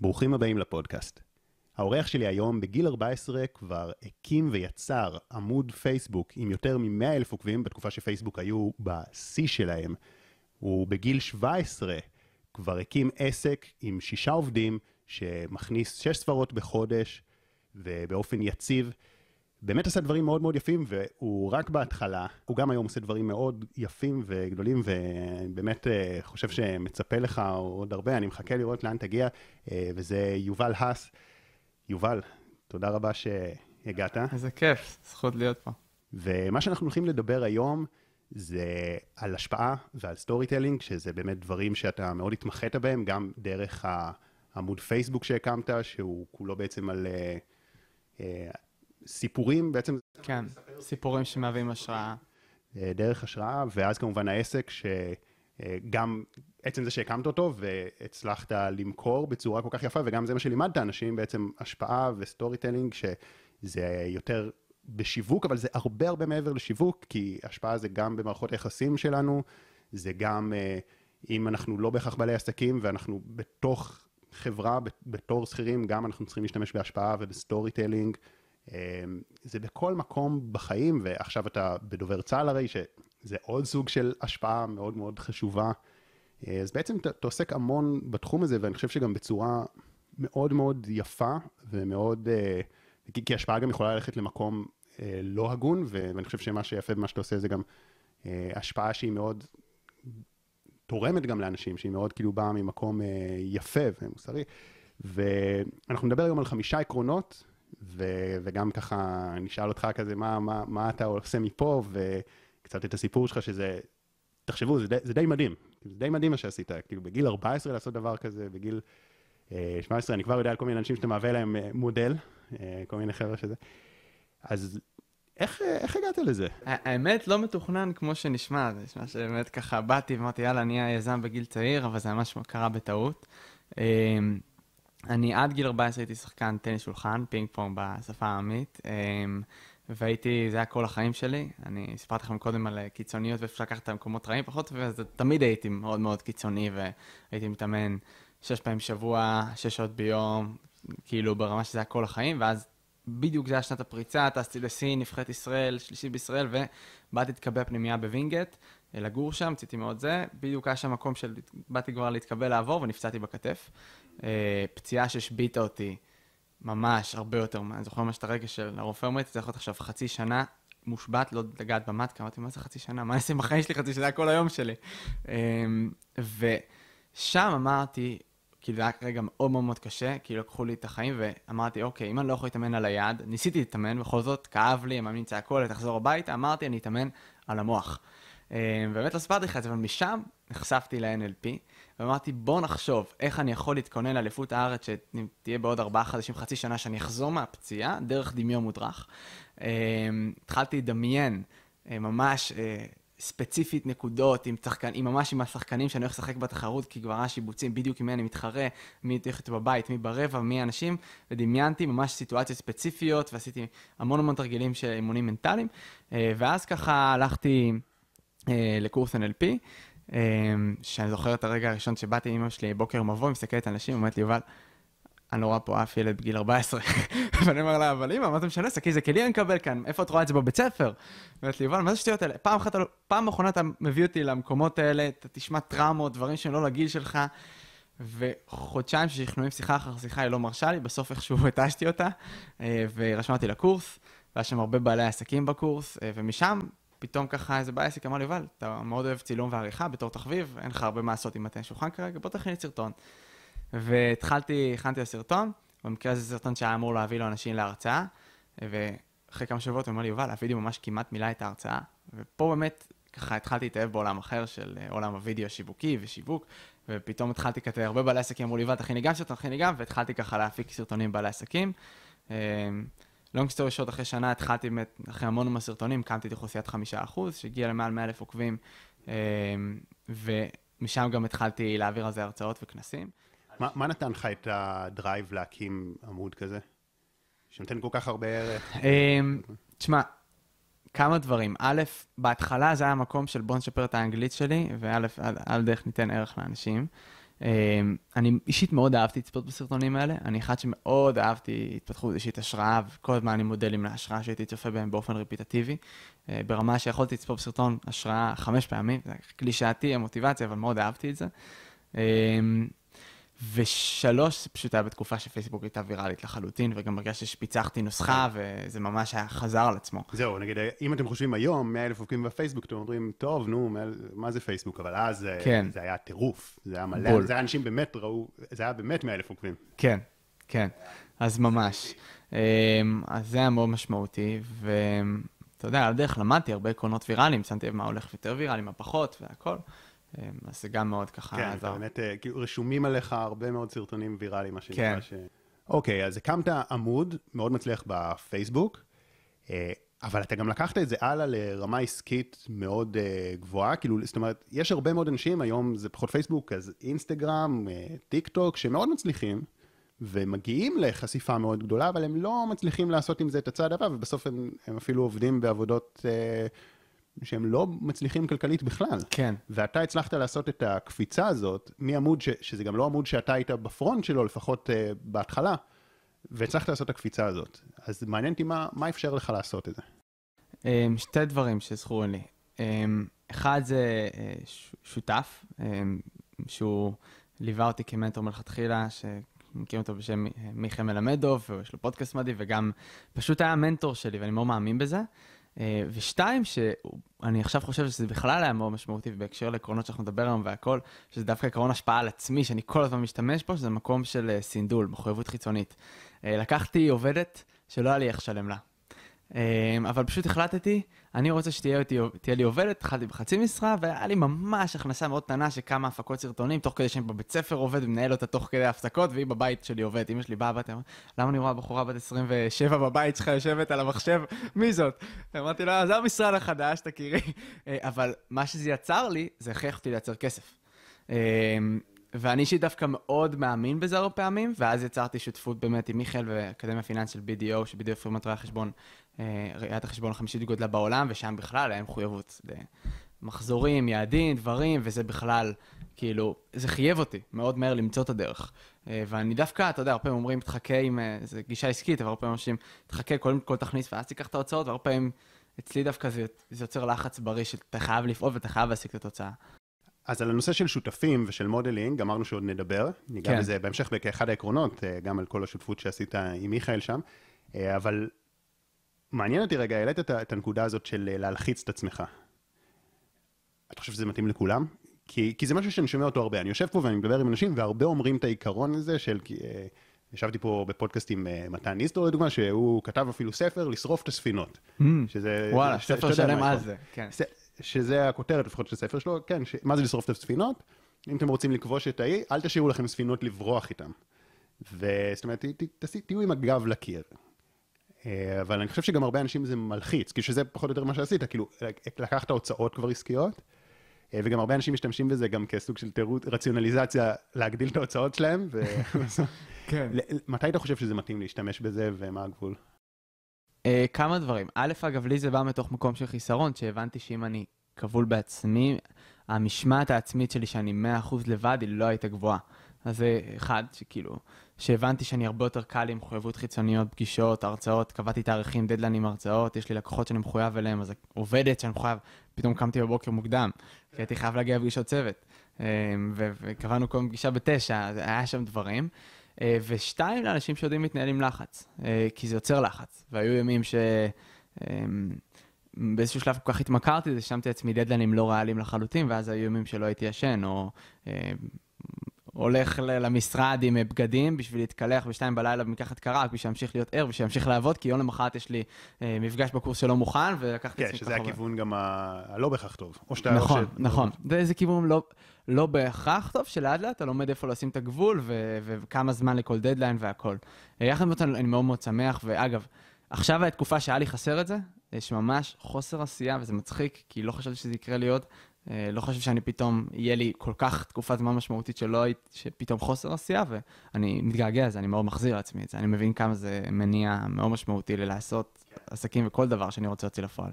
ברוכים הבאים לפודקאסט. האורח שלי היום בגיל 14 כבר הקים ויצר עמוד פייסבוק עם יותר מ-100 אלף עוקבים בתקופה שפייסבוק היו בשיא שלהם. הוא בגיל 17 כבר הקים עסק עם שישה עובדים שמכניס שש ספרות בחודש ובאופן יציב. באמת עשה דברים מאוד מאוד יפים, והוא רק בהתחלה, הוא גם היום עושה דברים מאוד יפים וגדולים, ובאמת אה, חושב שמצפה לך עוד הרבה, אני מחכה לראות לאן תגיע, אה, וזה יובל הס. יובל, תודה רבה שהגעת. איזה כיף, זכות להיות פה. ומה שאנחנו הולכים לדבר היום, זה על השפעה ועל storytelling, שזה באמת דברים שאתה מאוד התמחית בהם, גם דרך העמוד פייסבוק שהקמת, שהוא כולו בעצם על אה, סיפורים, בעצם... כן, סיפורים שמהווים השראה. אה, דרך השראה, ואז כמובן העסק, שגם עצם זה שהקמת אותו והצלחת למכור בצורה כל כך יפה, וגם זה מה שלימדת אנשים, בעצם השפעה ו storytelling, שזה יותר בשיווק, אבל זה הרבה הרבה מעבר לשיווק, כי השפעה זה גם במערכות היחסים שלנו, זה גם אם אנחנו לא בהכרח בעלי עסקים ואנחנו בתוך חברה, בתור שכירים, גם אנחנו צריכים להשתמש בהשפעה וב storytelling. זה בכל מקום בחיים, ועכשיו אתה בדובר צה"ל הרי, שזה עוד סוג של השפעה מאוד מאוד חשובה. אז בעצם אתה, עוסק המון בתחום הזה, ואני חושב שגם בצורה מאוד מאוד יפה ומאוד, כי, כי השפעה גם יכולה ללכת למקום לא הגון, ואני חושב שמה שיפה במה שאתה עושה זה גם השפעה שהיא מאוד תורמת גם לאנשים, שהיא מאוד כאילו באה ממקום יפה ומוסרי. ואנחנו נדבר היום על חמישה עקרונות, ו- וגם ככה נשאל אותך כזה, מה, מה, מה אתה עושה מפה, וקצת את הסיפור שלך, שזה, תחשבו, זה די, זה די מדהים, זה די מדהים מה שעשית, כאילו בגיל 14 לעשות דבר כזה, בגיל אה, 17, אני כבר יודע על כל מיני אנשים שאתה מהווה להם אה, מודל, אה, כל מיני חבר'ה שזה. אז איך, איך הגעת לזה? האמת לא מתוכנן כמו שנשמע, זה נשמע שבאמת ככה באתי ואמרתי יאללה, אני אהיה יזם בגיל צעיר, אבל זה ממש קרה בטעות. אני עד גיל 14 הייתי שחקן טניס שולחן, פינג פונג בשפה העממית, והייתי, זה היה כל החיים שלי. אני סיפרתי לכם קודם על קיצוניות ואיפה לקחת את המקומות רעים פחות, ותמיד הייתי מאוד מאוד קיצוני, והייתי מתאמן שש פעמים בשבוע, שש שעות ביום, כאילו ברמה שזה היה כל החיים, ואז בדיוק זה היה שנת הפריצה, טסתי לסין, נבחרת ישראל, שלישית בישראל, ובאתי להתקבל פנימייה בווינגייט, לגור שם, רציתי מאוד זה, בדיוק היה שם מקום שבאתי כבר להתקבל לעבור ונפצעתי בכתף. פציעה שהשביתה אותי ממש הרבה יותר, אני זוכר ממש את הרגע של הרופא אומר, צריך להיות עכשיו חצי שנה מושבת, לא לגעת במטקה, אמרתי, מה זה חצי שנה? מה אני אעשה עם החיים שלי חצי שנה? כל היום שלי. ושם אמרתי, כאילו זה היה רגע מאוד מאוד מאוד קשה, כי לקחו לי את החיים, ואמרתי, אוקיי, אם אני לא יכול להתאמן על היד, ניסיתי להתאמן, בכל זאת, כאב לי, המאמין צעקו תחזור הביתה, אמרתי, אני אתאמן על המוח. באמת לא סיפרתי לך את זה, אבל משם נחשפתי ל-NLP, ואמרתי, בוא נחשוב איך אני יכול להתכונן לאליפות הארץ שתהיה בעוד ארבעה חודשים, חצי שנה, שאני אחזור מהפציעה, דרך דמיון מודרך. התחלתי לדמיין ממש ספציפית נקודות, עם, צחקן, עם ממש עם השחקנים שאני הולך לשחק בתחרות, כי כבר היה שיבוצים בדיוק עם מי אני מתחרה, מי הולך בבית, מי ברבע, מי האנשים, ודמיינתי ממש סיטואציות ספציפיות, ועשיתי המון המון תרגילים של אימונים מנטליים, ואז ככה הלכתי לקורס NLP, שאני זוכר את הרגע הראשון שבאתי עם אמא שלי בוקר מבוא, מסתכלת על אנשים, אומרת לי, יובל, אני לא רואה פה אף ילד בגיל 14. ואני אומר לה, אבל אמא, מה זה משנה? שקי זה כלי אני מקבל כאן, איפה את רואה את זה בבית ספר? אומרת לי, יובל, מה זה שטויות האלה? פעם אחת, פעם אחרונה אתה מביא אותי למקומות האלה, אתה תשמע טראומות, דברים שהם לא לגיל שלך, וחודשיים ששכנועים שיחה אחר שיחה היא לא מרשה לי, בסוף איכשהו התשתי אותה, ורשמה אותי לקורס, והיה שם הרבה בעלי עסקים בקורס, ומשם פתאום ככה איזה בעסק אמר לי, יובל, אתה מאוד אוהב צילום ועריכה בתור תחביב, אין לך הרבה מה לעשות עם הטן שולחן כרגע, בוא תכין לי סרטון. והתחלתי, הכנתי לסרטון, במקרה הזה סרטון שהיה אמור להביא לו אנשים להרצאה, ואחרי כמה שבועות הוא אמר לי, יובל, הווידאו ממש כמעט מילא את ההרצאה, ופה באמת ככה התחלתי להתאהב בעולם אחר של עולם הווידאו השיווקי ושיווק, ופתאום התחלתי כזה, הרבה בעלי עסקים אמרו לי, יובל, תכין לי גם סרטון, תכין לי גם, והתחלתי ככה להפיק סרטונים בעלי עסקים. long story short, אחרי שנה התחלתי באמת, אחרי המון סרטונים, הקמתי את אוכלוסיית חמישה אחוז, שהגיעה למעל מאה אלף עוקבים, ומשם גם התחלתי להעביר על זה הרצאות וכנסים. מה, מה נתן לך את ה drive להקים עמוד כזה? שנותן כל כך הרבה ערך? תשמע, כמה דברים. א', בהתחלה זה היה מקום של בוא נשפר את האנגלית שלי, וא', על דרך ניתן ערך לאנשים. אמ, אני אישית מאוד אהבתי לצפות בסרטונים האלה, אני אחד שמאוד אהבתי התפתחות אישית השראה, וכל הזמן אני מודלים להשראה שהייתי צופה בהם באופן רפיטטיבי, אה, ברמה שיכולתי לצפות בסרטון השראה חמש פעמים, זה קלישאתי, המוטיבציה, אבל מאוד אהבתי את זה. ושלוש, זה פשוט היה בתקופה שפייסבוק הייתה ויראלית לחלוטין, וגם הרגשתי שפיצחתי נוסחה, וזה ממש היה חזר על עצמו. זהו, נגיד, אם אתם חושבים היום, 100 אלף עוקבים בפייסבוק, אתם אומרים, טוב, נו, מה זה פייסבוק? אבל אז כן. זה היה טירוף, זה היה מלא, בול. זה היה אנשים באמת ראו, זה היה באמת 100 אלף עוקבים. כן, כן, אז ממש. אמ, אז זה היה מאוד משמעותי, ואתה יודע, על הדרך למדתי הרבה עקרונות ויראליים, שמתי לב מה הולך יותר ויראלי, מה פחות, והכל. אמ, אז זה גם מאוד ככה כן, עזר. כן, באמת, אה, כאילו רשומים עליך הרבה מאוד סרטונים ויראליים, מה שנקרא. כן. ש... אוקיי, אז הקמת עמוד מאוד מצליח בפייסבוק, אה, אבל אתה גם לקחת את זה הלאה לרמה עסקית מאוד uh, גבוהה, כאילו, זאת אומרת, יש הרבה מאוד אנשים, היום זה פחות פייסבוק, אז אינסטגרם, טיק טוק, שמאוד מצליחים, ומגיעים לחשיפה מאוד גדולה, אבל הם לא מצליחים לעשות עם זה את הצעד הבא, ובסוף הם, הם אפילו עובדים בעבודות uh, שהם לא מצליחים כלכלית בכלל. כן. ואתה הצלחת לעשות את הקפיצה הזאת מעמוד, ש, שזה גם לא עמוד שאתה היית בפרונט שלו, לפחות uh, בהתחלה, והצלחת לעשות את הקפיצה הזאת. אז מעניין אותי מה, מה אפשר לך לעשות את זה. Um, שתי דברים שזכורים לי. Um, אחד זה uh, שותף, um, שהוא ליווה אותי כמנטור מלכתחילה, שמכיר אותו בשם מיכאל מלמדוב, ויש לו פודקאסט מדהים, וגם פשוט היה מנטור שלי, ואני מאוד מאמין בזה. אה, ושתיים, שאני עכשיו חושב שזה בכלל היה מאוד משמעותי, ובהקשר לעקרונות שאנחנו נדבר היום והכל, שזה דווקא עקרון השפעה על עצמי, שאני כל הזמן משתמש בו, שזה מקום של אה, סינדול, מחויבות חיצונית. אה, לקחתי עובדת שלא היה לי איך לשלם לה. אמ, אבל פשוט החלטתי, אני רוצה שתהיה לי עובדת, התחלתי בחצי משרה, והיה לי ממש הכנסה מאוד קטנה של כמה הפקות סרטונים, תוך כדי שאני בבית ספר עובד ומנהל אותה תוך כדי ההפסקות, והיא בבית שלי עובדת. אמא שלי באה הביתה, למה אני רואה בחורה בת 27 בבית שלך יושבת על המחשב? מי זאת? אמרתי לה, זה המשרד החדש, תכירי. אה, אבל מה שזה יצר לי, זה הכריח אותי לייצר כסף. אמ, ואני אישית דווקא מאוד מאמין בזה הרבה פעמים, ואז יצרתי שותפות באמת עם מיכאל ואקדמיה פיננס של BDO, ש-BDO פרימות רואי החשבון, ראיית החשבון החמישית בגודלה בעולם, ושם בכלל היה מחויבות למחזורים, יעדים, דברים, וזה בכלל, כאילו, זה חייב אותי מאוד מהר למצוא את הדרך. אה, ואני דווקא, אתה יודע, הרבה פעמים אומרים, תחכה עם, אה, זו גישה עסקית, אבל הרבה פעמים אנשים, תחכה, קודם כל תכניס ואז תיקח את ההוצאות, והרבה פעמים, אצלי דווקא זה, זה יוצר לחץ בריא שאתה חייב לפעול ואתה חייב להשיג את התוצאה. אז על הנושא של שותפים ושל modeling, אמרנו שעוד נדבר, ניגע כן. בזה בהמשך כאחד העקרונות, אה, גם על כל השותפות שעשית עם מיכאל שם, אה, אבל מעניין אותי רגע, העלית את, את הנקודה הזאת של אה, להלחיץ את עצמך. אתה חושב שזה מתאים לכולם? כי, כי זה משהו שאני שומע אותו הרבה, אני יושב פה ואני מדבר עם אנשים והרבה אומרים את העיקרון הזה של, ישבתי פה בפודקאסט עם מתן ניסטור לדוגמה, שהוא כתב אפילו ספר, לשרוף את הספינות. Mm, שזה... וואלה, ספר שלם על זה, כן. שזה הכותרת לפחות של הספר שלו, כן, ש... מה זה לשרוף את הספינות? אם אתם רוצים לכבוש את האי, אל תשאירו לכם ספינות לברוח איתם. וזאת אומרת, ת, ת, ת, תהיו עם הגב לקיר. אה, אבל אני חושב שגם הרבה אנשים זה מלחיץ, כי שזה פחות או יותר מה שעשית, כאילו, לקחת הוצאות כבר עסקיות, אה, וגם הרבה אנשים משתמשים בזה גם כסוג של תירות, רציונליזציה, להגדיל את ההוצאות שלהם, ו... כן. מתי אתה חושב שזה מתאים להשתמש בזה, ומה הגבול? Uh, כמה דברים. א', אגב, לי זה בא מתוך מקום של חיסרון, שהבנתי שאם אני כבול בעצמי, המשמעת העצמית שלי שאני 100% לבד, היא לא הייתה גבוהה. אז זה אחד, שכאילו, שהבנתי שאני הרבה יותר קל עם מחויבות חיצוניות, פגישות, הרצאות, קבעתי תאריכים, דדליינים, הרצאות, יש לי לקוחות שאני מחויב אליהם, אז עובדת שאני מחויב, פתאום קמתי בבוקר מוקדם, כי הייתי חייב להגיע לפגישות צוות. אה, וקבענו כל פגישה בתשע, היה שם דברים. אה, ושתיים, לאנשים שיודעים להתנהל עם לחץ, אה, כי זה יוצר לחץ. והיו ימים ש... אמ, באיזשהו שלב כל כך התמכרתי לזה, שמתי לעצמי דדליינים לא ריאליים לחלוטין, ואז היו ימים שלא הייתי ישן, או אה, הולך למשרד עם בגדים בשביל להתקלח בשתיים בלילה במקחת קרה, בשביל להמשיך להיות ער ושימשיך לעבוד, כי יום למחרת יש לי אה, מפגש בקורס שלא מוכן, ולקחתי כן, שזה הכיוון גם הלא בהכרח טוב. או שאתה... נכון, ש... נכון. זה כיוון לא... לא בהכרח טוב, שלאט לאט אתה לומד איפה לשים את הגבול ו- וכמה זמן לכל דדליין והכל. יחד עם זאת אני מאוד מאוד שמח, ואגב, עכשיו התקופה שהיה לי חסר את זה, יש ממש חוסר עשייה, וזה מצחיק, כי לא חשבתי שזה יקרה לי עוד. אה, לא חושב שאני פתאום, יהיה לי כל כך תקופת זמן משמעותית שלא הייתי, שפתאום חוסר עשייה, ואני מתגעגע לזה, אני מאוד מחזיר לעצמי את זה. אני מבין כמה זה מניע מאוד משמעותי ללעשות עסקים וכל דבר שאני רוצה להוציא לפועל.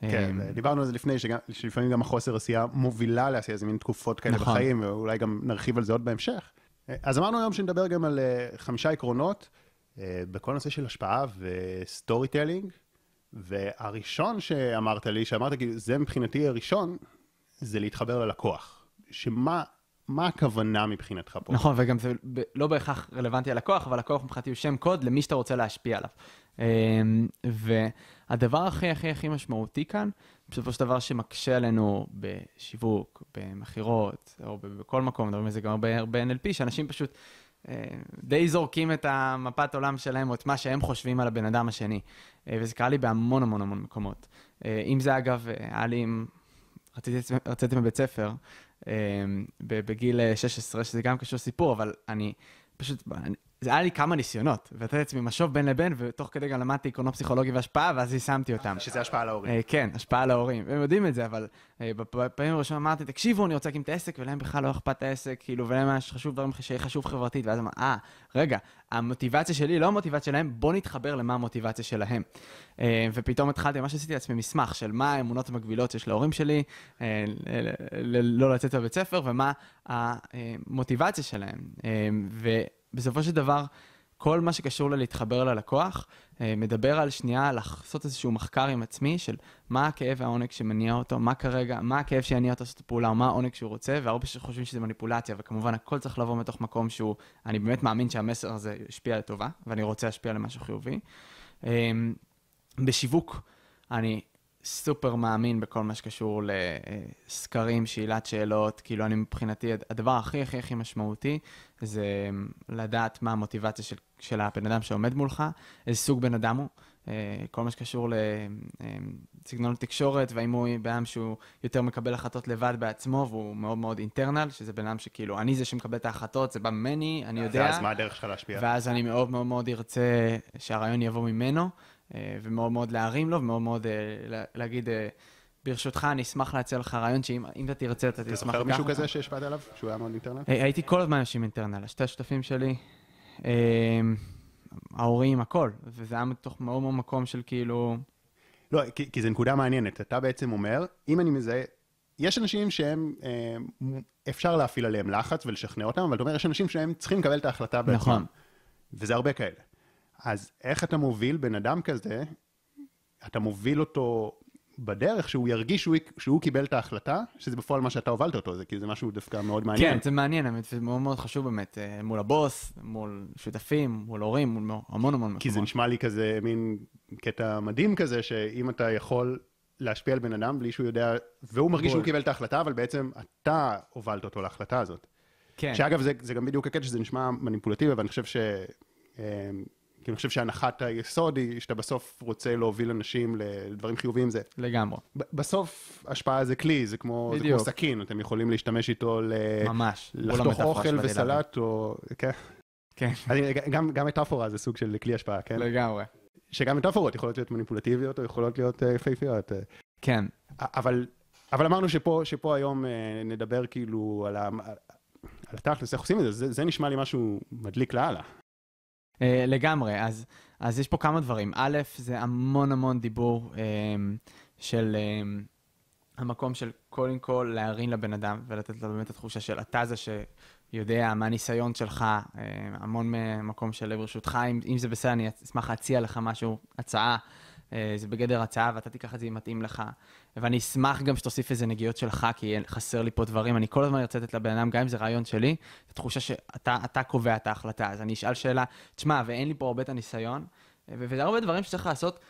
כן, אה, דיברנו על זה לפני, שגם- שלפעמים גם החוסר עשייה מובילה לעשייה, זה מין תקופות כאלה נכון. בחיים, ואולי גם נרחיב על זה עוד בהמשך. אה, אז אמרנו היום שנדבר גם על חמישה עקרונות בכל נושא של השפעה ו storytelling, והראשון שאמרת לי, שאמרת כאילו, זה מבחינתי הראשון, זה להתחבר ללקוח. שמה מה הכוונה מבחינתך פה? נכון, וגם זה לא בהכרח רלוונטי ללקוח, אבל לקוח מבחינתי הוא שם קוד למי שאתה רוצה להשפיע עליו. אמ, והדבר הכי הכי הכי משמעותי כאן, בסופו של דבר שמקשה עלינו בשיווק, במכירות, או בכל מקום, מדברים על זה גם ב- ב-NLP, שאנשים פשוט אה, די זורקים את המפת עולם שלהם, או את מה שהם חושבים על הבן אדם השני. אה, וזה קרה לי בהמון המון המון מקומות. אה, אם זה אגב, היה לי עם... רציתי, רציתי מבית ספר, אה, בגיל אה, 16, שזה גם קשור לסיפור, אבל אני פשוט, זה היה לי כמה ניסיונות, ונתתי לעצמי משוב בין לבין, ותוך כדי גם למדתי עקרונות פסיכולוגיה והשפעה, ואז יישמתי אותם. שזה השפעה על ההורים. אה, כן, השפעה על ההורים, הם יודעים את זה, אבל אה, בפ- בפעמים הראשונות אמרתי, תקשיבו, אני רוצה להקים את העסק, ולהם בכלל לא אכפת העסק, כאילו, ולהם היה חשוב דברים שיהיה חשוב חברתית, ואז אמרתי, אה, רגע, המוטיבציה שלי לא המוטיבציה שלהם, בוא נתחבר למה המוטיבציה שלהם. אה, ופתאום התחלתי, ממש עשיתי לעצמי מסמך של מה האמונות המקבילות שיש להורים שלי, לא לצאת לבית ספר, ומה המוטיבציה שלהם. ובסופו של דבר, כל מה שקשור ללהתחבר ללקוח, אה, מדבר על שנייה לעשות איזשהו מחקר עם עצמי של מה הכאב והעונג שמניע אותו, מה כרגע, מה הכאב שיניע אותו לעשות את הפעולה, מה העונג שהוא רוצה, והרבה שחושבים שזה מניפולציה, וכמובן הכל צריך לבוא מתוך מקום שהוא, אני באמת מאמין שהמסר הזה ישפיע לטובה, ואני רוצה להשפיע למשהו חיובי. אה, בשיווק, אני סופר מאמין בכל מה שקשור לסקרים, שאלת שאלות, כאילו אני מבחינתי, הדבר הכי הכי הכי משמעותי זה לדעת מה המוטיבציה של, של הבן אדם שעומד מולך, איזה סוג בן אדם הוא, אה, כל מה שקשור לסגנון תקשורת, והאם הוא בן אדם שהוא יותר מקבל החלטות לבד בעצמו, והוא מאוד מאוד אינטרנל, שזה בן אדם שכאילו, אני זה שמקבל את ההחלטות, זה בא ממני, אני יודע. ואז מה הדרך שלך להשפיע? ואז אני מאוד מאוד מאוד ארצה שהרעיון יבוא ממנו, אה, ומאוד מאוד להרים לו, ומאוד מאוד אה, לה- להגיד, אה, ברשותך, אני אשמח להציע לך רעיון שאם אם אתה תרצה, אתה אתה תשמח זוכר לקחת מישהו אותו." כזה שהשפעת עליו? שהוא היה מאוד אינטרנט? אה, הייתי כל הזמן אנשים אינטרנל, שתי השותפים שלי, אה, ההורים, הכל, וזה היה מתוך מאוד מאוד מקום של כאילו, לא, כי, כי זו נקודה מעניינת. אתה בעצם אומר, אם אני מזהה, יש אנשים שהם, אה, אפשר להפעיל עליהם לחץ ולשכנע אותם, אבל אתה אומר, יש אנשים שהם צריכים לקבל את ההחלטה בעצמם. נכון. וזה הרבה כאלה. אז איך אתה מוביל בן אדם כזה, אתה מוביל אותו בדרך שהוא ירגיש שהוא, שהוא קיבל את ההחלטה, שזה בפועל מה שאתה הובלת אותו, זה כאילו זה משהו דווקא מאוד מעניין. כן, זה מעניין, האמת, זה מאוד מאוד חשוב באמת, אה, מול הבוס, מול שותפים, מול הורים, מול המון המון מקומות. כי זה נשמע לי כזה מין קטע מדהים כזה, שאם אתה יכול להשפיע על בן אדם בלי שהוא יודע, והוא מרגיש בול. שהוא קיבל את ההחלטה, אבל בעצם אתה הובלת אותו להחלטה הזאת. כן. שאגב, זה, זה גם בדיוק הקטע שזה נשמע מניפולטיבי, אבל אני חושב ש... כי אני חושב שהנחת היסוד היא שאתה בסוף רוצה להוביל אנשים לדברים חיוביים. זה, לגמרי, בסוף השפעה זה כלי, זה כמו, זה כמו. סכין, אתם יכולים להשתמש איתו ל... ממש. בול לחתוך אוכל. וסלט, או... כן. כן, אני, גם, גם מטאפורה זה סוג של כלי השפעה, כן? לגמרי. שגם מטאפורות יכולות להיות מניפולטיביות או יכולות להיות אה, יפהפיות. אה. כן, אבל, אבל אמרנו שפה, שפה היום אה, נדבר כאילו על, ה, על התכלס, איך עושים את זה, זה, זה נשמע לי משהו מדליק לאללה. Uh, לגמרי, אז, אז יש פה כמה דברים. א', זה המון המון דיבור um, של um, המקום של קודם כל להרים לבן אדם ולתת לו באמת את התחושה של אתה זה שיודע מהניסיון שלך, uh, המון מקום של ברשותך, אם, אם זה בסדר, אני אשמח להציע לך משהו, הצעה. uh, זה בגדר הצעה ואתה תיקח את זה אם מתאים לך. ואני אשמח גם שתוסיף איזה נגיעות שלך, כי חסר לי פה דברים. אני כל הזמן ארצה לתת לבן אדם, גם אם זה רעיון שלי, את התחושה שאתה אתה קובע את ההחלטה. אז אני אשאל שאלה, תשמע, ואין לי פה הרבה את הניסיון, וזה הרבה דברים שצריך לעשות,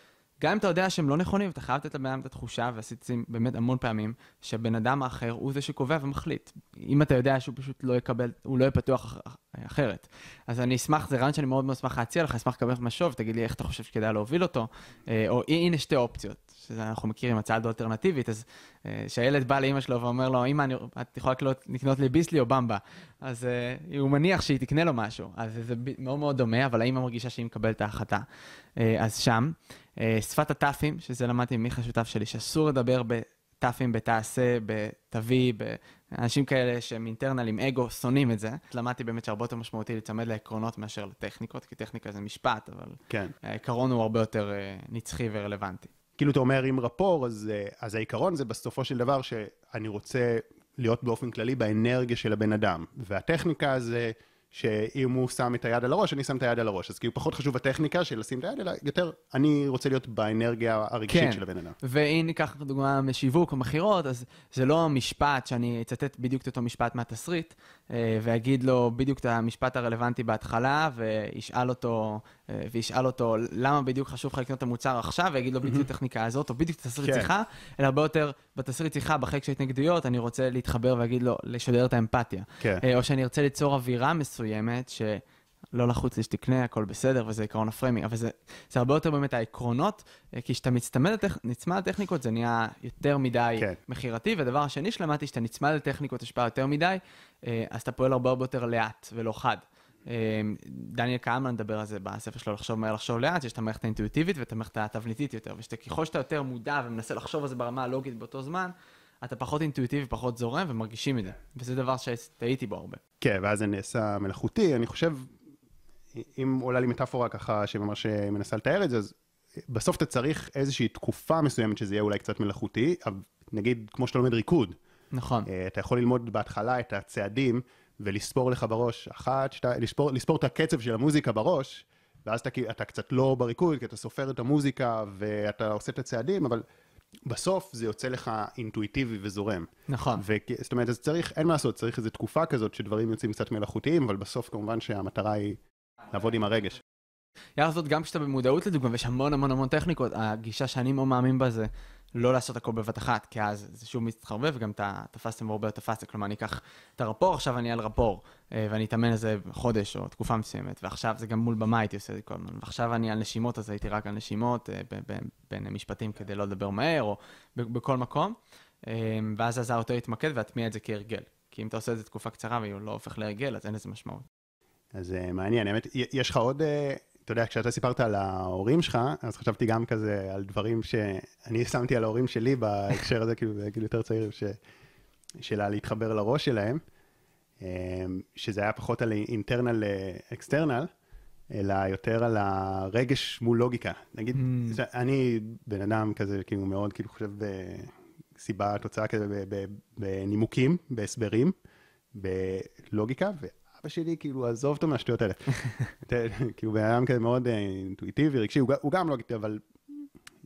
גם אם אתה יודע שהם לא נכונים, אתה חייב לתת לבן אדם את התחושה, ועשיתי באמת המון פעמים, שהבן אדם האחר הוא זה שקובע ומחליט. אם אתה יודע שהוא פשוט לא יקבל, הוא לא יהיה פתוח אח- אחרת. אז אני אשמח, זה רעיון שאני מאוד מאוד אשמח להציע לך, אשמח לקבל משוב, תגיד לי איך אתה חושב שכדאי להוביל אותו, אה, או הנה שתי אופציות, שזה אנחנו מכירים, הצעה די אלטרנטיבית, אז אה, שהילד בא לאימא שלו ואומר לו, אמא, אני- את יכולה לקנות, לקנות לי ביסלי או במבה, אז אה, הוא מניח שהיא תקנה לו משהו, אז זה ב- מאוד מאוד דומה, אבל האמא מרגישה שהיא מקבלת את ההחלטה. אה, אז שם, אה, שפת הת"פים, שזה למדתי ממיכה שותף שלי, שאסור לדבר בת"פים, בתעשה, בתביא, באנשים כאלה שהם אינטרנל עם אגו, שונאים את זה. למדתי באמת שהרבה יותר משמעותי להיצמד לעקרונות מאשר לטכניקות, כי טכניקה זה משפט, אבל כן. העיקרון הוא הרבה יותר אה, נצחי ורלוונטי. כאילו אתה אומר עם רפור, אז, אה, אז העיקרון זה בסופו של דבר שאני רוצה להיות באופן כללי באנרגיה של הבן אדם. והטכניקה זה שאם הוא שם את היד על הראש, אני שם את היד על הראש. אז כאילו פחות חשוב הטכניקה של לשים את היד, אלא יותר, אני רוצה להיות באנרגיה הרגשית כן. של הבן אדם. ואם ניקח דוגמה משיווק או מכירות, אז זה לא משפט שאני אצטט בדיוק את אותו משפט מהתסריט, אה, ואגיד לו בדיוק את המשפט הרלוונטי בהתחלה, וישאל אותו, וישאל אותו למה בדיוק חשוב לך לקנות את המוצר עכשיו, ויגיד לו בדיוק את הטכניקה הזאת, או בדיוק את התסריט כן. שיחה, אלא הרבה יותר בתסריט שיחה, בחלק של התנגדויות, אני רוצה להתחבר ולהגיד לו, לשדר את האמפתיה. כן. אה, או שאני ארצה ליצור אווירה מסוימת, שלא לחוץ לי שתקנה, הכל בסדר, וזה עקרון ה framing, אבל זה, זה הרבה יותר באמת העקרונות, אה, כי כשאתה מצטמד לטכ... נצמד לטכניקות זה נהיה יותר מדי כן. מכירתי, ודבר השני שלמדתי, שאתה נצמד לטכניקות השפעה יותר מדי, אה, אז אתה פועל הרבה הרבה יותר לאט ולא חד. אה, דניאל קהלמן מדבר על זה בספר שלו, לחשוב מהר, לחשוב לאט, שיש את המערכת האינטואיטיבית ואת המערכת התבניתית יותר, וככל שאתה יותר מודע ומנסה לחשוב על זה ברמה הלוגית באותו זמן, אתה פחות אינטואיטיבי, פחות זורם, ומרגישים את זה. וזה דבר שהטעיתי בו הרבה. כן, ואז זה נעשה מלאכותי. אני חושב, אם עולה לי מטאפורה ככה שממש מנסה לתאר את זה, אז בסוף אתה צריך איזושהי תקופה מסוימת שזה יהיה אולי קצת מלאכותי, אבל נגיד כמו שאתה לומד ריקוד, נכון. אה, אתה יכול ללמוד בהתחלה את הצעדים ולספור לך בראש, אחת, שתיים, לספור, לספור את הקצב של המוזיקה בראש, ואז אתה, אתה קצת לא בריקוד, כי אתה סופר את המוזיקה ואתה עושה את הצעדים, אבל בסוף זה יוצא לך אינטואיטיבי וזורם. נכון. ו- זאת אומרת, אז צריך, אין מה לעשות, צריך איזו תקופה כזאת שדברים יוצאים קצת מלאכותיים, אבל בסוף כמובן שהמטרה היא לעבוד עם הרגש. יחד זאת, גם כשאתה במודעות לדוגמה, ויש המון המון המון טכניקות, הגישה שאני מאוד מאמין בה זה לא לעשות הכל בבת אחת, כי אז זה שוב מתחרבב, וגם אתה תפסתם הרבה יותר תפסת, כלומר, אני אקח את הרפור, עכשיו אני על רפור, אה, ואני אתאמן איזה חודש או תקופה מסוימת, ועכשיו זה גם מול במה הייתי עושה את זה כל הזמן, ועכשיו אני על נשימות, אז הייתי רק על נשימות, אה, בין משפטים כדי לא לדבר מהר, או בכל מקום, אה, ואז זה עזר יותר להתמקד ולהטמיע את זה כהרגל. כי אם אתה עושה את זה תקופה קצרה והוא לא הופך להרגל, אז אין לזה משמעות. אז מעניין, האמת, יש לך עוד, אתה יודע, כשאתה סיפרת על ההורים שלך, אז חשבתי גם כזה על דברים שאני שמתי על ההורים שלי בהקשר הזה, כאילו, בגיל יותר צעיר, ש... של להתחבר לראש שלהם, um, שזה היה פחות על אינטרנל אקסטרנל, אלא יותר על הרגש מול לוגיקה. נגיד, Mm. אני בן אדם כזה, כאילו, מאוד, כאילו, חושב בסיבה, תוצאה כזה, בנימוקים, בהסברים, בלוגיקה, ואבא שלי, כאילו, עזוב אותו מהשטויות האלה. כאילו, בן אדם כזה מאוד אה, אינטואיטיבי, רגשי, הוא גם לוגי, אבל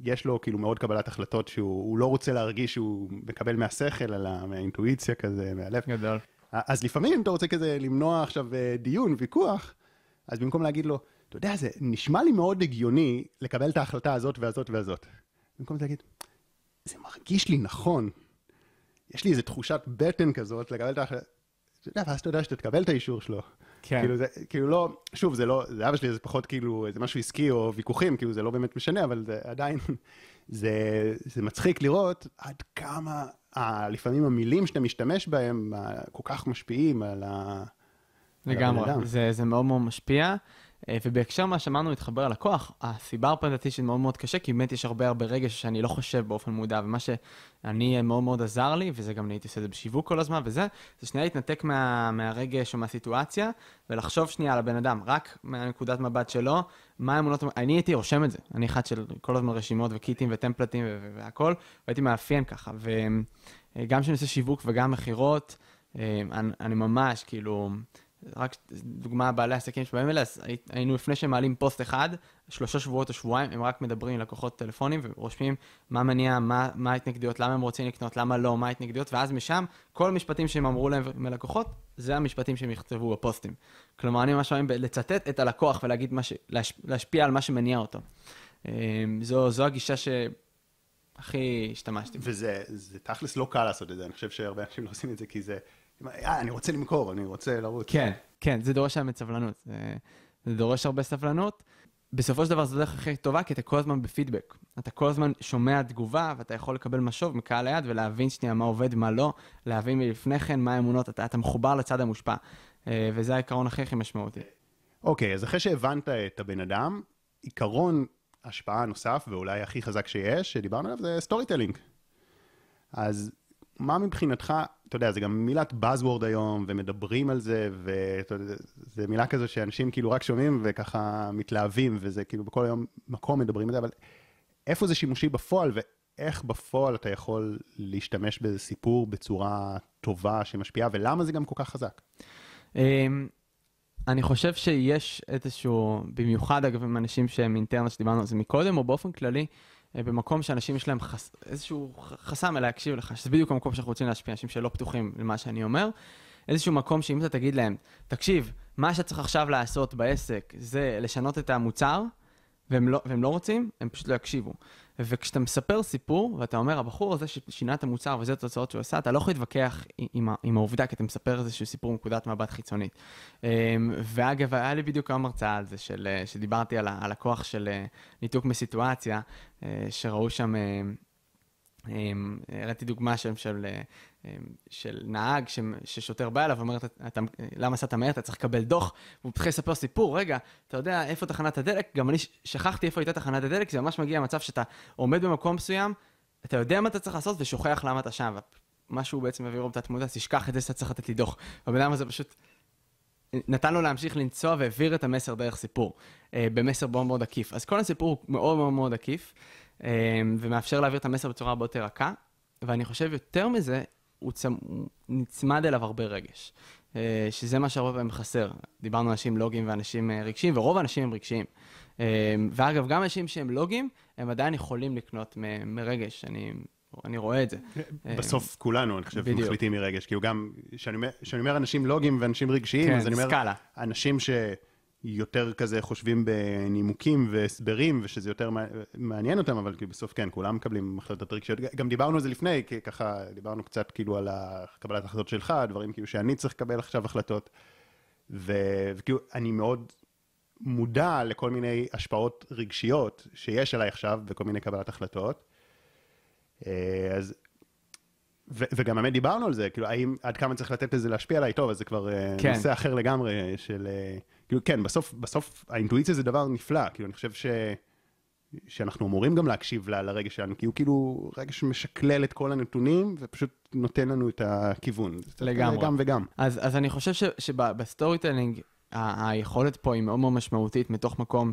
יש לו כאילו מאוד קבלת החלטות שהוא הוא לא רוצה להרגיש שהוא מקבל מהשכל, אלא מהאינטואיציה כזה, מהלב. גדול. אז לפעמים אתה רוצה כזה למנוע עכשיו אה, דיון, ויכוח, אז במקום להגיד לו, אתה יודע, זה נשמע לי מאוד הגיוני לקבל את ההחלטה הזאת והזאת והזאת. במקום זה להגיד, זה מרגיש לי נכון. יש לי איזו תחושת בטן כזאת לקבל את ההחלטה. אתה יודע, ואז אתה יודע שאתה תקבל את האישור שלו. כן. כאילו זה, כאילו לא, שוב, זה לא, זה אבא שלי, זה פחות כאילו איזה משהו עסקי או ויכוחים, כאילו זה לא באמת משנה, אבל זה עדיין, זה, זה מצחיק לראות עד כמה ה, לפעמים המילים שאתה משתמש בהם כל כך משפיעים על ה... לגמרי. זה, זה מאוד מאוד משפיע. אה, ובהקשר מה שאמרנו, להתחבר ללקוח, הסיבה שזה מאוד מאוד קשה, כי באמת יש הרבה הרבה רגש שאני לא חושב באופן מודע, ומה שאני אה, מאוד מאוד עזר לי, וזה גם הייתי עושה את זה בשיווק כל הזמן, וזה, זה שנייה להתנתק מה, מהרגש או מהסיטואציה, ולחשוב שנייה על הבן אדם, רק מהנקודת מבט שלו, מה האמונות, אני הייתי רושם את זה, אני אחד של כל הזמן רשימות וקיטים וטמפלטים ו- ו- והכל, והייתי מאפיין ככה, וגם כשאני עושה שיווק וגם מכירות, אה, אני, אני ממש כאילו, רק דוגמה בעלי עסקים שבאים הי- היינו לפני שהם מעלים פוסט אחד, שלושה שבועות או שבועיים, הם רק מדברים עם לקוחות טלפונים ורושמים מה מניע, מה, מה ההתנגדויות, למה הם רוצים לקנות, למה לא, מה ההתנגדויות, ואז משם כל המשפטים שהם אמרו להם מלקוחות, זה המשפטים שהם יכתבו בפוסטים. כלומר, אני ממש מאמין בלצטט את הלקוח ולהגיד מה ש... להש... להשפיע על מה שמניע אותו. אמ, זו, זו הגישה שהכי השתמשתי בה. וזה זה תכלס לא קל לעשות את זה, אני חושב שהרבה אנשים לא עושים את זה כי זה, אה, אני רוצה למכור, אני רוצה לרוץ. כן, כן, זה דורש באמת סבלנות. זה, זה דורש הרבה סבלנות. בסופו של דבר זו הדרך הכי טובה, כי אתה כל הזמן בפידבק. אתה כל הזמן שומע תגובה, ואתה יכול לקבל משוב מקהל היד ולהבין שנייה מה עובד, מה לא, להבין מלפני כן מה האמונות, אתה, אתה מחובר לצד המושפע. אה, וזה העיקרון הכי הכי משמעותי. אוקיי, אז אחרי שהבנת את הבן אדם, עיקרון השפעה נוסף, ואולי הכי חזק שיש, שדיברנו עליו, זה storytelling. אז מה מבחינתך, אתה יודע, זה גם מילת buzzword היום, ומדברים על זה, וזו מילה כזו שאנשים כאילו רק שומעים וככה מתלהבים, וזה כאילו בכל יום מקום מדברים על זה, אבל איפה זה שימושי בפועל, ואיך בפועל אתה יכול להשתמש באיזה סיפור בצורה טובה שמשפיעה, ולמה זה גם כל כך חזק. אמ, אני חושב שיש איזשהו, במיוחד אגב עם אנשים שהם אינטרנט שדיברנו על זה מקודם, או באופן כללי, במקום שאנשים יש להם חס... איזשהו חסם להקשיב לך, שזה בדיוק המקום שאנחנו רוצים להשפיע, אנשים שלא פתוחים למה שאני אומר. איזשהו מקום שאם אתה תגיד להם, תקשיב, מה שצריך עכשיו לעשות בעסק זה לשנות את המוצר, והם לא, והם לא רוצים, הם פשוט לא יקשיבו. וכשאתה מספר סיפור, ואתה אומר, הבחור הזה ששינה את המוצר וזה התוצאות שהוא עשה, אתה לא יכול להתווכח עם, עם העובדה, כי אתה מספר איזשהו סיפור מנקודת מבט חיצונית. אמ, ואגב, היה לי בדיוק היום הרצאה על זה, של, שדיברתי על, על הכוח של אה, ניתוק מסיטואציה, אה, שראו שם... אה, אמ, הראיתי דוגמה שם של, אמ, של נהג ש, ששוטר בא אליו ואומר, אתה, למה עשית מהר? אתה צריך לקבל דוח. והוא מתחיל לספר סיפור, רגע, אתה יודע איפה תחנת הדלק? גם אני שכחתי איפה הייתה תחנת הדלק, זה ממש מגיע למצב שאתה עומד במקום מסוים, אתה יודע מה אתה צריך לעשות ושוכח למה אתה שם. מה שהוא בעצם מביא רוב את התמודה, תשכח את זה שאתה צריך לתת לי דוח. והבן אדם הזה פשוט נתן לו להמשיך לנסוע והעביר את המסר דרך סיפור, אה, במסר מאוד מאוד עקיף. אז כל הסיפור הוא מאוד מאוד מאוד עקיף. אמ, ומאפשר להעביר את המסר בצורה הרבה יותר רכה, ואני חושב יותר מזה, הוא, צמ... הוא נצמד אליו הרבה רגש, אה, שזה מה שהרבה פעמים חסר. דיברנו על אנשים לוגיים ואנשים אה, רגשיים, ורוב האנשים הם רגשיים. אמ, ואגב, גם אנשים שהם לוגיים, הם עדיין יכולים לקנות מ... מרגש, אני, אני רואה את זה. בסוף כולנו, אני חושב, בדיוק. מחליטים מרגש. כאילו גם, כשאני אומר אנשים לוגיים ואנשים רגשיים, כן, אז אני אומר, סקאלה. אנשים ש... יותר כזה חושבים בנימוקים והסברים, ושזה יותר מעניין אותם, אבל כאילו בסוף כן, כולם מקבלים החלטות רגשיות. גם דיברנו על זה לפני, כי ככה דיברנו קצת כאילו על קבלת ההחלטות שלך, דברים כאילו שאני צריך לקבל עכשיו החלטות. ו... וכאילו, אני מאוד מודע לכל מיני השפעות רגשיות שיש עליי עכשיו בכל מיני קבלת החלטות. אה, אז ו- וגם באמת דיברנו על זה, כאילו, האם, עד כמה צריך לתת לזה להשפיע עליי, טוב, אז זה כבר אה, כן. נושא אחר לגמרי של, אה, כאילו, כן, בסוף, בסוף האינטואיציה זה דבר נפלא, כאילו, אני חושב ש... שאנחנו אמורים גם להקשיב ל- לרגש שלנו, כי הוא כאילו רגש משקלל את כל הנתונים, ופשוט נותן לנו את הכיוון. לגמרי. גם וגם. אז, אז אני חושב ש- שב storytelling, היכולת פה היא מאוד מאוד משמעותית מתוך מקום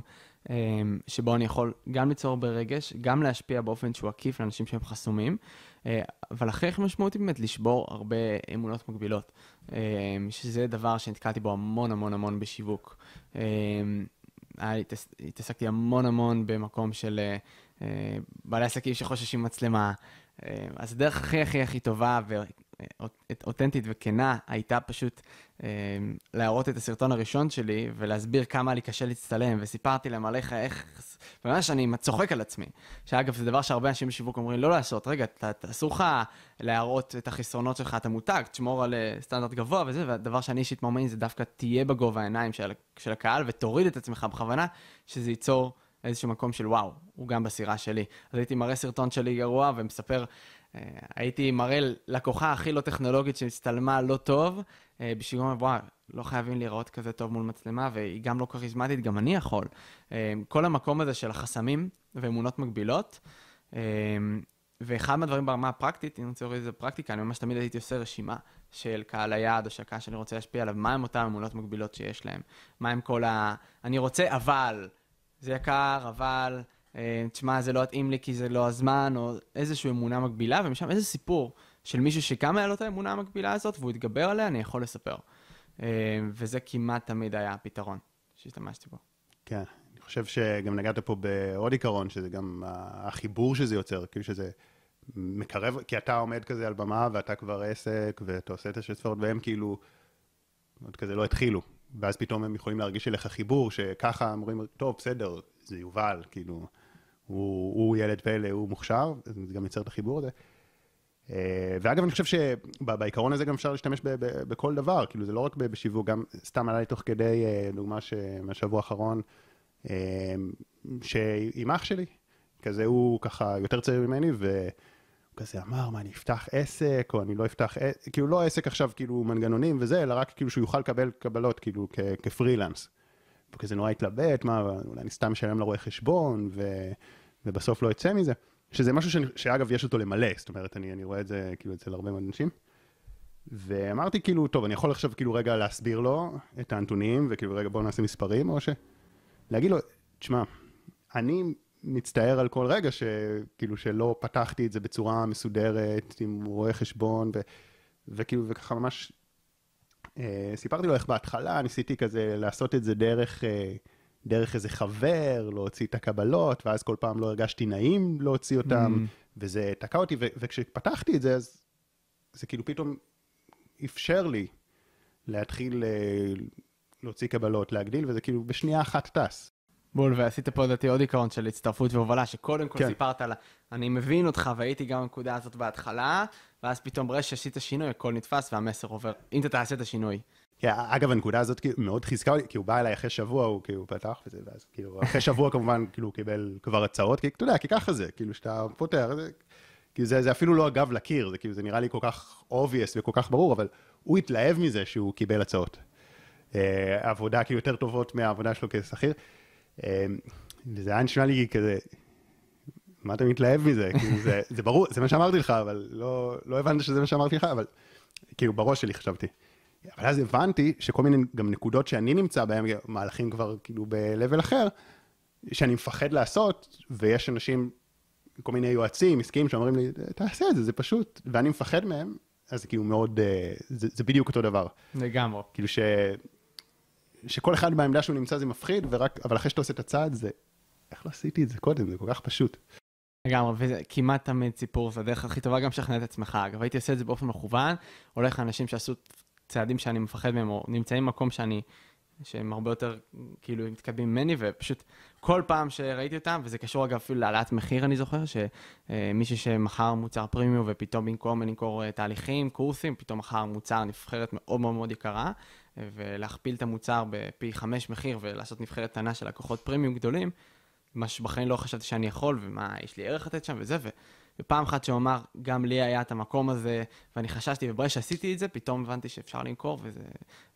שבו אני יכול גם ליצור ברגש, גם להשפיע באופן שהוא עקיף לאנשים שהם חסומים, אה, אבל הכי הכי משמעותי באמת לשבור הרבה אמונות מגבילות, אמ, שזה דבר שנתקלתי בו המון המון המון בשיווק. אמ, התעסקתי המון המון במקום של אה, אה, בעלי עסקים שחוששים מצלמה, אז הדרך הכי הכי הכי טובה אותנטית וכנה הייתה פשוט אה, להראות את הסרטון הראשון שלי ולהסביר כמה לי קשה להצטלם, וסיפרתי להם עליך איך, ממש אני צוחק על עצמי. שאגב, זה דבר שהרבה אנשים בשיווק אומרים לא לעשות, רגע, אסור לך להראות את החסרונות שלך, את המותג, תשמור על אה, סטנדרט גבוה וזה, והדבר שאני אישית מאמין זה דווקא תהיה בגובה העיניים של, של הקהל ותוריד את עצמך בכוונה, שזה ייצור איזשהו מקום של וואו, הוא גם בסירה שלי. אז הייתי מראה סרטון שלי גרוע ומספר אה, הייתי מראה לקוחה הכי לא טכנולוגית שהצטלמה לא טוב, אה, בשביל לומר, וואו, לא חייבים להיראות כזה טוב מול מצלמה, והיא גם לא כריזמטית, גם אני יכול. אה, כל המקום הזה של החסמים ואמונות מגבילות, ואחד מהדברים ברמה הפרקטית, אם אני רוצה לראות איזה פרקטיקה, אני ממש תמיד הייתי עושה רשימה של קהל היעד הקהל שאני רוצה להשפיע עליו, מה הם אותן אמונות מגבילות שיש להם, מה הם כל ה... אני רוצה אבל, זה יקר, אבל... אה, תשמע, זה לא יתאים לי כי זה לא הזמן, או איזושהי אמונה מגבילה, ומשם איזה סיפור של מישהו שגם היה לו את האמונה המקבילה הזאת, והוא התגבר עליה, אני יכול לספר. אה, וזה כמעט תמיד היה הפתרון שהשתמשתי בו. כן, אני חושב שגם נגעת פה בעוד עיקרון, שזה גם החיבור שזה יוצר, כאילו שזה מקרב, כי אתה עומד כזה על במה, ואתה כבר עסק, ואתה עושה את השצפורת, והם כאילו, עוד כזה לא התחילו. ואז פתאום הם יכולים להרגיש אליך חיבור, שככה אומרים, טוב, בסדר, זה יובל, כאילו, הוא, הוא ילד פלא, הוא מוכשר, זה גם יוצר את החיבור הזה. אה, ואגב, אני חושב שבעיקרון הזה גם אפשר להשתמש ב, ב, בכל דבר, כאילו זה לא רק בשיווק, גם סתם עלה לי תוך כדי, אה, דוגמה מהשבוע האחרון, אה, שעם אח שלי, כזה הוא ככה יותר צעיר ממני, והוא כזה אמר, מה, אני אפתח עסק, או אני לא אפתח, כאילו לא עסק עכשיו, כאילו מנגנונים וזה, אלא רק כאילו שהוא יוכל לקבל קבלות, כאילו כפרילנס. וכזה נורא התלבט, מה, אולי אני סתם אשלם לרואה חשבון, ו, ובסוף לא אצא מזה. שזה משהו שאני, שאגב יש אותו למלא, זאת אומרת, אני, אני רואה את זה כאילו אצל הרבה מאוד אנשים. ואמרתי כאילו, טוב, אני יכול עכשיו כאילו רגע להסביר לו את הנתונים, וכאילו רגע בואו נעשה מספרים, או ש... להגיד לו, תשמע, אני מצטער על כל רגע שכאילו שלא פתחתי את זה בצורה מסודרת עם רואה חשבון ו, וכאילו וככה ממש סיפרתי לו איך בהתחלה ניסיתי כזה לעשות את זה דרך, אה, דרך איזה חבר, להוציא את הקבלות, ואז כל פעם לא הרגשתי נעים להוציא אותם, mm. וזה תקע אותי, ו- וכשפתחתי את זה, אז זה כאילו פתאום אפשר לי להתחיל אה, להוציא קבלות, להגדיל, וזה כאילו בשנייה אחת טס. בול, ועשית פה לדעתי עוד עיקרון של הצטרפות והובלה, שקודם כל כן. סיפרת על, אני מבין אותך והייתי גם בנקודה הזאת בהתחלה, ואז פתאום ברגע שעשית שינוי, הכל נתפס והמסר עובר, אם אתה תעשה את השינוי. כן, אגב, הנקודה הזאת כאילו מאוד חיזקה אותי, כי הוא בא אליי אחרי שבוע, הוא כאילו פתח וזה, ואז כאילו, אחרי שבוע כמובן, כאילו, הוא קיבל כבר הצעות, כי אתה יודע, כי ככה זה, כאילו, שאתה פותח, זה, כאילו, זה, זה אפילו לא הגב לקיר, זה כאילו, זה נראה לי כל כך obvious וכל כך ברור, אבל הוא התלהב מזה שהוא קיבל הצעות. אה, עבודה כאילו יותר טובות מהעבודה שלו כשכיר. אה, וזה היה נשמע לי כזה, מה אתה מתלהב מזה? כאילו זה, זה ברור, זה מה שאמרתי לך, אבל לא, לא הבנתי שזה מה שאמרתי לך, אבל כאילו בראש שלי חשבתי. אבל אז הבנתי שכל מיני גם נקודות שאני נמצא בהן, מהלכים כבר כאילו ב-level אחר, שאני מפחד לעשות, ויש אנשים, כל מיני יועצים, עסקיים, שאומרים לי, תעשה את זה, זה פשוט, ואני מפחד מהם, אז כאילו מאוד, אה, זה, זה בדיוק אותו דבר. לגמרי. כאילו ש... שכל אחד בעמדה שהוא נמצא זה מפחיד, ורק, אבל אחרי שאתה עושה את הצעד זה, איך לא עשיתי את זה קודם, זה כל כך פשוט. לגמרי, וזה כמעט תמיד סיפור, זה הדרך הכי טובה גם לשכנע את עצמך. אגב, הייתי עושה את זה באופן מכוון, הולך לאנשים שעשו צעדים שאני מפחד מהם, או נמצאים במקום שאני, שהם הרבה יותר כאילו מתקדמים ממני, ופשוט כל פעם שראיתי אותם, וזה קשור אגב אפילו להעלאת מחיר, אני זוכר, שמישהו שמכר מוצר פרימיום, ופתאום במקום לקרוא אה, תהליכים, קורסים, פתאום מכר מוצר נבחרת מאוד מאוד מאוד יקרה, ולהכפיל את המוצר בפי חמש מחיר ולעשות נבחרת קטנה של לקוחות פרימיום גדולים, מה שבחיים לא חשבתי שאני יכול, ומה, יש לי ערך לתת שם וזה, ו... ופעם אחת שהוא אמר, גם לי היה את המקום הזה, ואני חששתי, וברגע שעשיתי את זה, פתאום הבנתי שאפשר למכור, וזה...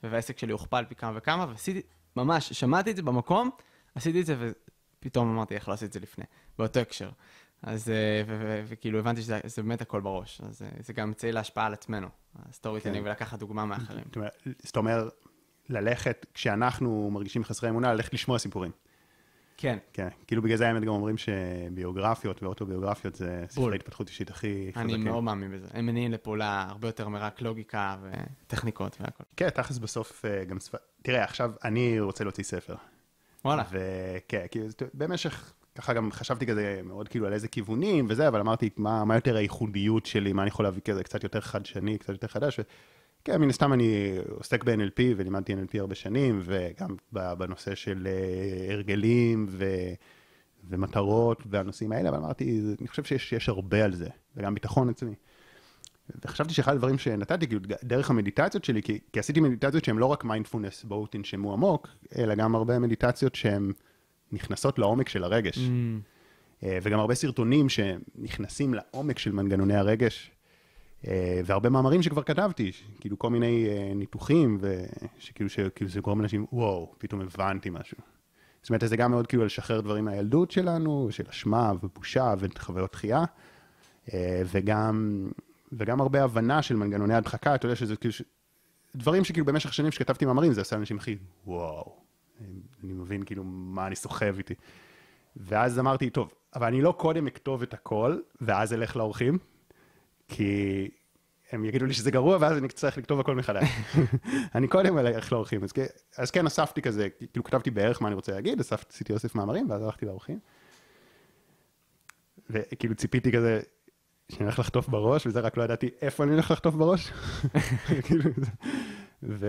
והעסק שלי הוכפל פי כמה וכמה, ועשיתי, ממש, שמעתי את זה במקום, עשיתי את זה, ופתאום אמרתי, איך לא עשיתי את זה לפני, באותו הקשר. אז, וכאילו הבנתי שזה באמת הכל בראש, אז זה גם אמצעי להשפעה על עצמנו, ה storytelling, כן. ולקחת דוגמה מאחרים. זאת אומרת, ללכת, כשאנחנו מרגישים חסרי אמונה, ללכת לשמוע סיפורים. כן. כן, כאילו בגלל זה האמת גם אומרים שביוגרפיות ואוטוביוגרפיות זה ספרי התפתחות אישית הכי חזקים. אני מאוד מאמין בזה. הם מניעים לפעולה הרבה יותר מרק לוגיקה וטכניקות והכל. כן, תכלס בסוף אה, גם. תראה, עכשיו אני רוצה להוציא ספר. וואלה. וכן, כאילו במשך, ככה גם חשבתי כזה מאוד כאילו על איזה כיוונים וזה, אבל אמרתי, מה, מה יותר הייחודיות שלי, מה אני יכול להביא כזה קצת יותר חדשני, קצת יותר חדש. ו... כן, מן הסתם אני עוסק ב-NLP ולימדתי NLP הרבה שנים, וגם בנושא של אה, הרגלים ו... ומטרות והנושאים האלה, אבל אמרתי, אני חושב שיש הרבה על זה, וגם ביטחון עצמי. וחשבתי שאחד הדברים שנתתי, כאילו, דרך המדיטציות שלי, כי, כי עשיתי מדיטציות שהן לא רק מיינדפולנס, בואו תנשמו עמוק, אלא גם הרבה מדיטציות שהן נכנסות לעומק של הרגש. Mm. אה, וגם הרבה סרטונים שנכנסים לעומק של מנגנוני הרגש, אה, והרבה מאמרים שכבר כתבתי, כאילו כל מיני אה, ניתוחים, ושכאילו שכאילו זה גורם לאנשים, וואו, פתאום הבנתי משהו. זאת אומרת, זה גם מאוד כאילו לשחרר דברים מהילדות שלנו, של אשמה ובושה וחוויות תחייה, וגם, וגם הרבה הבנה של מנגנוני הדחקה, אתה יודע שזה כאילו, דברים שכאילו במשך שנים שכתבתי מאמרים, זה עשה לאנשים הכי, וואו, אני מבין כאילו מה אני סוחב איתי. ואז אמרתי, טוב, אבל אני לא קודם אכתוב את הכל, ואז אלך לאורחים, כי הם יגידו לי שזה גרוע, ואז אני אצטרך לכתוב הכל מחדש. אני קודם אלך לאורחים. אז, אז כן, אספתי כזה, כאילו כתבתי בערך מה אני רוצה להגיד, אספתי, עשיתי אוסף מאמרים, ואז הלכתי לאורחים. וכאילו ציפיתי כזה, שאני הולך לחטוף בראש, וזה רק לא ידעתי איפה אני הולך לחטוף בראש. כאילו, ו...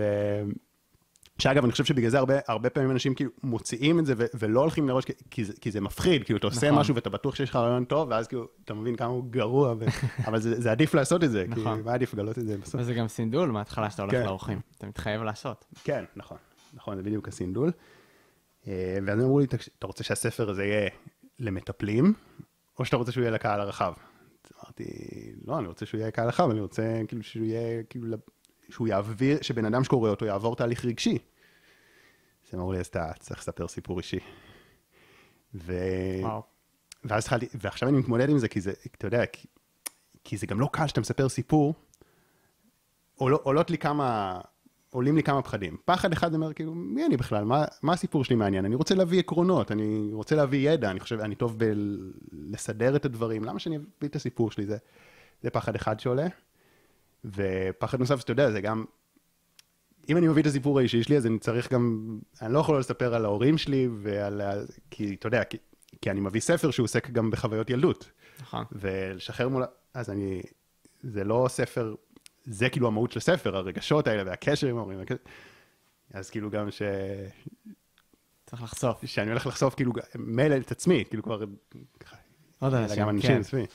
שאגב, אני חושב שבגלל זה הרבה, הרבה פעמים אנשים כאילו מוציאים את זה ו- ולא הולכים לראש, כי זה, כי זה מפחיד, כאילו אתה עושה נכון. משהו ואתה בטוח שיש לך רעיון טוב, ואז כאילו אתה מבין כמה הוא גרוע, ו... אבל זה, זה עדיף לעשות את זה, נכון. כי מה עדיף לגלות את זה בסוף. וזה גם סינדול מההתחלה שאתה הולך כן. לאורחים, אתה מתחייב לעשות. כן, נכון, נכון, זה בדיוק הסינדול. אה, ואז אמרו לי, אתה רוצה שהספר הזה יהיה למטפלים, או שאתה רוצה שהוא יהיה לקהל הרחב? אמרתי, לא, אני רוצה שהוא יהיה לקהל הרחב, אני רוצה כאילו שהוא יהיה כאילו שהוא יעביר, שבן אדם שקורא אותו יעבור תהליך רגשי. אז אמרו לי, אז אתה צריך לספר סיפור אישי. ו... וואו. ואז התחלתי, ועכשיו אני מתמודד עם זה, כי זה, אתה יודע, כי, כי זה גם לא קל שאתה מספר סיפור, עול, עולות לי כמה, עולים לי כמה פחדים. פחד אחד אומר, כאילו, מי אני בכלל? מה, מה הסיפור שלי מעניין? אני רוצה להביא עקרונות, אני רוצה להביא ידע, אני חושב, אני טוב בלסדר את הדברים, למה שאני אביא את הסיפור שלי? זה, זה פחד אחד שעולה. ופחד נוסף שאתה יודע, זה גם, אם אני מביא את הסיפור האישי שלי, אז אני צריך גם, אני לא יכול לספר על ההורים שלי ועל, כי אתה יודע, כי, כי אני מביא ספר שהוא עוסק גם בחוויות ילדות. נכון. ולשחרר מול, אז אני, זה לא ספר, זה כאילו המהות של הספר, הרגשות האלה והקשר עם ההורים. אז כאילו גם ש... צריך לחשוף. שאני הולך לחשוף כאילו מילא את עצמי, כאילו כבר... עוד אנשים, גם אנשים כן. עצמי.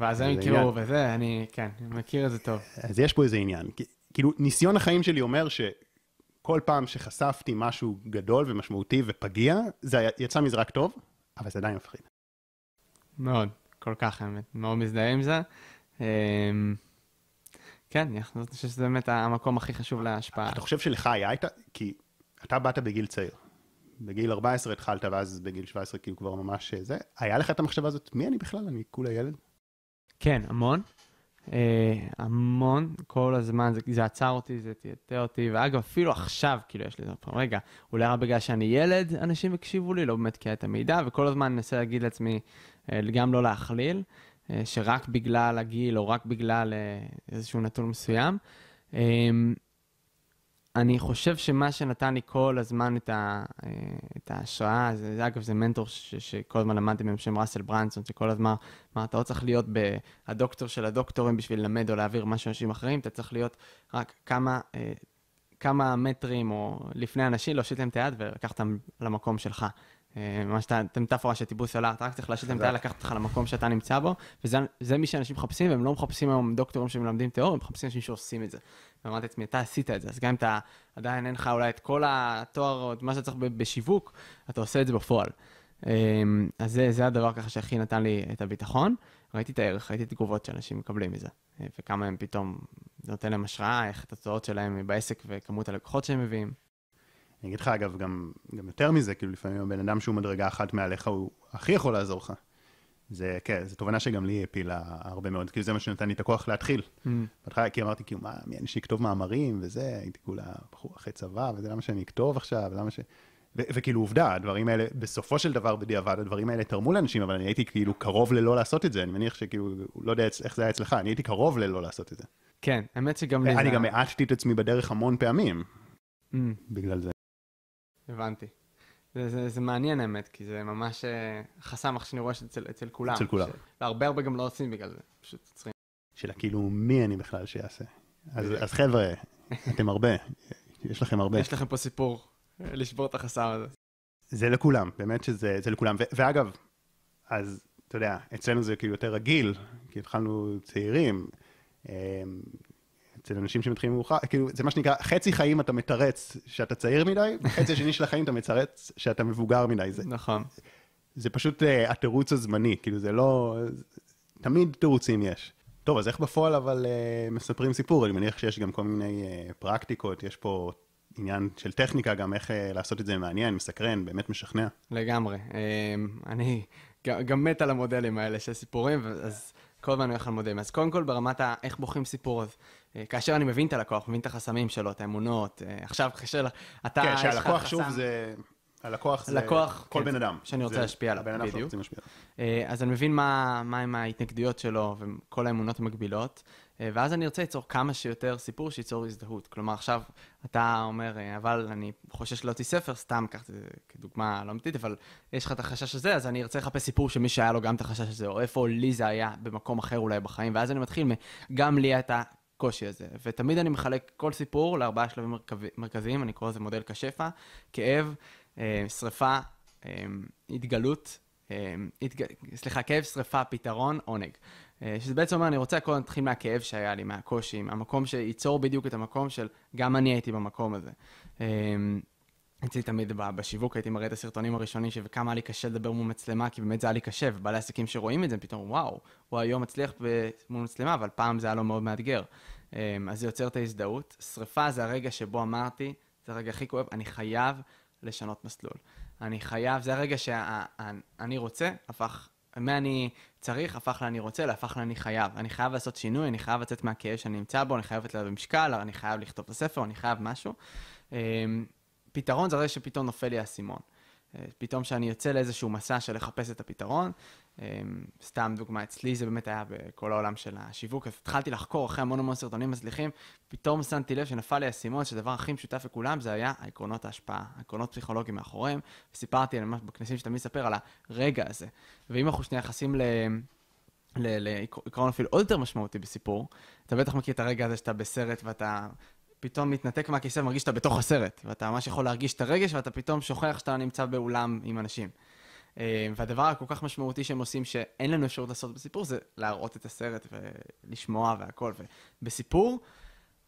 ואז הם זה כאילו. וזה, אני, כן, מכיר את זה טוב. אז יש פה איזה עניין. כאילו, ניסיון החיים שלי אומר שכל פעם שחשפתי משהו גדול ומשמעותי ופגיע, זה יצא מזה רק טוב, אבל זה עדיין מפחיד. מאוד, כל כך האמת, מאוד מזדהה עם זה. אמ, כן, אני חושב שזה באמת המקום הכי חשוב להשפעה. אתה חושב שלך היה את ה... כי אתה באת בגיל צעיר. בגיל 14 התחלת, ואז בגיל 17 כאילו כבר ממש זה. היה לך את המחשבה הזאת, מי אני בכלל? אני כולה ילד? כן, המון. אה, המון, כל הזמן, זה, זה עצר אותי, זה טאטא אותי, ואגב, אפילו עכשיו, כאילו, יש לי זה פעם, רגע, אולי רק בגלל שאני ילד, אנשים יקשיבו לי, לא באמת כי היה את המידע, וכל הזמן אני מנסה להגיד לעצמי, אה, גם לא להכליל, אה, שרק בגלל הגיל, או רק בגלל איזשהו נתון מסוים. אני חושב שמה שנתן לי כל הזמן את, ה, אה, את ההשראה, זה, אגב, זה מנטור ש, שכל הזמן למדתי מהם, בשם ראסל ברנסון, שכל הזמן אמר, אתה לא צריך להיות הדוקטור של הדוקטורים בשביל ללמד או להעביר משהו לאנשים אחרים, אתה צריך להיות רק כמה, אה, כמה מטרים או לפני אנשים, להושיט להם את היד ולקחת אותם למקום שלך. אה, ממש את המטאפורה של טיפוס סולר, אתה רק צריך להם את היד, לקחת אותך למקום שאתה נמצא בו, וזה זה מי שאנשים מחפשים, והם לא מחפשים היום דוקטורים שמלמדים תיאוריה, הם מחפשים אנשים שעושים את זה. ואמרתי לעצמי, אתה עשית את זה, אז גם אם אתה עדיין אין לך אולי את כל התואר או את מה שאתה בשיווק, אתה עושה את זה בפועל. אמ, אז זה, זה הדבר ככה שהכי נתן לי את הביטחון. ראיתי את הערך, ראיתי את התגובות שאנשים מקבלים מזה, אה, וכמה הם פתאום, זה נותן להם השראה, איך התוצאות שלהם בעסק וכמות הלקוחות שהם מביאים. אני אגיד לך, אגב, גם, גם יותר מזה, כאילו לפעמים הבן אדם שהוא מדרגה אחת מעליך, הוא הכי יכול לעזור לך. זה, כן, זו תובנה שגם לי הפילה הרבה מאוד, כאילו זה מה שנתן לי את הכוח להתחיל. בהתחלה כי אמרתי, כאילו, מה, מי אני שאכתוב מאמרים וזה, הייתי כולה בחור אחרי צבא, וזה למה שאני אכתוב עכשיו, למה ש... ו- וכאילו עובדה, הדברים האלה, בסופו של דבר בדיעבד, הדברים האלה תרמו לאנשים, אבל אני הייתי כאילו קרוב ללא לעשות את זה, אני מניח שכאילו, לא יודע איך זה היה אצלך, אני הייתי קרוב ללא לעשות את זה. כן, האמת שגם לי אני. גם האטתי את עצמי בדרך המון פעמים, אמ, בגלל זה. הבנתי. זה, זה, זה מעניין האמת, כי זה ממש אה, חסם, איך שאני רואה שאצל אצל כולם. אצל כולם. והרבה הרבה גם לא עושים בגלל זה, פשוט עוצרים. של כאילו, מי אני בכלל שיעשה? אז, אז חבר'ה, אתם הרבה, יש לכם הרבה. יש לכם פה סיפור, אה, לשבור את החסם הזה. זה לכולם, באמת שזה זה לכולם. ו- ואגב, אז אתה יודע, אצלנו זה כאילו יותר רגיל, כי התחלנו צעירים, אמ, אצל אנשים שמתחילים מאוחר, כאילו, זה מה שנקרא, חצי חיים אתה מתרץ שאתה צעיר מדי, בחצי השני של החיים אתה מתרץ שאתה מבוגר מדי. זה, נכון. זה פשוט uh, התירוץ הזמני, כאילו זה לא... תמיד תירוצים יש. טוב, אז איך בפועל אבל uh, מספרים סיפור? אני מניח שיש גם כל מיני uh, פרקטיקות, יש פה עניין של טכניקה, גם איך uh, לעשות את זה מעניין, מסקרן, באמת משכנע. לגמרי. אמ, אני גם, גם מת על המודלים האלה של סיפורים, אז כל הזמן הולך על מודלים. אז קודם כל ברמת ה... איך בוחרים סיפור, אז כאשר אני מבין את הלקוח, מבין את החסמים שלו, את האמונות, אה, עכשיו כאשר אתה, כן, שהלקוח שוב זה... הלקוח זה לקוח, כל כן, בן אדם. שאני רוצה להשפיע עליו, שאנחנו בדיוק. להשפיע אה. אז אני מבין מה, מה עם ההתנגדויות שלו וכל האמונות המקבילות, אה, ואז אני ארצה ליצור כמה שיותר סיפור שייצור הזדהות. כלומר, עכשיו אתה אומר, אה, אבל אני חושש להוציא ספר, סתם קח את זה כדוגמה לא אמיתית, אבל יש לך את החשש הזה, אז אני ארצה לחפש סיפור שמי שהיה לו גם את החשש הזה, או איפה לי זה היה במקום אחר אולי בחיים, ואז אני מתחיל, גם לי את הקושי הזה. ותמיד אני מחלק כל סיפור לארבעה שלבים מרכזיים, אני קורא לזה מודל כשפע, כאב, אה, שריפה, אה, התגלות, אה, התג... סליחה, כאב, שריפה, פתרון, עונג. שזה בעצם אומר, אני רוצה קודם להתחיל מהכאב שהיה לי, מהקושי, מהמקום שייצור בדיוק את המקום של גם אני הייתי במקום הזה. אצלי תמיד בשיווק הייתי מראה את הסרטונים הראשונים וכמה היה לי קשה לדבר מול מצלמה, כי באמת זה היה לי קשה, ובעלי עסקים שרואים את זה, פתאום, וואו, הוא היום מצליח מול מצלמה, אבל פעם זה היה לו מאוד מאתגר. אה, אז זה יוצר את ההזדהות. שריפה זה הרגע שבו אמרתי, זה הרגע הכי כואב, אני חייב לשנות מסלול. אני חייב, זה הרגע שאני רוצה, הפך מאני צריך, הפך לאני רוצה, להפך לאני חייב. אני חייב לעשות שינוי, אני חייב לצאת מהכאב שאני נמצא בו, אני חייב לתת במשקל, אני חייב לכתוב את הספר, אני חייב משהו. פתרון זה הרי שפתאום נופל לי האסימון. אה, פתאום שאני יוצא לאיזשהו מסע של לחפש את הפתרון, אמ, סתם דוגמה, אצלי זה באמת היה בכל העולם של השיווק, אז התחלתי לחקור אחרי המון המון סרטונים מצליחים, פתאום שמתי לב שנפל לי האסימון, שהדבר הכי משותף לכולם זה היה העקרונות ההשפעה, העקרונות פסיכולוגיים מאחוריהם, וסיפרתי על ממש בכנסים שתמיד אספר על הרגע הזה. ואם אנחנו שנייה נכנסים ל... לעיקרון אפילו עוד יותר משמעותי בסיפור, אתה בטח מכיר את הרגע הזה שאתה בסרט ואתה פתאום מתנתק מהכיסא ומרגיש שאתה בתוך הסרט, ואתה ממש יכול להרגיש את הרגש ואתה פתאום שוכח שאתה נמצא באולם עם אנשים. אה, והדבר הכל כך משמעותי שהם עושים, שאין לנו אפשרות לעשות בסיפור, זה להראות את הסרט ולשמוע והכל. ובסיפור,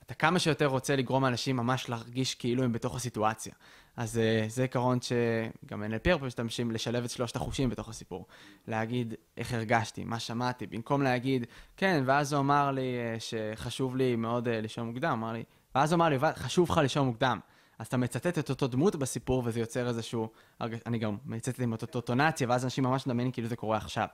אתה כמה שיותר רוצה לגרום לאנשים ממש להרגיש כאילו הם בתוך הסיטואציה. אז uh, זה עיקרון שגם NLP הרבה משתמשים לשלב את שלושת החושים בתוך הסיפור. להגיד איך הרגשתי, מה שמעתי, במקום להגיד, כן, ואז הוא אמר לי uh, שחשוב לי מאוד לישון מוקדם, אמר לי, ואז הוא אמר לי, חשוב לך לישון מוקדם. אז אתה מצטט את אותו דמות בסיפור, וזה יוצר איזשהו... אני גם מצטט עם אותו טונציה, ואז אנשים ממש מדמיינים כאילו זה קורה עכשיו.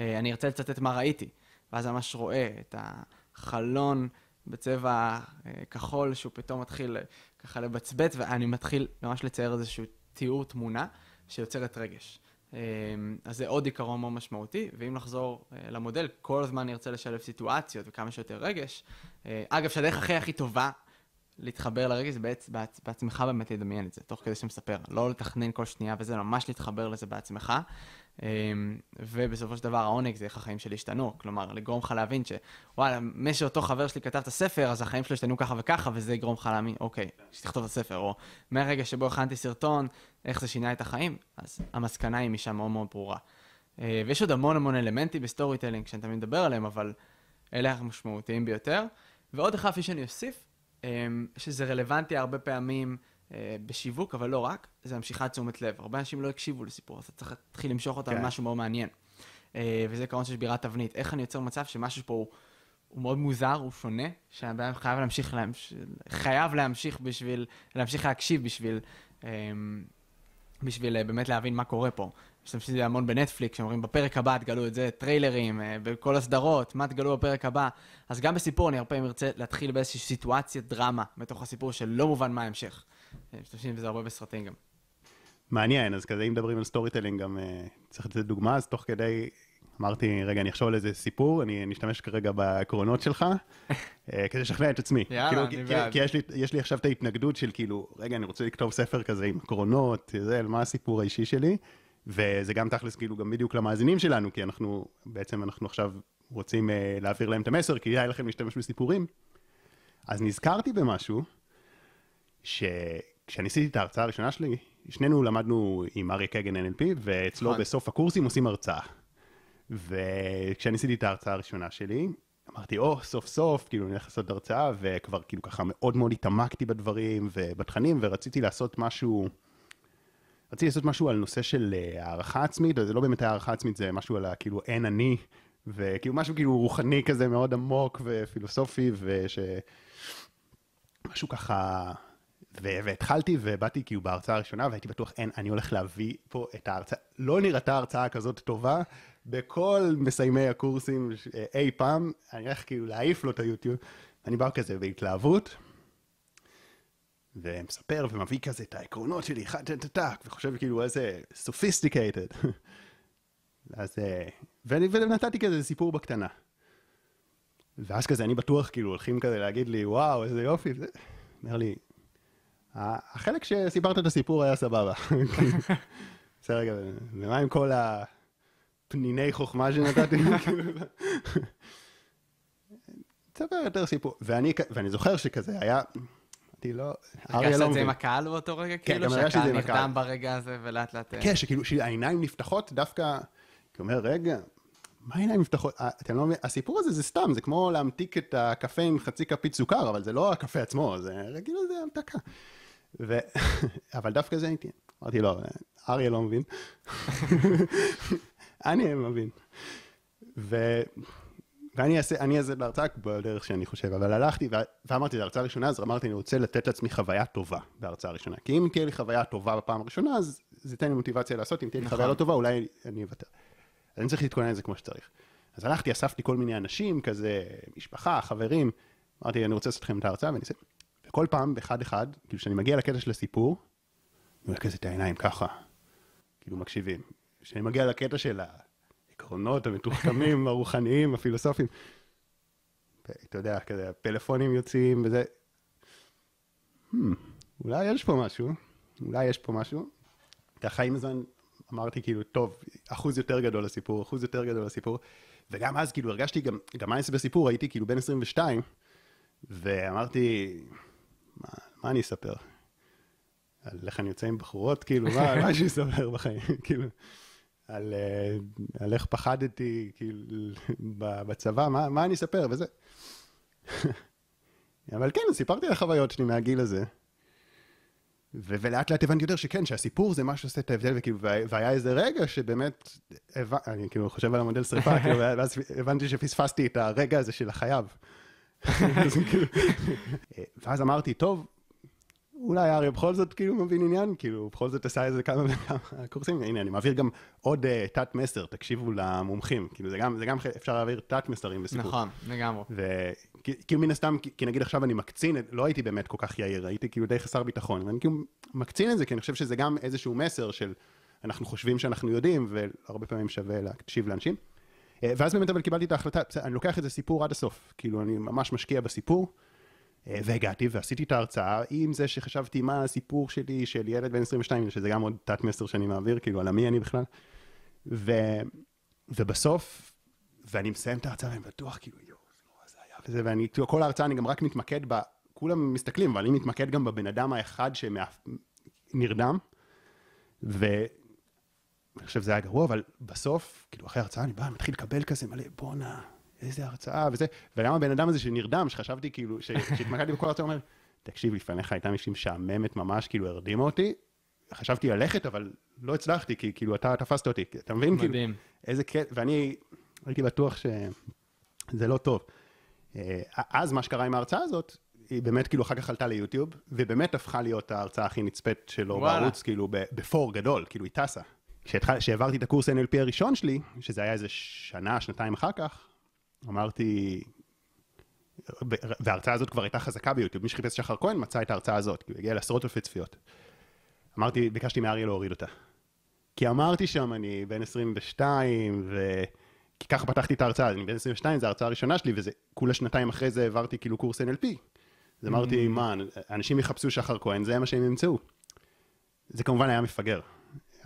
אה, אני ארצה לצטט מה ראיתי, ואז ממש רואה את החלון בצבע אה, כחול, שהוא פתאום מתחיל אה, ככה לבצבץ, ואני מתחיל ממש לצייר איזשהו תיאור תמונה שיוצרת רגש. אז זה עוד עיקרון מאוד משמעותי, ואם נחזור למודל, כל הזמן נרצה לשלב סיטואציות וכמה שיותר רגש. אגב, שהדרך הכי הכי טובה להתחבר לרגש, זה בעצ, בעצ, בעצמך באמת לדמיין את זה, תוך כדי שמספר. לא לתכנן כל שנייה וזה, ממש להתחבר לזה בעצמך. אמ, ובסופו של דבר העונג זה איך החיים שלי השתנו. כלומר, לגרום לך להבין שוואלה, מי שאותו חבר שלי כתב את הספר, אז החיים שלו השתנו ככה וככה, וזה יגרום לך להאמין, אוקיי, שתכתוב את הספר. או מהרגע שבו הכנתי סרטון, איך זה שינה את החיים, אז המסקנה היא משם מאוד מאוד ברורה. אה, ויש עוד המון המון אלמנטים ב storytelling שאני תמיד מדבר עליהם, אבל אלה המשמעותיים ביותר. ועוד אחד, כפי שאני אוסיף, שזה רלוונטי הרבה פעמים אה, בשיווק, אבל לא רק, זה המשיכת תשומת לב. הרבה אנשים לא הקשיבו לסיפור, אז אתה צריך להתחיל למשוך אותם כן. למשהו מאוד מעניין. אה, וזה עיקרון של שבירת תבנית. איך אני יוצר מצב שמשהו פה הוא, הוא מאוד מוזר, הוא שונה, שהבן חייב להמשיך, להמש... חייב להמשיך בשביל, להמשיך להקשיב בשביל, אמ, בשביל אה, באמת להבין מה קורה פה. משתמשים בזה המון בנטפליקס, שאומרים בפרק הבא תגלו את זה, טריילרים, אה, בכל הסדרות, מה תגלו בפרק הבא. אז גם בסיפור אני הרבה פעמים ארצה להתחיל באיזושהי סיטואציית דרמה בתוך הסיפור שלא מובן מה ההמשך. אה, משתמשים בזה הרבה בסרטים גם. מעניין, אז כזה אם מדברים על storytelling גם uh, צריך לתת דוגמה, אז תוך כדי אמרתי, רגע, אני אחשוב על איזה סיפור, אני אשתמש כרגע בעקרונות שלך, כדי לשכנע את עצמי. יאללה, כאילו, אני בעד. כי יש לי, יש לי עכשיו את ההתנגדות של כאילו, רגע, אני רוצה לכתוב ספר כזה עם עקרונות, זה, מה הסיפור האישי שלי. וזה גם תכלס כאילו גם בדיוק למאזינים שלנו, כי אנחנו, בעצם אנחנו עכשיו רוצים uh, להעביר להם את המסר, כי כדאי לכם להשתמש בסיפורים. אז נזכרתי במשהו, שכשאני עשיתי את ההרצאה הראשונה שלי, שנינו למדנו עם אריה קגן NLP, ואצלו נכון. בסוף הקורסים עושים הרצאה. וכשאני עשיתי את ההרצאה הראשונה שלי, אמרתי, או, oh, סוף סוף, כאילו, אני הולך לעשות הרצאה, וכבר כאילו ככה מאוד מאוד התעמקתי בדברים ובתכנים, ורציתי לעשות משהו... רציתי לעשות משהו על נושא של אה, הערכה עצמית, זה לא באמת הערכה עצמית, זה משהו על כאילו אין אני, וכאילו משהו כאילו רוחני כזה מאוד עמוק ופילוסופי, וש... משהו ככה... ו- והתחלתי ובאתי כאילו בהרצאה הראשונה והייתי בטוח אין, אני הולך להביא פה את ההרצאה, לא נראתה הרצאה כזאת טובה בכל מסיימי הקורסים אה, אי פעם, אני הולך כאילו להעיף לו את היוטיוב, אני בא כזה בהתלהבות, ומספר ומביא כזה את העקרונות שלי, אחד טק טק, וחושב כאילו איזה sophisticated. אז, אה, ואני, ונתתי כזה סיפור בקטנה. ואז כזה, אני בטוח, כאילו, הולכים כזה להגיד לי, וואו, איזה יופי. אומר לי, החלק שסיפרת את הסיפור היה סבבה. בסדר, רגע, ומה עם כל הפניני חוכמה שנתתי? תספר יותר סיפור. ואני, ואני זוכר שכזה היה, אמרתי, לא, אריה לא מבין. הרגשת את זה עם הקהל באותו רגע? כן, כאילו, גם הרגשתי את זה עם הקהל. שהקהל נרדם ברגע הזה ולאט לאט... אה, כן, שכאילו, שהעיניים נפתחות דווקא, כי אומר, רגע, מה העיניים נפתחות? אה, אתם לא מבינים, הסיפור הזה זה סתם, זה כמו להמתיק את הקפה עם חצי כפית סוכר, אבל זה לא הקפה עצמו, זה כאילו זה המתקה. ו... אבל דווקא זה הייתי, אמרתי, לא, אריה לא מבין. אני מבין. ו... ואני אעשה, אני אעשה בהרצאה בדרך שאני חושב, אבל הלכתי ואמרתי, זו הרצאה ראשונה, אז אמרתי, אני רוצה לתת לעצמי חוויה טובה בהרצאה ראשונה. כי אם תהיה לי חוויה טובה בפעם הראשונה, אז זה ייתן לי מוטיבציה לעשות, אם תהיה לי חוויה לא נכון. טובה, אולי אני אוותר. אז אני צריך להתכונן לזה כמו שצריך. אז הלכתי, אספתי כל מיני אנשים, כזה, משפחה, חברים, אמרתי, אני רוצה לעשות לכם את ההרצאה, ואני אעשה... וכל פעם, באחד אחד, כאילו, כשאני מגיע לקטע של הסיפור, אני מרכז את העיניים ככה, כאילו מקשיבים. כשאני מגיע לקטע של העקרונות המתוחכמים, הרוחניים, הפילוסופיים, אתה יודע, כזה, הפלאפונים יוצאים וזה, hmm, אולי יש פה משהו, אולי יש פה משהו. ככה עם הזמן אמרתי כאילו, טוב, אחוז יותר גדול לסיפור, אחוז יותר גדול לסיפור. וגם אז כאילו הרגשתי, גם, גם אעשה בסיפור, הייתי כאילו בן 22, ואמרתי, מה, מה אני אספר? על איך אני יוצא עם בחורות, כאילו, מה, מה שאני אספר בחיים, כאילו, על, אה, על איך פחדתי, כאילו, בצבא, מה, מה אני אספר, וזה. אבל כן, סיפרתי על החוויות שלי מהגיל הזה. ו- ולאט לאט הבנתי יותר שכן, שהסיפור זה מה שעושה את ההבדל, וכאילו, והיה איזה רגע שבאמת, הבנ... אני כאילו חושב על המודל שריפה, כאילו, ואז הבנתי שפספסתי את הרגע הזה של החייו. כאילו, ואז אמרתי, טוב, אולי אריה בכל זאת כאילו מבין עניין, כאילו בכל זאת עשה איזה כמה וכמה קורסים, הנה אני מעביר גם עוד uh, תת מסר, תקשיבו למומחים, כאילו זה גם, זה גם אפשר להעביר תת מסרים בסיפור. נכון, לגמרי. וכאילו מן הסתם, כי, כי נגיד עכשיו אני מקצין, לא הייתי באמת כל כך יאיר, הייתי כאילו די חסר ביטחון, ואני כאילו מקצין את זה, כי אני חושב שזה גם איזשהו מסר של אנחנו חושבים שאנחנו יודעים, והרבה פעמים שווה להקשיב לאנשים. אה, ואז באמת אבל קיבלתי את ההחלטה, אני לוקח את זה סיפור עד הסוף, כאילו אני ממש משקיע בסיפור. אה, והגעתי ועשיתי את ההרצאה עם זה שחשבתי מה הסיפור שלי של ילד בן 22, שזה גם עוד תת מסר שאני מעביר, כאילו על מי אני בכלל. ו... ובסוף, ואני מסיים את ההרצאה ואני בטוח כאילו יואו, זה היה וזה, ואני, כאילו, כל ההרצאה אני גם רק מתמקד ב... כולם מסתכלים, אבל אני מתמקד גם בבן אדם האחד שנרדם, ואני חושב שזה היה גרוע, אבל בסוף, כאילו אחרי ההרצאה אני בא, מתחיל לקבל כזה מלא, בואנה, איזה הרצאה וזה, וגם הבן אדם הזה שנרדם, שחשבתי כאילו, שהתמקדתי בכל הרצאה, אומר, תקשיב, לפניך הייתה מישהי משעממת ממש, כאילו הרדימה אותי, חשבתי ללכת, אבל לא הצלחתי, כי כאילו אתה תפסת אותי, אתה מבין? כאילו, מדהים. כאילו, איזה כיף, ואני הייתי בטוח שזה לא טוב. אה, אז מה שקרה עם ההרצאה הזאת, היא באמת כאילו אחר כך עלתה ליוטיוב, ובאמת הפכה להיות ההרצאה הכי נצפית שלו בערוץ, כאילו בפור גדול, כאילו היא טסה. כשהעברתי את הקורס NLP הראשון שלי, שזה היה איזה שנה, שנתיים אחר כך, אמרתי, וההרצאה הזאת כבר הייתה חזקה ביוטיוב, מי שחיפש שחר כהן מצא את ההרצאה הזאת, כי הוא הגיע לעשרות אלפי צפיות. אמרתי, ביקשתי מאריה להוריד אותה. כי אמרתי שם, אני בן 22, ו... כי ככה פתחתי את ההרצאה, אני בן 22, זו ההרצאה הראשונה שלי, וזה כולה שנתיים אחרי זה העברתי כאילו קורס NLP. אז אמרתי, mm. מה, אנשים יחפשו שחר כהן, זה מה שהם ימצאו. זה כמובן היה מפגר.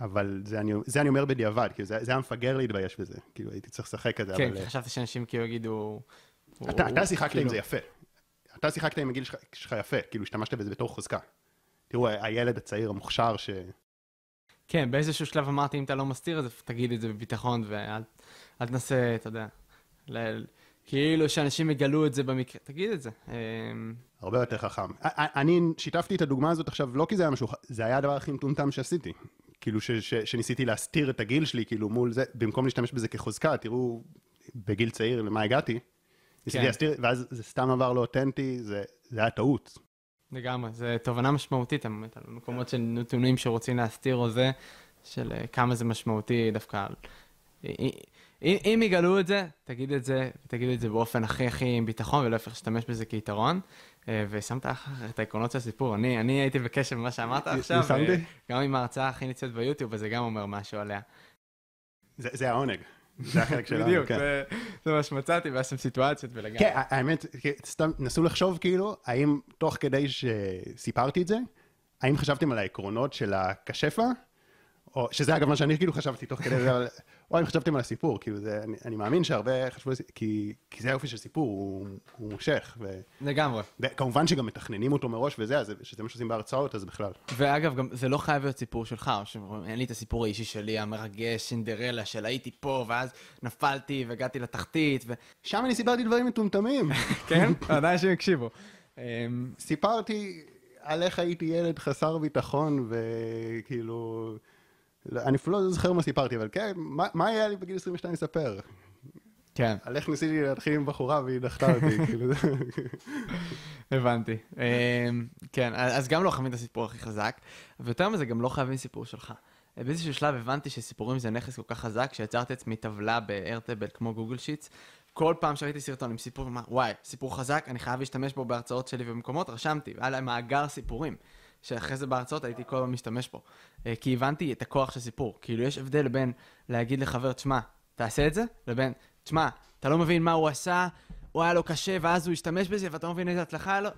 אבל זה אני, זה אני אומר בדיעבד, כאילו זה, זה היה מפגר להתבייש בזה, כאילו הייתי צריך לשחק כזה, כן, אבל... כן, חשבתי שאנשים כאילו יגידו... אתה, אתה שיחקת כאילו... עם זה יפה. אתה שיחקת עם הגיל שלך יפה, כאילו השתמשת בזה בתור חוזקה. תראו, הילד הצעיר המוכשר ש... כן, באיזשהו שלב אמרתי, אם אתה לא מסתיר את זה, תגיד את זה בביטחון, ואל תנסה, אתה יודע, ל... כאילו שאנשים יגלו את זה במקרה, תגיד את זה. אמ, הרבה יותר חכם. אני שיתפתי את הדוגמה הזאת עכשיו, לא כי זה היה משהו, זה היה הדבר הכי מטומטם שעשיתי. כאילו ש, ש, שניסיתי להסתיר את הגיל שלי, כאילו מול זה, במקום להשתמש בזה כחוזקה, תראו בגיל צעיר למה הגעתי. ניסיתי כן. להסתיר, ואז זה סתם עבר לא אותנטי, זה, זה היה טעות. לגמרי, זו תובנה משמעותית, באמת, על מקומות של נתונים שרוצים להסתיר או זה, של אה, כמה זה משמעותי דווקא. אם, אם יגלו את זה, תגיד את זה, תגיד את זה באופן הכי הכי עם ביטחון, ולא יפך להשתמש בזה כיתרון. אה, ושמת את העקרונות של הסיפור. אני, אני הייתי בקשר במה שאמרת עכשיו, גם עם ההרצאה הכי נצפית ביוטיוב, וזה גם אומר משהו עליה. זה, זה העונג. זה החלק שלנו, בדיוק, כן. זה, זה מה שמצאתי, והיה שם סיטואציות ולגמרי. כן, האמת, סתם נסו לחשוב כאילו, האם תוך כדי שסיפרתי את זה, האם חשבתם על העקרונות של הקשפה? או, שזה אגב מה שאני כאילו חשבתי תוך כדי אבל או אם חשבתם על הסיפור, כאילו זה, אני, אני מאמין שהרבה חשבו כי, כי זה היופי של סיפור, הוא, הוא מושך. ו... לגמרי. כמובן שגם מתכננים אותו מראש וזה, אז שזה מה שעושים בהרצאות, אז בכלל. ואגב, גם זה לא חייב להיות סיפור שלך, שאין לי את הסיפור האישי שלי, המרגש, סינדרלה, של הייתי פה, ואז נפלתי והגעתי לתחתית, ו... שם אני סיפרתי דברים מטומטמים. כן? עדיין שהם הקשיבו. אמ, סיפרתי על איך הייתי ילד חסר ביטחון, וכאילו... אני אפילו לא זוכר מה סיפרתי, אבל כן, מה, מה היה לי בגיל 22 לספר? כן. על איך ניסיתי להתחיל עם בחורה והיא דחתה אותי, כאילו. הבנתי. אמ, כן, אז גם לא חייבים את הסיפור הכי חזק, ויותר מזה, גם לא חייבים סיפור שלך. באיזשהו שלב הבנתי שסיפורים זה נכס כל כך חזק, שיצרתי עצמי טבלה באיירטבל כמו גוגל שיטס. כל פעם שראיתי סרטון עם סיפור, וואי, סיפור חזק, אני חייב להשתמש בו בהרצאות שלי ובמקומות, רשמתי, והיה להם מאגר סיפורים, שאחרי זה בהרצאות הייתי כל הזמן משתמש בו. אה, כי הבנתי את הכוח של סיפור. כאילו, יש הבדל בין להגיד לחבר, תשמע, תעשה את זה, לבין, תשמע, אתה לא מבין מה הוא עשה, הוא היה לו קשה, ואז הוא השתמש בזה, ואתה לא מבין איזה הצלחה היה לו.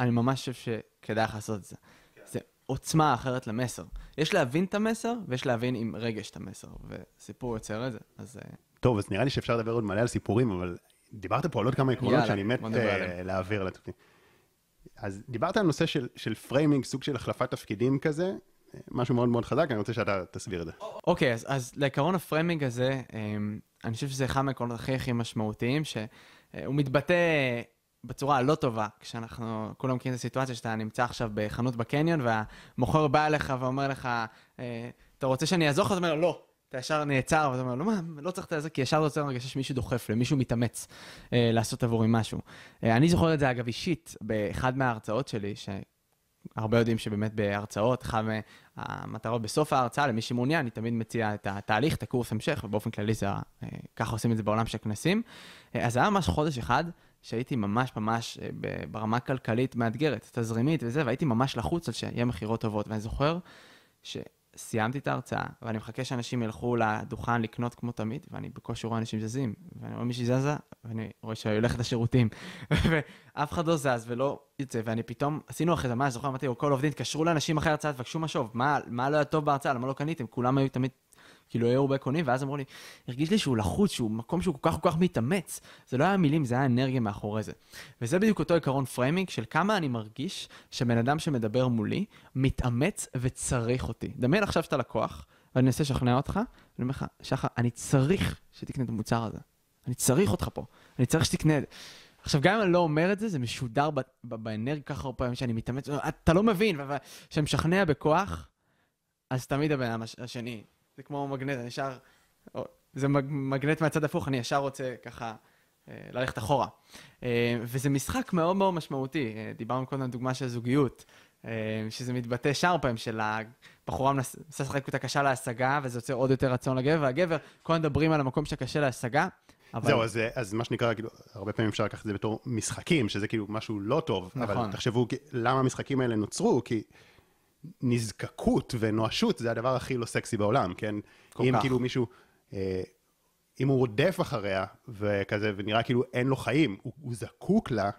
אני ממש חושב שכדאי לך לעשות את זה. זה עוצמה אחרת למסר. יש להבין את המסר, ויש להבין עם רגש את המסר, וסיפור יוצר את זה, אז... אה, טוב, אז נראה לי שאפשר לדבר עוד מלא על סיפורים, אבל דיברת פה על עוד כמה עקרונות שאני מת אה. להעביר לתוכנית. אז דיברת על נושא של, של framing, סוג של החלפת תפקידים כזה, אה, משהו מאוד מאוד חזק, אני רוצה שאתה תסביר את זה. אוקיי, אז, אז לעקרון ה framing הזה, אמ, אני חושב שזה אחד מהעקרונות הכי הכי משמעותיים, שהוא מתבטא בצורה הלא טובה, כשאנחנו, כולם מכירים את הסיטואציה שאתה נמצא עכשיו בחנות בקניון, והמוכר בא אליך ואומר לך, אה, אתה רוצה שאני אעזור לך? אתה אומר לו, לא. אתה ישר נעצר, ואתה אומר, לא, מה, לא צריך את זה, כי ישר יוצא הרגשה שמישהו דוחף לי, מישהו מתאמץ אה, לעשות עבורי משהו. אה, אני זוכר את זה, אגב, אישית, באחד מההרצאות שלי, שהרבה יודעים שבאמת בהרצאות, אחת מהמטרות בסוף ההרצאה, למי שמעוניין, אני תמיד מציע את התהליך, את הקורס המשך, ובאופן כללי זה, אה, ככה עושים את זה בעולם של כנסים. אה, אז היה ממש חודש אחד, שהייתי ממש ממש אה, ברמה כלכלית מאתגרת, תזרימית וזה, והייתי ממש לחוץ על שיהיה מכירות טובות. ואני זוכר שסיימתי את ההרצאה, ואני מחכה שאנשים ילכו לדוכן לקנות כמו תמיד, ואני בקושי רואה אנשים זזים, ואני רואה מישהי זזה, ואני רואה שהיא הולכת לשירותים, ואף אחד לא זז ולא יוצא, ואני פתאום, עשינו אחרי זה, מה, זוכר, אמרתי, כל עובדים, תתקשרו לאנשים אחרי ההרצאה, תבקשו משוב, מה, מה לא היה טוב בהרצאה, למה לא קניתם? כולם היו תמיד, כאילו, היו הרבה קונים, ואז אמרו לי, הרגיש לי שהוא לחוץ, שהוא מקום שהוא כל כך כל כך מתאמץ. זה לא היה מילים, זה היה אנרגיה מאחורי זה. וזה בדיוק אותו עיקרון framing של כמה אני מרגיש שבן אדם שמדבר מולי, מתאמץ וצריך אותי. דמיין עכשיו שאתה לקוח, ואני אנסה לשכנע אותך, ואני אומר לך, שחר, אני צריך שתקנה את המוצר הזה. אני צריך אותך פה. אני צריך שתקנה את זה. עכשיו, גם אם אני לא אומר את זה, זה משודר ב- ב- באנרגיה ככה הרבה פעמים שאני מתאמץ, אתה לא מבין, וכשאני משכנע בכוח, אז תמיד הבן אדם הש- השני, זה כמו מגנט, אני ישר, זה מג- מגנט מהצד הפוך, אני ישר רוצה ככה אה, ללכת אחורה. אה, וזה משחק מאוד מאוד משמעותי, אה, דיברנו קודם על דוגמה של זוגיות, שזה מתבטא שאר פעמים של הבחורה מנס- מנסה לשחק אותה קשה להשגה, וזה יוצר עוד יותר רצון לגבר, והגבר, כל מדברים על המקום שקשה להשגה, אבל... זהו, אז, אז מה שנקרא, כאילו, הרבה פעמים אפשר לקחת את זה בתור משחקים, שזה כאילו משהו לא טוב. נכון. אבל תחשבו למה המשחקים האלה נוצרו, כי נזקקות ונואשות זה הדבר הכי לא סקסי בעולם, כן? כל אם כך. כאילו מישהו, אה, אם הוא רודף אחריה, וכזה, ונראה כאילו אין לו חיים, הוא, הוא זקוק לה,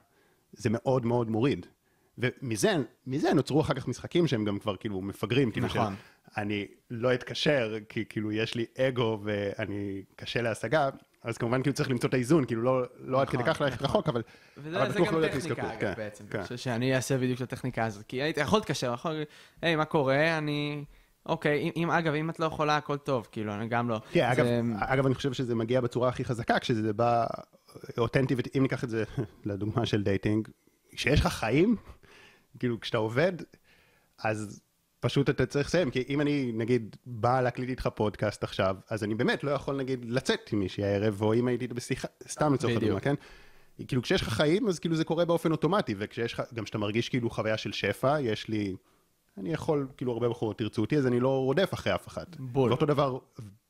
זה מאוד מאוד מוריד. ומזה מזה נוצרו אחר כך משחקים שהם גם כבר כאילו מפגרים, כאילו נכון. של אני לא אתקשר, כי כאילו יש לי אגו ואני קשה להשגה, אז כמובן כאילו צריך למצוא את האיזון, כאילו לא, לא עד כדי נכון, כך ללכת נכון. רחוק, אבל, וזה אבל זה בטוח גם לא להיות טכניקה, נזקקות. אגב, כן, בעצם. כן. אני חושב שאני אעשה בדיוק את הטכניקה הזאת. כי הייתי יכול להתקשר, יכול להגיד, היי, מה קורה? אני... אוקיי, אם, אם, אגב, אם את לא יכולה, הכל טוב, כאילו, אני גם לא. כן, אגב, זה- אגב, אני חושב שזה מגיע בצורה הכי חזקה, כשזה בא אותנטי, ואם ניקח את זה לדוגמה של dating, כשיש לך חיים, כאילו כשאתה עובד, אז פשוט אתה צריך לסיים, כי אם אני נגיד בא להקליט איתך פודקאסט עכשיו, אז אני באמת לא יכול נגיד לצאת עם מישהי הערב, או אם הייתי בשיחה, סתם לצורך. הדוגמה, כן? כאילו כשיש לך חיים, אז כאילו זה קורה באופן אוטומטי, וכשיש לך, גם כשאתה מרגיש כאילו חוויה של שפע, יש לי, אני יכול, כאילו הרבה בחורות ירצו אותי, אז אני לא רודף אחרי אף אחת. בול. ואותו דבר,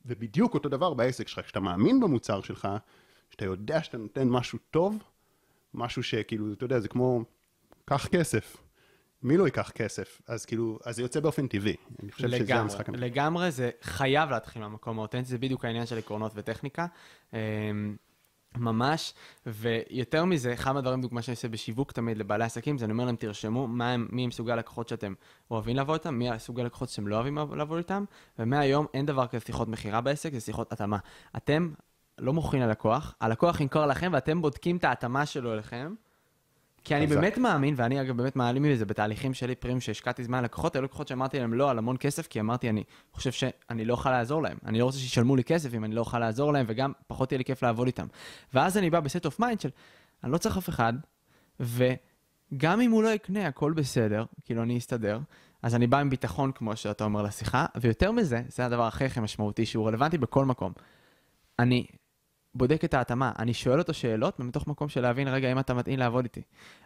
ובדיוק אותו דבר בעסק שלך, כשאתה מאמין במוצר שלך, שאתה יודע שאתה נותן משהו טוב, משהו שכאילו, אתה יודע, זה כמו, קח כסף. מי לא ייקח כסף? אז כאילו, אז זה יוצא באופן טבעי. אני חושב שזה לגמרי, המשחק. האמיתי. לגמרי זה חייב להתחיל מהמקום האותנטי, זה בדיוק העניין של עקרונות וטכניקה. אמ, ממש, ויותר מזה, אחד מהדברים, דוגמה שאני עושה בשיווק תמיד לבעלי עסקים, זה אני אומר להם, תרשמו מה הם, מי הם סוגי הלקוחות שאתם אוהבים לעבוד איתם, מי הסוגי הלקוחות שאתם לא אוהבים לעבוד איתם, ומהיום אין דבר כזה שיחות מכירה בעסק, זה שיחות התאמה. אתם לא מוכרים ללקוח, הלקוח ימכור לכם ואתם בודקים את ההתאמה שלו אליכם. כי אני. באמת מאמין, ואני אגב באמת מעלים מזה בתהליכים שלי פרים שהשקעתי זמן ללקוחות, היו לקוחות שאמרתי להם לא על המון כסף, כי אמרתי, אני חושב שאני לא אוכל לעזור להם. אני לא רוצה שישלמו לי כסף אם אני לא אוכל לעזור להם, וגם פחות יהיה לי כיף לעבוד איתם. ואז אני בא ב set of mind של, אני לא צריך אף אחד, וגם אם הוא לא יקנה, הכל בסדר, כאילו אני אסתדר. אז אני בא עם ביטחון, כמו שאתה אומר, לשיחה, ויותר מזה, זה הדבר הכי הכי משמעותי, שהוא רלוונטי בכל מקום. אני בודק את ההתאמה, אני שואל אותו שאלות מתוך מקום של להבין רגע אם אתה מתאים לעבוד איתי.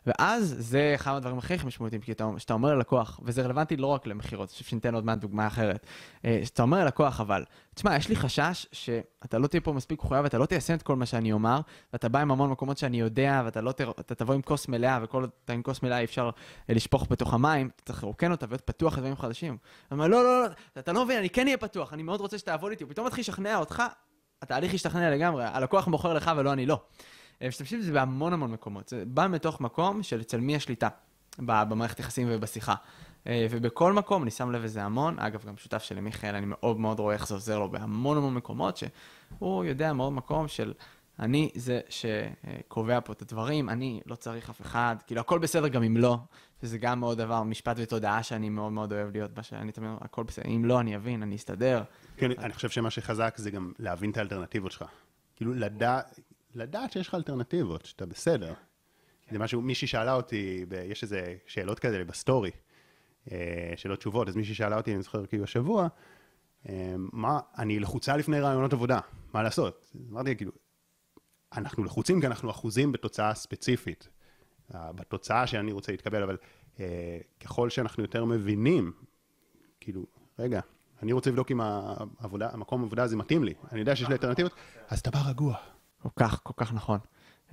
ואז זה אחד הדברים הכי משמעותיים, כי כשאתה אומר ללקוח, וזה רלוונטי לא רק למכירות, אני חושב שניתן עוד מעט דוגמה אחרת, כשאתה אומר ללקוח אבל, תשמע, יש לי חשש שאתה לא תהיה פה מספיק מחויב, ואתה לא תיישם את כל מה שאני אומר, ואתה בא עם המון מקומות שאני יודע, ואתה לא תר... תבוא עם כוס מלאה, וכל עוד אתה עם כוס מלאה אי אפשר לשפוך בתוך המים, אתה צריך לרוקן אותה ולהיות פתוח לדברים חדשים. הוא אומר, לא, לא, לא, אתה לא מבין, אני כן אהיה פתוח, אני מאוד רוצה שתעבוד איתי, ופתאום מתחיל לשכנע אותך, התהליך ישתכנע לגמרי, הלקוח מוכר לך ולא אני לא. משתמשים בזה בהמון המון מקומות, זה בא מתוך מקום של אצל מי השליטה במערכת יחסים ובשיחה. ובכל מקום, אני שם לב לזה המון, אגב, גם שותף שלי, מיכאל, אני מאוד מאוד רואה איך זה עוזר לו בהמון המון מקומות, שהוא יודע מאוד מקום של אני זה שקובע פה את הדברים, אני לא צריך אף אחד, כאילו הכל בסדר גם אם לא, שזה גם מאוד דבר, משפט ותודעה שאני מאוד מאוד אוהב להיות בה, שאני תמיד אומר, הכל בסדר, אם לא, אני אבין, אני אסתדר. כן, אני חושב שמה שחזק זה גם להבין את האלטרנטיבות שלך. כאילו, לדעת, לדעת שיש לך אלטרנטיבות, שאתה בסדר. זה משהו, מישהי שאלה אותי, יש איזה שאלות כאלה בסטורי, שאלות תשובות, אז מישהי שאלה אותי, אני זוכר כאילו השבוע, מה, אני לחוצה לפני רעיונות עבודה, מה לעשות? אמרתי, כאילו, אנחנו לחוצים כי אנחנו אחוזים בתוצאה ספציפית, בתוצאה שאני רוצה להתקבל, אבל אה, ככל שאנחנו יותר מבינים, כאילו, רגע, אני רוצה לבדוק אם העבודה, המקום העבודה הזה מתאים לי, אני יודע שיש לי אלטרנטיבות, אז אתה בא רגוע. כל כך, כל כך נכון.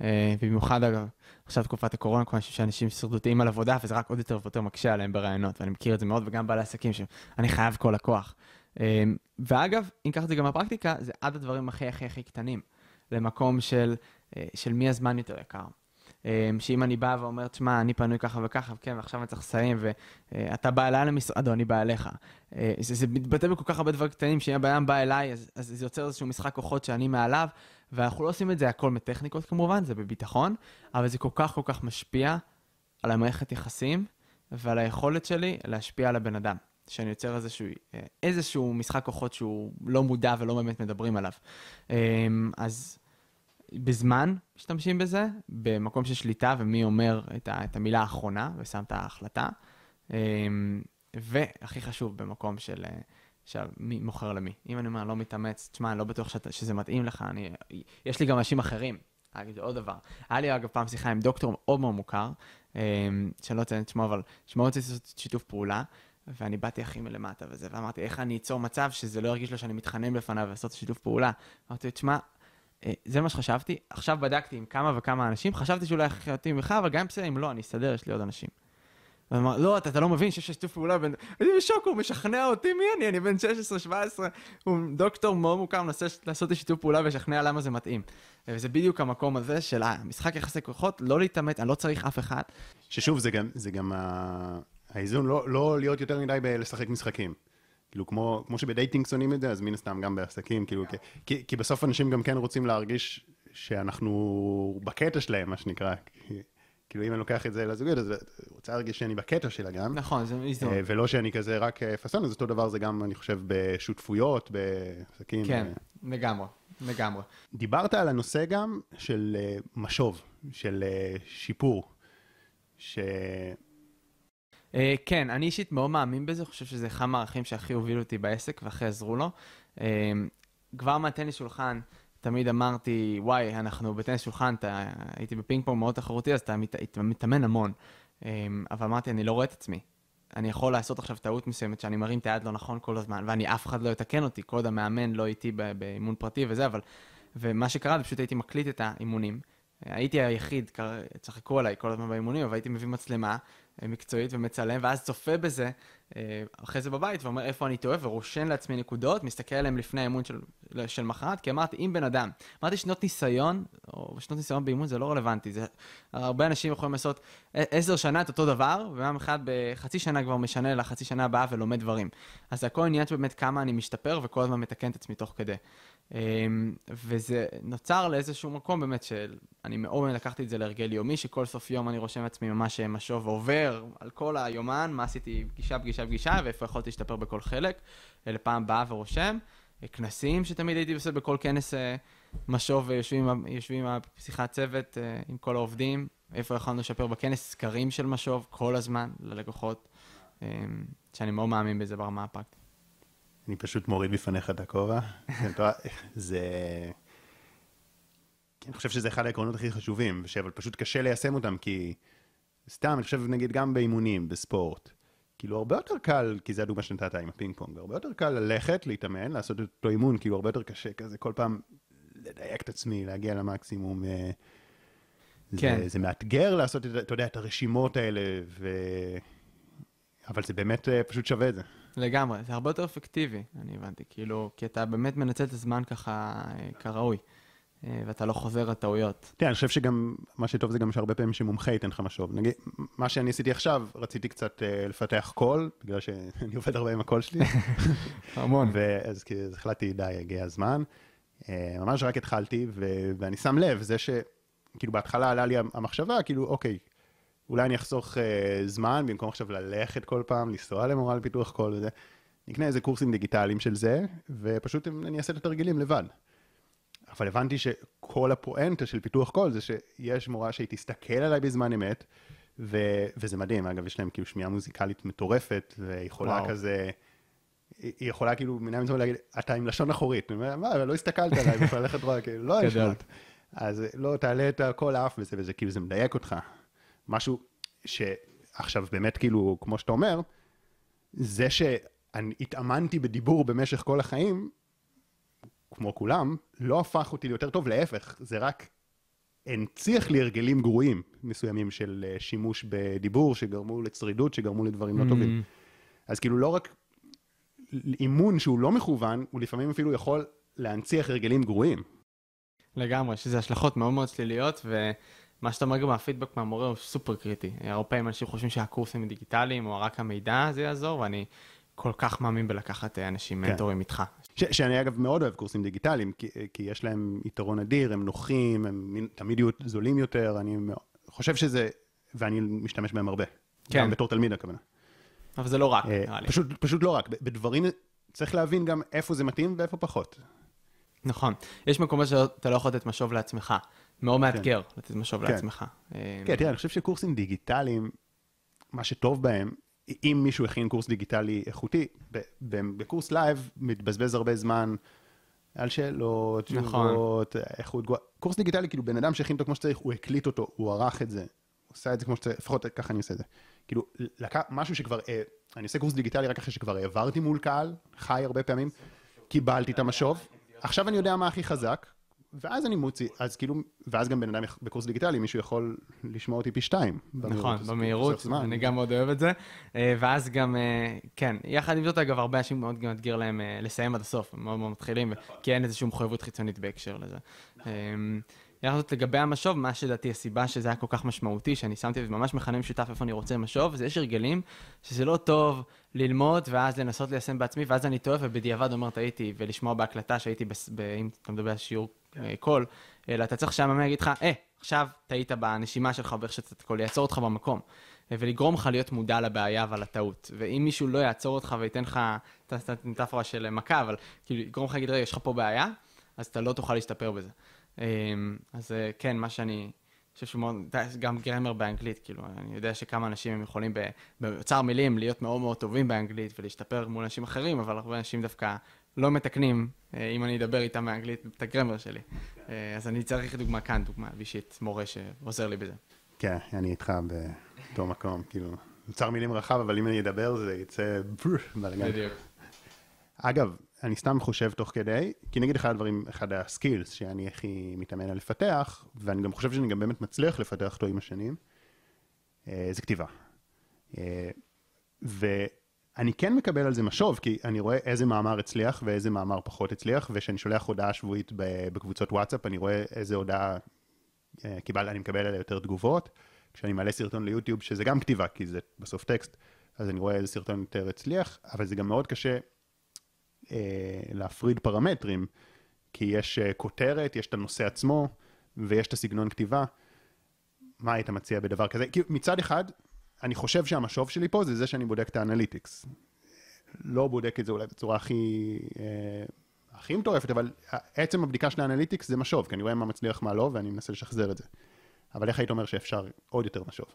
אה, במיוחד אגב, עכשיו תקופת הקורונה, כל חושב שאנשים שרדותיים על עבודה, וזה רק עוד יותר ויותר מקשה עליהם ברעיונות, ואני מכיר את זה מאוד, וגם בעלי עסקים, שאני חייב כל לקוח. אה, ואגב, אם ניקח את זה גם בפרקטיקה, זה עד הדברים הכי הכי הכי קטנים. למקום של, אה, של מי הזמן יותר יקר. אה, שאם אני בא ואומר, תשמע, אני פנוי ככה וככה, וכן, ועכשיו אני צריך לסיים, ואתה בא אליי למשרד, או אני בא אליך. אה, זה, זה מתבטא בכל כך הרבה דברים קטנים, שאם הבן בא אליי, אז, אז זה יוצר איזשהו משחק כוחות שאני מעליו, ואנחנו לא עושים את זה הכל מטכניקות כמובן, זה בביטחון, אבל זה כל כך כל כך משפיע על המערכת יחסים, ועל היכולת שלי להשפיע על הבן אדם. שאני יוצר איזשהו, איזשהו משחק כוחות שהוא לא מודע ולא באמת מדברים עליו. אז בזמן משתמשים בזה, במקום של שליטה ומי אומר את, ה, את המילה האחרונה ושם את ההחלטה. אמ, והכי חשוב, במקום של, של מי מוכר למי. אם אני אומר, לא מתאמץ, תשמע, אני לא בטוח שאת, שזה מתאים לך, אני, יש לי גם אנשים אחרים. אגיד עוד דבר. היה לי אגב פעם שיחה עם דוקטור מאוד מאוד מוכר, אמ, שאני לא אציין את שמו, אבל שמו רוצה לעשות שיתוף פעולה, ואני באתי הכי מלמטה וזה, ואמרתי, איך אני אצור מצב שזה לא ירגיש לו שאני מתחנן בפניו לעשות שיתוף פעולה. אמרתי, תשמע, אה, זה מה שחשבתי, עכשיו בדקתי עם כמה וכמה אנשים, חשבתי שאולי מתאים לך, אבל גם בסדר, אם לא, אני אסתדר, יש לי עוד אנשים. ואמר, לא, אתה, אתה לא מבין שיש שיתוף פעולה בין... אני בשוק, הוא משכנע אותי, מי אני? אני בן 16-17, הוא דוקטור מאוד מוכר, מנסה לעשות שיתוף פעולה ולשכנע למה זה מתאים. וזה בדיוק המקום הזה של המשחק יחסי כוחות, לא להתאמץ, אני לא צריך אף אחד. ששוב, זה גם, זה גם האיזון, לא, לא להיות יותר מדי בלשחק משחקים. כאילו, כמו, כמו שבדייטינג שונאים את זה, אז מן הסתם גם בעסקים, כאילו, כי, כי, כי בסוף אנשים גם כן רוצים להרגיש שאנחנו בקטע שלהם, מה שנקרא. כאילו, אם אני לוקח את זה לזוגיות, אז אני רוצה להרגיש שאני בקטע שלה גם. נכון, זה איזון. אה, ולא שאני כזה רק אה, פאסון, אז אותו דבר זה גם, אני חושב, בשותפויות, בעסקים. כן, ו... לגמרי, לגמרי. דיברת על הנושא גם של אה, משוב, של שיפור, ש... Uh, כן, אני אישית מאוד מאמין בזה, חושב שזה אחד מהערכים שהכי הובילו אותי בעסק והכי עזרו לו. Uh, כבר מהטניס שולחן, תמיד אמרתי, וואי, אנחנו בטניס שולחן, אתה, הייתי בפינג פונג מאוד תחרותי, אז אתה מת, מתאמן המון. Um, אבל אמרתי, אני לא רואה את עצמי. אני יכול לעשות עכשיו טעות מסוימת שאני מרים את היד לא נכון כל הזמן, ואני אף אחד לא יתקן אותי, כל עוד המאמן לא איתי באימון פרטי וזה, אבל... ומה שקרה, פשוט הייתי מקליט את האימונים. הייתי היחיד, צחקו עליי כל הזמן באימונים, אבל הייתי מביא מצלמה, מקצועית ומצלם, ואז צופה בזה אה, אחרי זה בבית ואומר איפה אני טועה ורושן לעצמי נקודות, מסתכל עליהם לפני האימון של, של מחרת, כי אמרתי, אם בן אדם, אמרתי שנות ניסיון, או שנות ניסיון באימון זה לא רלוונטי, זה, הרבה אנשים יכולים לעשות עשר שנה את אותו דבר, ויום אחד בחצי שנה כבר משנה לחצי שנה הבאה ולומד דברים. אז הכל עניין שבאמת כמה אני משתפר וכל הזמן מתקן את עצמי תוך כדי. אמ, וזה נוצר לאיזשהו מקום באמת שאני מאוד לקחתי את זה להרגל יומי, שכל סוף יום אני רושם לעצמי ממש משוב ועובר על כל היומן, מה עשיתי פגישה, פגישה, פגישה, ואיפה יכולתי להשתפר בכל חלק, לפעם באה ורושם. כנסים שתמיד הייתי עושה בכל כנס אה, משוב יושבים עם שיחת צוות אה, עם כל העובדים, איפה יכולנו לשפר בכנס, סקרים של משוב כל הזמן ללקוחות, אמ, שאני מאוד מאמין בזה ברמה הפרקטית. אני פשוט מוריד בפניך את הכובע. זה... כי אני חושב שזה אחד העקרונות הכי חשובים, אבל פשוט קשה ליישם אותם, כי סתם, אני חושב, נגיד, גם באימונים, בספורט, כאילו, הרבה יותר קל, כי זה הדוגמה שנתת עם הפינג פונג, הרבה יותר קל ללכת, להתאמן, לעשות את אותו אימון, כאילו, הרבה יותר קשה כזה, כל פעם לדייק את עצמי, להגיע למקסימום. אה, כן. זה, זה מאתגר לעשות, את, אתה יודע, את הרשימות האלה, ו... אבל זה באמת אה, פשוט שווה את זה. לגמרי, זה הרבה יותר אפקטיבי, אני הבנתי, כאילו, כי אתה באמת מנצל את הזמן ככה אה, כראוי. אה, ואתה לא חוזר על טעויות. כן, אני חושב שגם, מה שטוב זה גם שהרבה פעמים שמומחה ייתן לך משוב. נגיד, מה שאני עשיתי עכשיו, רציתי קצת uh, לפתח קול, בגלל שאני עובד הרבה עם הקול שלי. המון. ואז כאילו, החלטתי, די, הגיע הזמן. ממש רק התחלתי, ו- ואני שם לב, זה שכאילו בהתחלה עלה לי המחשבה, כאילו, אוקיי, אולי אני אחסוך uh, זמן, במקום עכשיו ללכת כל פעם, לנסוע למורה לפיתוח קול וזה. נקנה איזה קורסים דיגיטליים של זה, ופשוט אני אעשה את התרגילים לבד. אבל הבנתי שכל הפואנטה של פיתוח קול זה שיש מורה שהיא תסתכל עליי בזמן אמת, ו- וזה מדהים, אגב, יש להם כאילו שמיעה מוזיקלית מטורפת, ויכולה וואו. כזה, היא יכולה כאילו מנהל מצוין להגיד, אתה עם לשון אחורית. אני אומר, מה, לא הסתכלת עליי, בכלל ללכת רואה, כאילו, לא השמעת. אז לא, תעלה את הקול האף וזה, וזה כאילו, זה מדייק אותך. משהו שעכשיו באמת כאילו, כמו שאתה אומר, זה שאני התאמנתי בדיבור במשך כל החיים, כמו כולם, לא הפך אותי ליותר טוב, להפך, זה רק הנציח לי הרגלים גרועים מסוימים של אה, שימוש בדיבור, שגרמו לצרידות, שגרמו לדברים לא טובים. Mm. אז כאילו לא רק אימון שהוא לא מכוון, הוא לפעמים אפילו יכול להנציח הרגלים גרועים. לגמרי, שזה השלכות מאוד מאוד שליליות, ומה שאתה אומר גם מהפידבק מהמורה הוא סופר קריטי. הרבה פעמים אנשים חושבים שהקורסים דיגיטליים, או רק המידע זה יעזור, ואני כל כך מאמין בלקחת אה, אנשים כן. מנטורים איתך. ש- שאני אגב מאוד אוהב קורסים דיגיטליים, כי, כי יש להם יתרון אדיר, הם נוחים, הם תמיד יהיו זולים יותר, אני חושב שזה, ואני משתמש בהם הרבה. כן. גם בתור תלמיד הכוונה. אבל זה לא רק, אה, נראה לי. פשוט, פשוט לא רק, בדברים צריך להבין גם איפה זה מתאים ואיפה פחות. נכון. יש מקומות שאתה לא יכול לתת משוב לעצמך. מאוד כן. מאתגר כן. לתת משוב כן. לעצמך. כן, תראה, אני חושב שקורסים דיגיטליים, מה שטוב בהם, אם מישהו הכין קורס דיגיטלי איכותי, בקורס live מתבזבז הרבה זמן על שאלות, נכון. תשובות. איכות גבוהה. קורס דיגיטלי, כאילו בן אדם שהכין אותו כמו שצריך, הוא הקליט אותו, הוא ערך את זה, הוא עושה את זה כמו שצריך, לפחות ככה אני עושה את זה. כאילו, לק... משהו שכבר, אה, אני עושה קורס דיגיטלי רק אחרי שכבר העברתי מול קהל, חי הרבה פעמים, קיבלתי את המשוב, עכשיו אני יודע מה הכי חזק, ואז אני מוציא, אז כאילו, ואז גם בן אדם בקורס דיגיטלי, מישהו יכול לשמוע אותי פי שתיים. נכון, במהירות, אני גם מאוד אוהב את זה. אה, ואז גם, אה, כן, יחד עם זאת, אגב, הרבה אנשים מאוד מאתגר להם אה, לסיים עד הסוף, הם מאוד מאוד מתחילים, כי אין איזושהי מחויבות חיצונית בהקשר לזה. יחד זאת לגבי המשוב, מה שלדעתי הסיבה שזה היה כל כך משמעותי, שאני שמתי ממש מכנה משותף איפה אני רוצה משוב, זה יש הרגלים שזה לא טוב ללמוד ואז לנסות ליישם בעצמי, ואז אני טועה ובדיעבד אומר טעיתי, ולשמוע בהקלטה שהייתי, בס... ב... אם אתה מדבר על שיעור אה, קול, אלא אתה צריך שהמאמן יגיד לך, אה, עכשיו טעית בנשימה שלך ואיך שאתה קול, יעצור אותך במקום. אה, ולגרום לך להיות מודע לבעיה ולטעות. ואם מישהו לא יעצור אותך וייתן לך, את המטאפורה של מכה, אבל כאילו יגרום לך להגיד, רגע, יש לך פה בעיה, אז אתה לא תוכל להשתפר בזה. אמ, אז אה, כן, מה שאני חושב שהוא מאוד, גם גרמר באנגלית, כאילו, אני יודע שכמה אנשים הם יכולים באוצר מילים להיות מאוד מאוד טובים באנגלית ולהשתפר מול אנשים אחרים, אבל הרבה אנשים דווקא לא מתקנים, אה, אם אני אדבר איתם באנגלית, את הגרמר שלי. אה, אז אני צריך דוגמה כאן, דוגמה אישית, מורה שעוזר לי בזה. כן, אני איתך באותו מקום, כאילו, אוצר מילים רחב, אבל אם אני אדבר זה יצא בלגן. בדיוק. אגב, אני סתם חושב תוך כדי, כי נגיד אחד הדברים, אחד הסקילס שאני הכי מתאמן על לפתח, ואני גם חושב שאני גם באמת מצליח לפתח אותו עם השנים, אה, זה כתיבה. אה, ואני כן מקבל על זה משוב, כי אני רואה איזה מאמר הצליח ואיזה מאמר פחות הצליח, וכשאני שולח הודעה שבועית בקבוצות וואטסאפ, אני רואה איזה הודעה אה, קיבל, אני מקבל עליה יותר תגובות. כשאני מעלה סרטון ליוטיוב, שזה גם כתיבה, כי זה בסוף טקסט, אז אני רואה איזה סרטון יותר הצליח, אבל זה גם מאוד קשה להפריד פרמטרים, כי יש אה, כותרת, יש את הנושא עצמו, ויש את הסגנון כתיבה. מה היית מציע בדבר כזה? כי מצד אחד, אני חושב שהמשוב שלי פה זה זה שאני בודק את האנליטיקס. לא בודק את זה אולי בצורה הכי, אה, הכי מטורפת, אבל עצם הבדיקה של האנליטיקס זה משוב, כי אני רואה מה מצליח, מה לא, ואני מנסה לשחזר את זה. אבל איך היית אומר שאפשר עוד יותר משוב?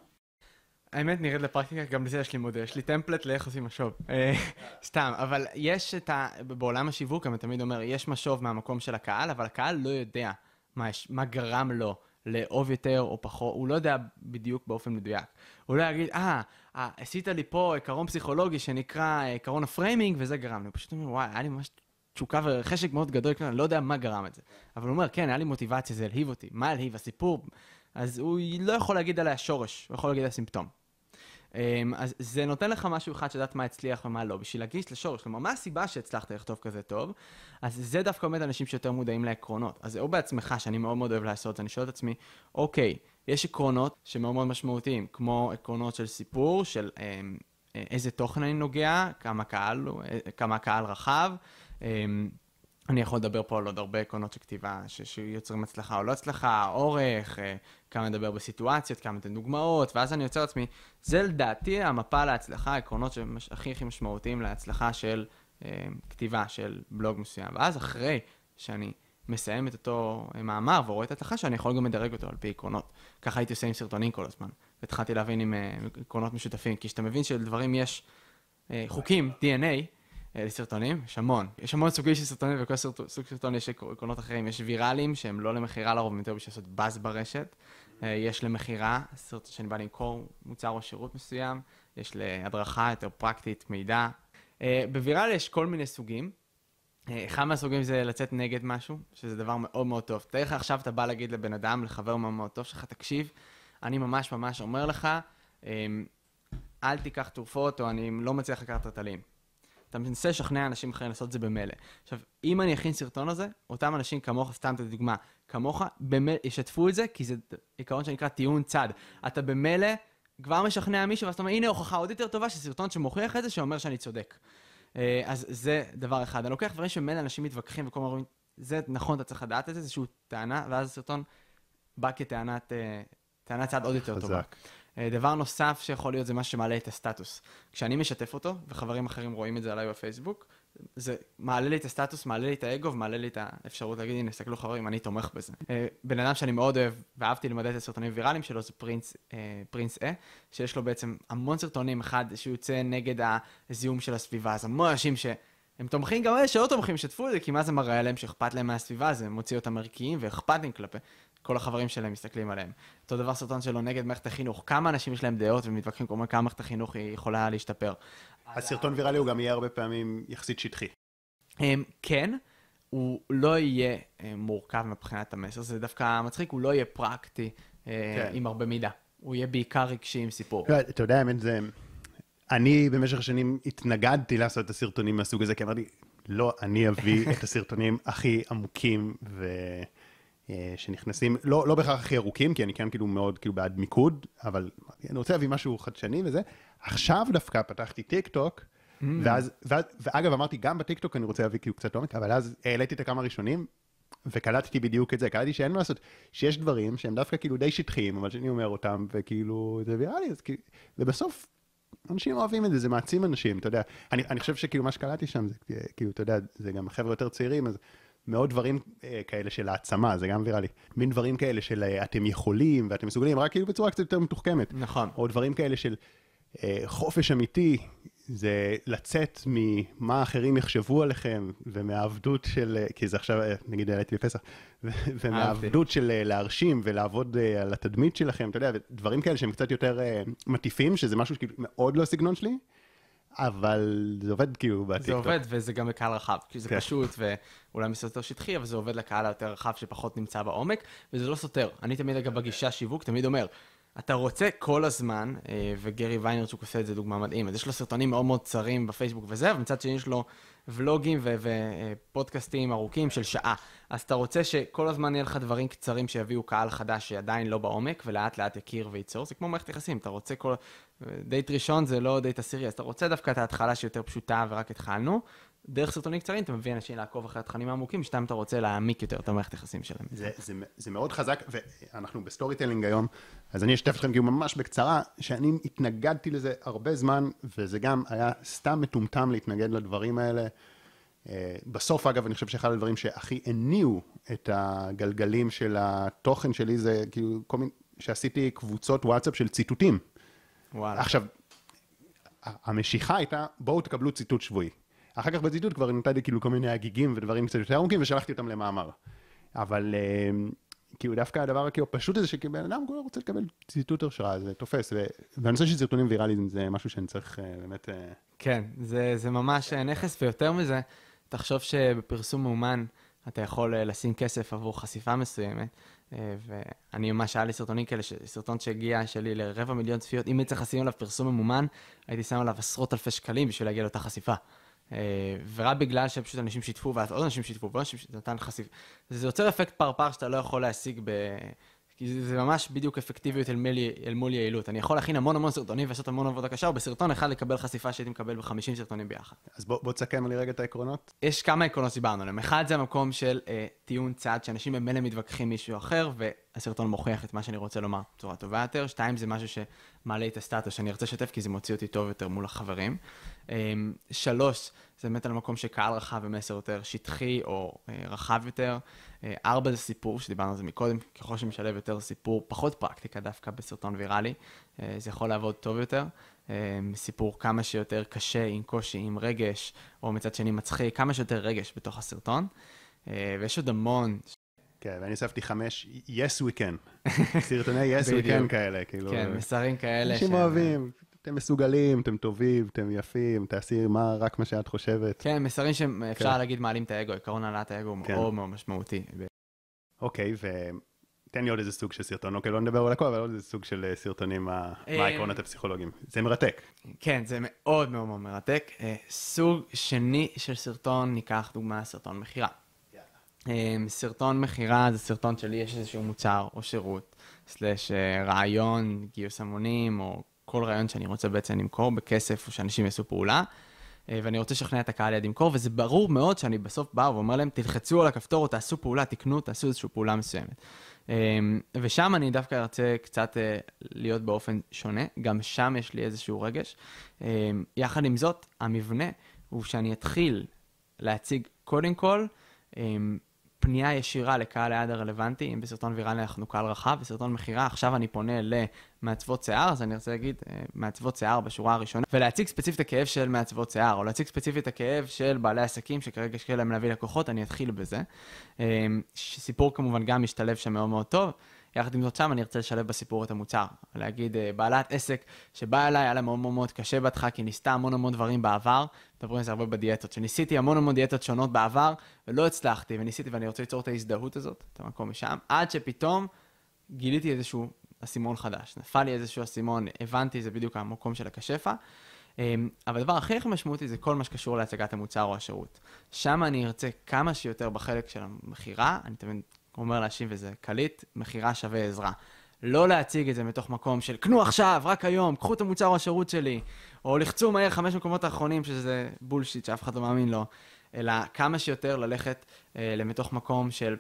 האמת נראית לפרקטיקה, גם לזה יש לי מודל, יש לי טמפלט לאיך עושים משוב. אה, סתם, אבל יש את ה... בעולם השיווק, אני תמיד אומר, יש משוב מהמקום של הקהל, אבל הקהל לא יודע מה, יש, מה גרם לו לאהוב יותר או פחות, הוא לא יודע בדיוק באופן מדויק. הוא לא יגיד, אה, אה, עשית לי פה עיקרון פסיכולוגי שנקרא עיקרון ה framing, וזה גרם לי. הוא פשוט אומר, וואי, היה לי ממש תשוקה וחשק מאוד גדול, אני לא יודע מה גרם את זה. אבל הוא אומר, כן, היה לי מוטיבציה, זה הלהיב אותי. מה הלהיב? הסיפור. אז הוא לא יכול להגיד עליה שורש, הוא יכול להגיד עליה סימפטום. אמ, אז זה נותן לך משהו אחד שדעת מה הצליח ומה לא, בשביל להגיש לשורש, כלומר, מה הסיבה שהצלחת לכתוב כזה טוב? אז זה דווקא עומד אנשים שיותר מודעים לעקרונות. אז או בעצמך, שאני מאוד מאוד אוהב לעשות אני שואל את עצמי, אוקיי, יש עקרונות שמאוד מאוד משמעותיים, כמו עקרונות של סיפור, של אמ, איזה תוכן אני נוגע, כמה קהל, כמה קהל רחב. אמ, אני יכול לדבר פה על עוד הרבה עקרונות של כתיבה שיוצרים הצלחה או לא הצלחה, אורך, אה, כמה לדבר בסיטואציות, כמה לתת דוגמאות, ואז אני יוצר לעצמי, זה לדעתי המפה להצלחה, העקרונות שהכי הכי משמעותיים להצלחה של אה, כתיבה של בלוג מסוים. ואז אחרי שאני מסיים את אותו מאמר ורואה את ההצלחה שאני יכול גם לדרג אותו על פי עקרונות. ככה הייתי עושה עם סרטונים כל הזמן. והתחלתי להבין עם אה, עקרונות משותפים, כי כשאתה מבין שלדברים יש אה, חוקים, DNA, אה, לסרטונים, יש המון. יש המון סוגים של סרטונים, וכל סרט, סוג סרטון יש עקרונות אחרים. יש ויראליים שהם לא למכירה לרוב, הם יותר בשביל לעשות באז ברשת. אה, יש למכירה, סרט שאני בא למכור מוצר או שירות מסוים. יש להדרכה יותר פרקטית, מידע. אה, בוויראלי יש כל מיני סוגים. אחד מהסוגים זה לצאת נגד משהו, שזה דבר מאוד מאוד טוב. תאר לך עכשיו אתה בא להגיד לבן אדם, לחבר מאוד טוב שלך, תקשיב, אני ממש ממש אומר לך, אל תיקח תרופות, או אני לא מצליח לקחת רטלין. אתה מנסה לשכנע אנשים אחרים לעשות את זה במילא. עכשיו, אם אני אכין סרטון הזה, אותם אנשים כמוך, סתם את הדוגמה, כמוך, במילא ישתפו את זה, כי זה עיקרון שנקרא טיעון צד. אתה במילא כבר משכנע מישהו, ואז אתה אומר, הנה הוכחה עוד יותר טובה של סרטון שמוכיח את זה, שאומר שאני צודק. אה, אז זה דבר אחד. אני לוקח דברים שמילא אנשים מתווכחים וכל הזמן אומרים, זה נכון, אתה צריך לדעת את זה, איזושהי טענה, ואז הסרטון בא כטענת טענת צד עוד יותר חזק. טובה. אה, דבר נוסף שיכול להיות זה מה שמעלה את הסטטוס. כשאני משתף אותו, וחברים אחרים רואים את זה עליי בפייסבוק, זה מעלה לי את הסטטוס, מעלה לי את האגו ומעלה לי את האפשרות להגיד, הנה, תסתכלו חברים, אני תומך בזה. אה, בן אדם שאני מאוד אוהב ואהבתי למדד את הסרטונים ויראליים שלו זה פרינס, אה, פרינס אה, שיש לו בעצם המון סרטונים, אחד שהוא יוצא נגד הזיהום של הסביבה, אז המון אנשים ש... הם תומכים גם אלה שלא תומכים, שתפו את זה, כי מה זה מראה עליהם שאכפת להם מהסביבה, זה מוציא אותם ערכיים ואכפתים כלפי כל החברים שלהם מסתכלים עליהם. אותו דבר סרטון שלו נגד מערכת החינוך, כמה אנשים יש להם דעות ומתווכחים כלומר כמה מערכת החינוך היא יכולה להשתפר. הסרטון ויראלי הוא גם יהיה הרבה פעמים יחסית שטחי. אמ, כן, הוא לא יהיה אמ, מורכב מבחינת המסר, זה דווקא מצחיק, הוא לא יהיה פרקטי אה, כן. עם הרבה מידע. הוא יהיה בעיקר רגשי עם סיפור. לא, אתה יודע, האמת זה... אני במשך השנים התנגדתי לעשות את הסרטונים מהסוג הזה, כי אמרתי, לא, אני אביא את הסרטונים הכי עמוקים ו... אה, שנכנסים, לא, לא בהכרח הכי ארוכים, כי אני כן כאילו מאוד כאילו בעד מיקוד, אבל אני רוצה להביא משהו חדשני וזה. עכשיו דווקא פתחתי טיק טוק, mm. ואז, ואז, ואגב אמרתי, גם בטיק טוק אני רוצה להביא כאילו קצת עומק, אבל אז העליתי את הכמה ראשונים, וקלטתי בדיוק את זה, קלטתי שאין מה לעשות, שיש דברים שהם דווקא כאילו די שטחיים, אבל שאני אומר אותם, וכאילו, זה ויראלי, אז כאילו, ובסוף אנשים אוהבים את זה, זה מעצים אנשים, אתה יודע. אני, אני חושב שכאילו מה שקלטתי שם, זה כאילו, אתה יודע, זה גם חבר'ה יותר צעירים, אז מאוד דברים אה, כאלה של העצמה, זה גם ויראלי. מין דברים כאלה של אה, אתם יכולים ואתם מסוגלים, רק כאילו בצורה קצת יותר מתוחכמת. נכון. או דברים כאלה של אה, חופש אמיתי, זה לצאת ממה אחרים יחשבו עליכם, ומהעבדות של, כי זה עכשיו, נגיד העליתי בפסח, ומהעבדות של להרשים ולעבוד על התדמית שלכם, אתה יודע, דברים כאלה שהם קצת יותר מטיפים, שזה משהו שכאילו מאוד לא הסגנון שלי. אבל זה עובד כאילו בטיקטוק. זה עובד, וזה גם בקהל רחב, כי זה כן. פשוט, ואולי מסר יותר שטחי, אבל זה עובד לקהל היותר רחב שפחות נמצא בעומק, וזה לא סותר. אני תמיד, אגב, בגישה שיווק, תמיד אומר, אתה רוצה כל הזמן, אה, וגרי ויינרצ'וק עושה את זה דוגמה מדהים, אז יש לו סרטונים מאוד מאוד צרים בפייסבוק וזה, ומצד שני יש לו ולוגים ופודקאסטים ארוכים של שעה. אז אתה רוצה שכל הזמן יהיה לך דברים קצרים שיביאו קהל חדש שעדיין לא בעומק, ולאט לאט יכיר וייצור, זה כמו מערכת יחסים, אתה רוצה כל... דייט ראשון זה לא דייט עשירי, אז אתה רוצה דווקא את ההתחלה שיותר פשוטה ורק התחלנו, דרך סרטונים קצרים אתה מביא אנשים לעקוב אחרי התכנים העמוקים, ששם אתה רוצה להעמיק יותר את המערכת יחסים שלהם. זה, זה, זה מאוד חזק, ואנחנו ב storytelling היום, אז אני אשתף אתכם כאילו ממש בקצרה, שאני התנגדתי לזה הרבה זמן, וזה גם היה סתם מטומטם להתנגד לדברים האלה. אה, בסוף, אגב, אני חושב שאחד הדברים שהכי הניעו את הגלגלים של התוכן שלי, זה כאילו כל מיני, שעשיתי קבוצות וואטסאפ של ציטוטים. וואלה. עכשיו, המשיכה הייתה, בואו תקבלו ציטוט שבועי. אחר כך בציטוט כבר נתתי כאילו כל מיני הגיגים ודברים קצת יותר עמוקים ושלחתי אותם למאמר. אבל כאילו דווקא הדבר כאילו הפשוט הזה שכאילו בן אדם כולו רוצה לקבל ציטוט השראה, זה תופס. ו- והנושא של סרטונים ויראליים זה משהו שאני צריך אה, באמת... אה, כן, זה, זה ממש אה, נכס, ויותר מזה, תחשוב שבפרסום מאומן אתה יכול לשים כסף עבור חשיפה מסוימת, ואני ממש, היה לי סרטונים כאלה, סרטון שהגיע שלי לרבע מיליון צפיות, אם הייתי צריך לשים עליו פרסום ממומן, הייתי שם עליו עשרות אלפי שקלים בשביל להגיע לאותה חשיפה. אה, ורק בגלל שפשוט אנשים שיתפו, ואז עוד אנשים שיתפו, ועוד אנשים שיתפו, נתן חשיפה. זה יוצר אפקט פרפר שאתה לא יכול להשיג ב... כי זה, ממש בדיוק אפקטיביות אל מול, אל מול יעילות. אני יכול להכין המון המון סרטונים ולעשות המון עבודה קשה, ובסרטון אחד לקבל חשיפה שהייתי מקבל ב-50 סרטונים ביחד. אז בוא, בוא תסכם לי רגע את העקרונות. יש כמה עקרונות שדיברנו עליהם. אחד זה המקום של אה, טיעון צד, שאנשים במילא מתווכחים מישהו אחר, והסרטון מוכיח את מה שאני רוצה לומר בצורה טובה יותר. שתיים, זה משהו שמעלה את הסטטוס שאני ארצה לשתף, כי זה מוציא אותי טוב יותר מול החברים. אה, שלוש, זה באמת על מקום שקהל רחב ומסר יותר שטחי או אה, רחב יותר. אה, ארבע זה סיפור, שדיברנו על זה מקודם, ככל שמשלב יותר סיפור, פחות פרקטיקה דווקא בסרטון ויראלי, אה, זה יכול לעבוד טוב יותר. אה, סיפור כמה שיותר קשה, עם קושי, עם רגש, או מצד שני מצחיק, כמה שיותר רגש בתוך הסרטון. ויש עוד המון, כן, ואני הוספתי חמש, yes we can. סרטוני yes we can. כאלה, כאילו. כן, מסרים כאלה. אנשים אוהבים, אתם מסוגלים, אתם טובים, אתם יפים, תעשי מה, רק מה שאת חושבת. כן, מסרים שאפשר כן. להגיד מעלים את האגו, עקרון העלאת האגו הוא כן. מאוד מאוד משמעותי. אוקיי, ותן לי עוד איזה סוג של סרטון, אוקיי, לא נדבר על הכל, אבל עוד איזה סוג של אה, סרטונים, מה אה, מה העקרונות הפסיכולוגיים. זה מרתק. כן, זה מאוד מאוד מאוד מרתק. אה, סוג שני של סרטון, ניקח דוגמה סרטון מכירה. סרטון מכירה זה סרטון שלי, יש איזשהו מוצר או שירות, סלאש אה, רעיון, גיוס המונים, או כל רעיון שאני רוצה בעצם למכור בכסף, או שאנשים יעשו פעולה. אה, ואני רוצה לשכנע את הקהל יד למכור, וזה ברור מאוד שאני בסוף בא ואומר להם, תלחצו על הכפתור או תעשו פעולה, תקנו, תעשו איזושהי פעולה מסוימת. אה, ושם אני דווקא ארצה קצת אה, להיות באופן שונה, גם שם יש לי איזשהו רגש. אה, יחד עם זאת, המבנה הוא שאני אתחיל להציג קודם כל אה, פנייה ישירה לקהל היעד הרלוונטי, אם בסרטון ויראלי אנחנו קהל רחב, בסרטון מכירה, עכשיו אני פונה למעצבות שיער, אז אני רוצה להגיד אה, מעצבות שיער בשורה הראשונה, ולהציג ספציפית הכאב של מעצבות שיער, או להציג ספציפית את הכאב של בעלי עסקים שכרגע שקל להם להביא לקוחות, אני אתחיל בזה. אה, סיפור כמובן גם משתלב שם מאוד מאוד טוב. יחד עם זאת שם אני ארצה לשלב בסיפור את המוצר. להגיד, אה, בעלת עסק שבאה אליי, היה לה מאוד מאוד מאוד קשה בהתחלה, כי ניסתה המון המון דברים בעבר, מדברים על זה הרבה בדיאטות, שניסיתי המון המון דיאטות שונות בעבר, ולא הצלחתי, וניסיתי, ואני רוצה ליצור את ההזדהות הזאת, את המקום משם, עד שפתאום גיליתי איזשהו אסימון חדש. נפל לי איזשהו אסימון, הבנתי, זה בדיוק המקום של הכשפע. אמ, אבל הדבר הכי הכי משמעותי זה כל מה שקשור להצגת המוצר או השירות. שם אני ארצה כמה שיותר בחלק של המכירה, אני תמיד אומר לאנשים וזה קליט, מכירה שווה עזרה. לא להציג את זה מתוך מקום של קנו עכשיו, רק היום, קחו את המוצר או השירות שלי, או לחצו מהר חמש מקומות האחרונים, שזה בולשיט שאף אחד לא מאמין לו, אלא כמה שיותר ללכת אה, למתוך מקום של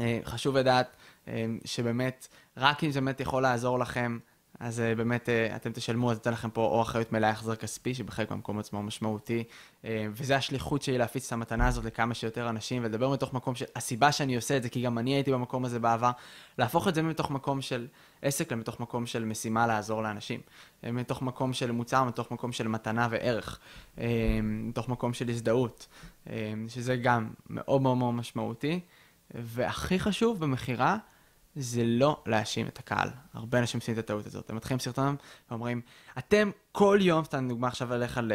אה, חשוב לדעת אה, שבאמת, רק אם זה באמת יכול לעזור לכם, אז אה, באמת אה, אתם תשלמו, אז אתן לכם פה או אחריות מלאה החזר כספי, שבחלק מהמקום עצמו משמעותי, אה, וזה השליחות שלי להפיץ את המתנה הזאת לכמה שיותר אנשים, ולדבר מתוך מקום של הסיבה שאני עושה את זה, כי גם אני הייתי במקום הזה בעבר, להפוך את זה מתוך מקום של עסק למתוך מקום של משימה לעזור לאנשים, מתוך מקום של מוצר, מתוך מקום של מתנה וערך, מתוך מקום של הזדהות, שזה גם מאוד מאוד מאוד משמעותי. והכי חשוב במכירה, זה לא להאשים את הקהל. הרבה אנשים עושים את הטעות הזאת. הם מתחילים סרטון ואומרים, אתם כל יום, סתם דוגמה עכשיו אלך על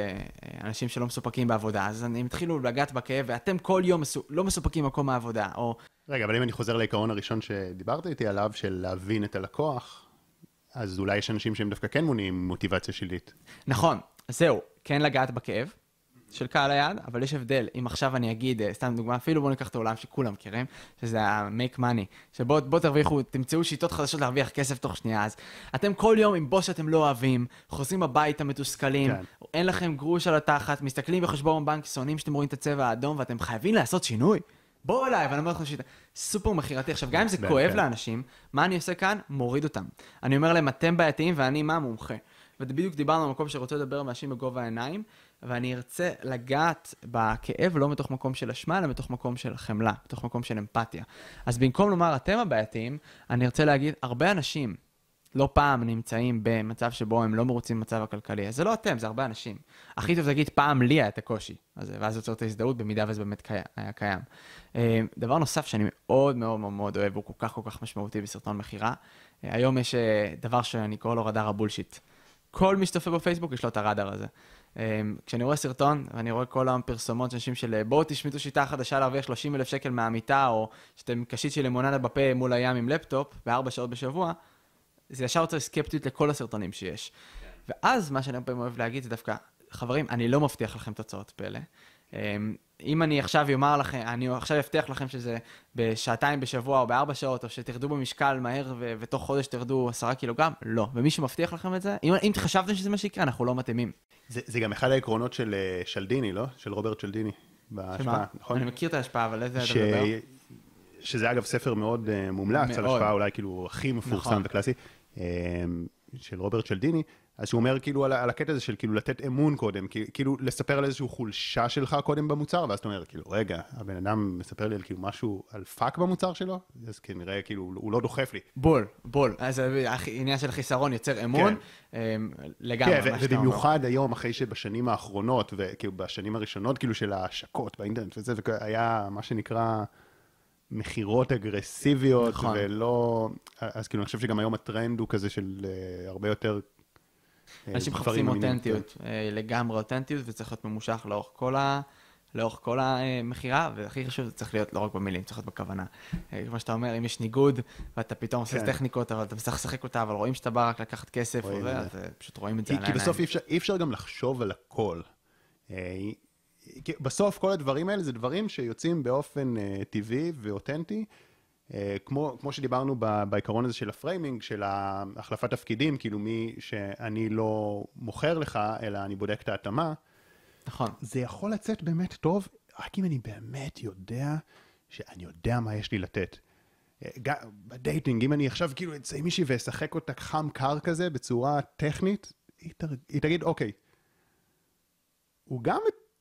אה, שלא מסופקים בעבודה, אז הם התחילו לגעת בכאב, ואתם כל יום מסו, לא מסופקים במקום העבודה, או... רגע, אבל אם אני חוזר לעיקרון הראשון שדיברת איתי עליו, של להבין את הלקוח, אז אולי יש אנשים שהם דווקא כן מונעים מוטיבציה שלילית. נכון, זהו, כן לגעת בכאב של קהל היעד, אבל יש הבדל. אם עכשיו אני אגיד, אה, סתם דוגמה, אפילו בואו ניקח את העולם שכולם מכירים, שזה ה-make money, שבואו בוא תרוויחו, תמצאו שיטות חדשות להרוויח כסף תוך שנייה. אז אתם כל יום עם בוס שאתם לא אוהבים, חוזרים הביתה מתוסכלים, כן. אין לכם גרוש על התחת, מסתכלים בחשבון בנק, שונאים שאתם רואים את הצבע האדום, ואתם חייבים לעשות שינוי. בואו אליי, ואני אומר לכם שיטה, סופר מכירתי. עכשיו, גם אם זה כן, כואב. לאנשים, מה אני עושה כאן? מוריד אותם. אני אומר להם, אתם בעייתיים ואני מה? מומחה. ובדיוק דיברנו על מקום שרוצה לדבר עם אנשים בגובה העיניים, ואני ארצה לגעת בכאב לא מתוך מקום של אשמה, אלא מתוך מקום של חמלה, מתוך מקום של אמפתיה. אז במקום לומר, אתם הבעייתיים, אני ארצה להגיד, הרבה אנשים לא פעם נמצאים במצב שבו הם לא מרוצים במצב הכלכלי. אז זה לא אתם, זה הרבה אנשים. הכי טוב להגיד, פעם לי היה את הקושי, אז, ואז יוצר את ההזדהות במידה וזה באמת היה קיים. אה, דבר נוסף שאני מאוד מאוד מאוד אוהב, הוא כל כך כל כך משמעותי בסרטון מכירה, אה, היום יש אה, דבר שאני קורא לו רדאר הבולשיט. כל מי שצופה בפייסבוק יש לו את הרדאר הזה. כשאני רואה סרטון, ואני רואה כל היום פרסומות של אנשים של בואו תשמיטו שיטה חדשה להרוויח 30 אלף שקל מהמיטה, או שאתם קשית של לימונדה בפה מול הים עם לפטופ, בארבע שעות בשבוע, זה ישר יוצר סקפטיות לכל הסרטונים שיש. כן. ואז מה שאני הרבה פעמים אוהב להגיד זה דווקא, חברים, אני לא מבטיח לכם תוצאות פלא. אמ, אם אני עכשיו אומר לכם, אני עכשיו אבטיח לכם שזה בשעתיים בשבוע או בארבע שעות, או שתרדו במשקל מהר ו- ותוך חודש תרדו עשרה קילוגרם, לא. ומי שמבטיח לכם את זה, אם, אם חשבתם שזה מה שיקרה, אנחנו לא מתאימים. זה, זה גם אחד העקרונות של אה, שלדיני, לא? של רוברט שלדיני. בהשפעה, נכון? אני מכיר את ההשפעה, אבל איזה ש... אתה מדבר? שזה אגב ספר מאוד uh, מומלץ, מאוד. על השפעה אולי כאילו הכי מפורסם נכון. וקלאסי. אמ, של רוברט צ'אלדיני, אז שהוא אומר כאילו על, על הקטע הזה של כאילו לתת אמון קודם, כאילו לספר על איזושהי חולשה שלך קודם במוצר, ואז אתה אומר, כאילו, רגע, הבן אדם מספר לי על כאילו משהו, על פאק במוצר שלו, אז כנראה כאילו הוא לא דוחף לי. בול, בול. אז העניין של חיסרון יוצר אמון, כן. אמ, לגמרי, כן, מה שאתה אומר. ובמיוחד היום, אחרי שבשנים האחרונות, וכאילו בשנים הראשונות כאילו של ההשקות באינטרנט וזה, היה מה שנקרא... מכירות אגרסיביות, נכון. ולא... אז כאילו, אני חושב שגם היום הטרנד הוא כזה של uh, הרבה יותר... אה, אנשים מחפשים אותנטיות, uh, לגמרי אותנטיות, וצריך להיות ממושך לאורך כל ה... לאורך כל המכירה, והכי חשוב, זה צריך להיות לא רק במילים, צריך להיות בכוונה. כמו שאתה אומר, אם יש ניגוד, ואתה פתאום עושה כן. טכניקות, אבל אתה צריך לשחק אותה, אבל רואים שאתה בא רק לקחת כסף, וזה, אז פשוט רואים את זה על העיניים. כי בסוף אי אפשר, אי אפשר גם לחשוב על הכל. בסוף כל הדברים האלה זה דברים שיוצאים באופן טבעי ואותנטי, כמו, כמו שדיברנו ב, בעיקרון הזה של ה framing, של החלפת תפקידים, כאילו מי שאני לא מוכר לך, אלא אני בודק את ההתאמה. נכון. זה יכול לצאת באמת טוב, רק אם אני באמת יודע שאני יודע מה יש לי לתת. אה, ב dating, אם אני עכשיו כאילו אצא עם מישהי ואשחק אותה חם קר כזה בצורה טכנית, היא, תר... היא תגיד, אוקיי, הוא גם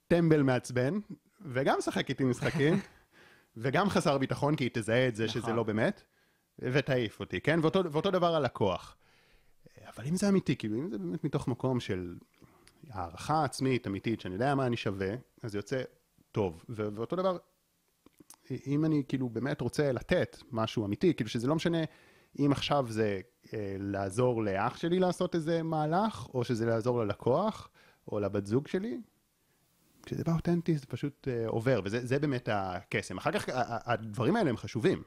טמבל מעצבן, וגם משחק איתי משחקים, וגם חסר ביטחון, כי היא תזהה את זה שזה נכון. לא באמת, ותעיף אותי, כן? ואותו, ואותו דבר הלקוח. אבל אם זה אמיתי, כאילו, אם זה באמת מתוך מקום של הערכה עצמית, אמיתית, שאני יודע מה אני שווה, אז יוצא טוב. ו- ואותו דבר, אם אני כאילו באמת רוצה לתת משהו אמיתי, כאילו שזה לא משנה אם עכשיו זה אה, לעזור לאח שלי לעשות איזה מהלך, או שזה לעזור ללקוח, או לבת זוג שלי, כשזה בא אותנטי זה פשוט uh, עובר, וזה באמת הקסם. אחר כך הדברים האלה הם חשובים.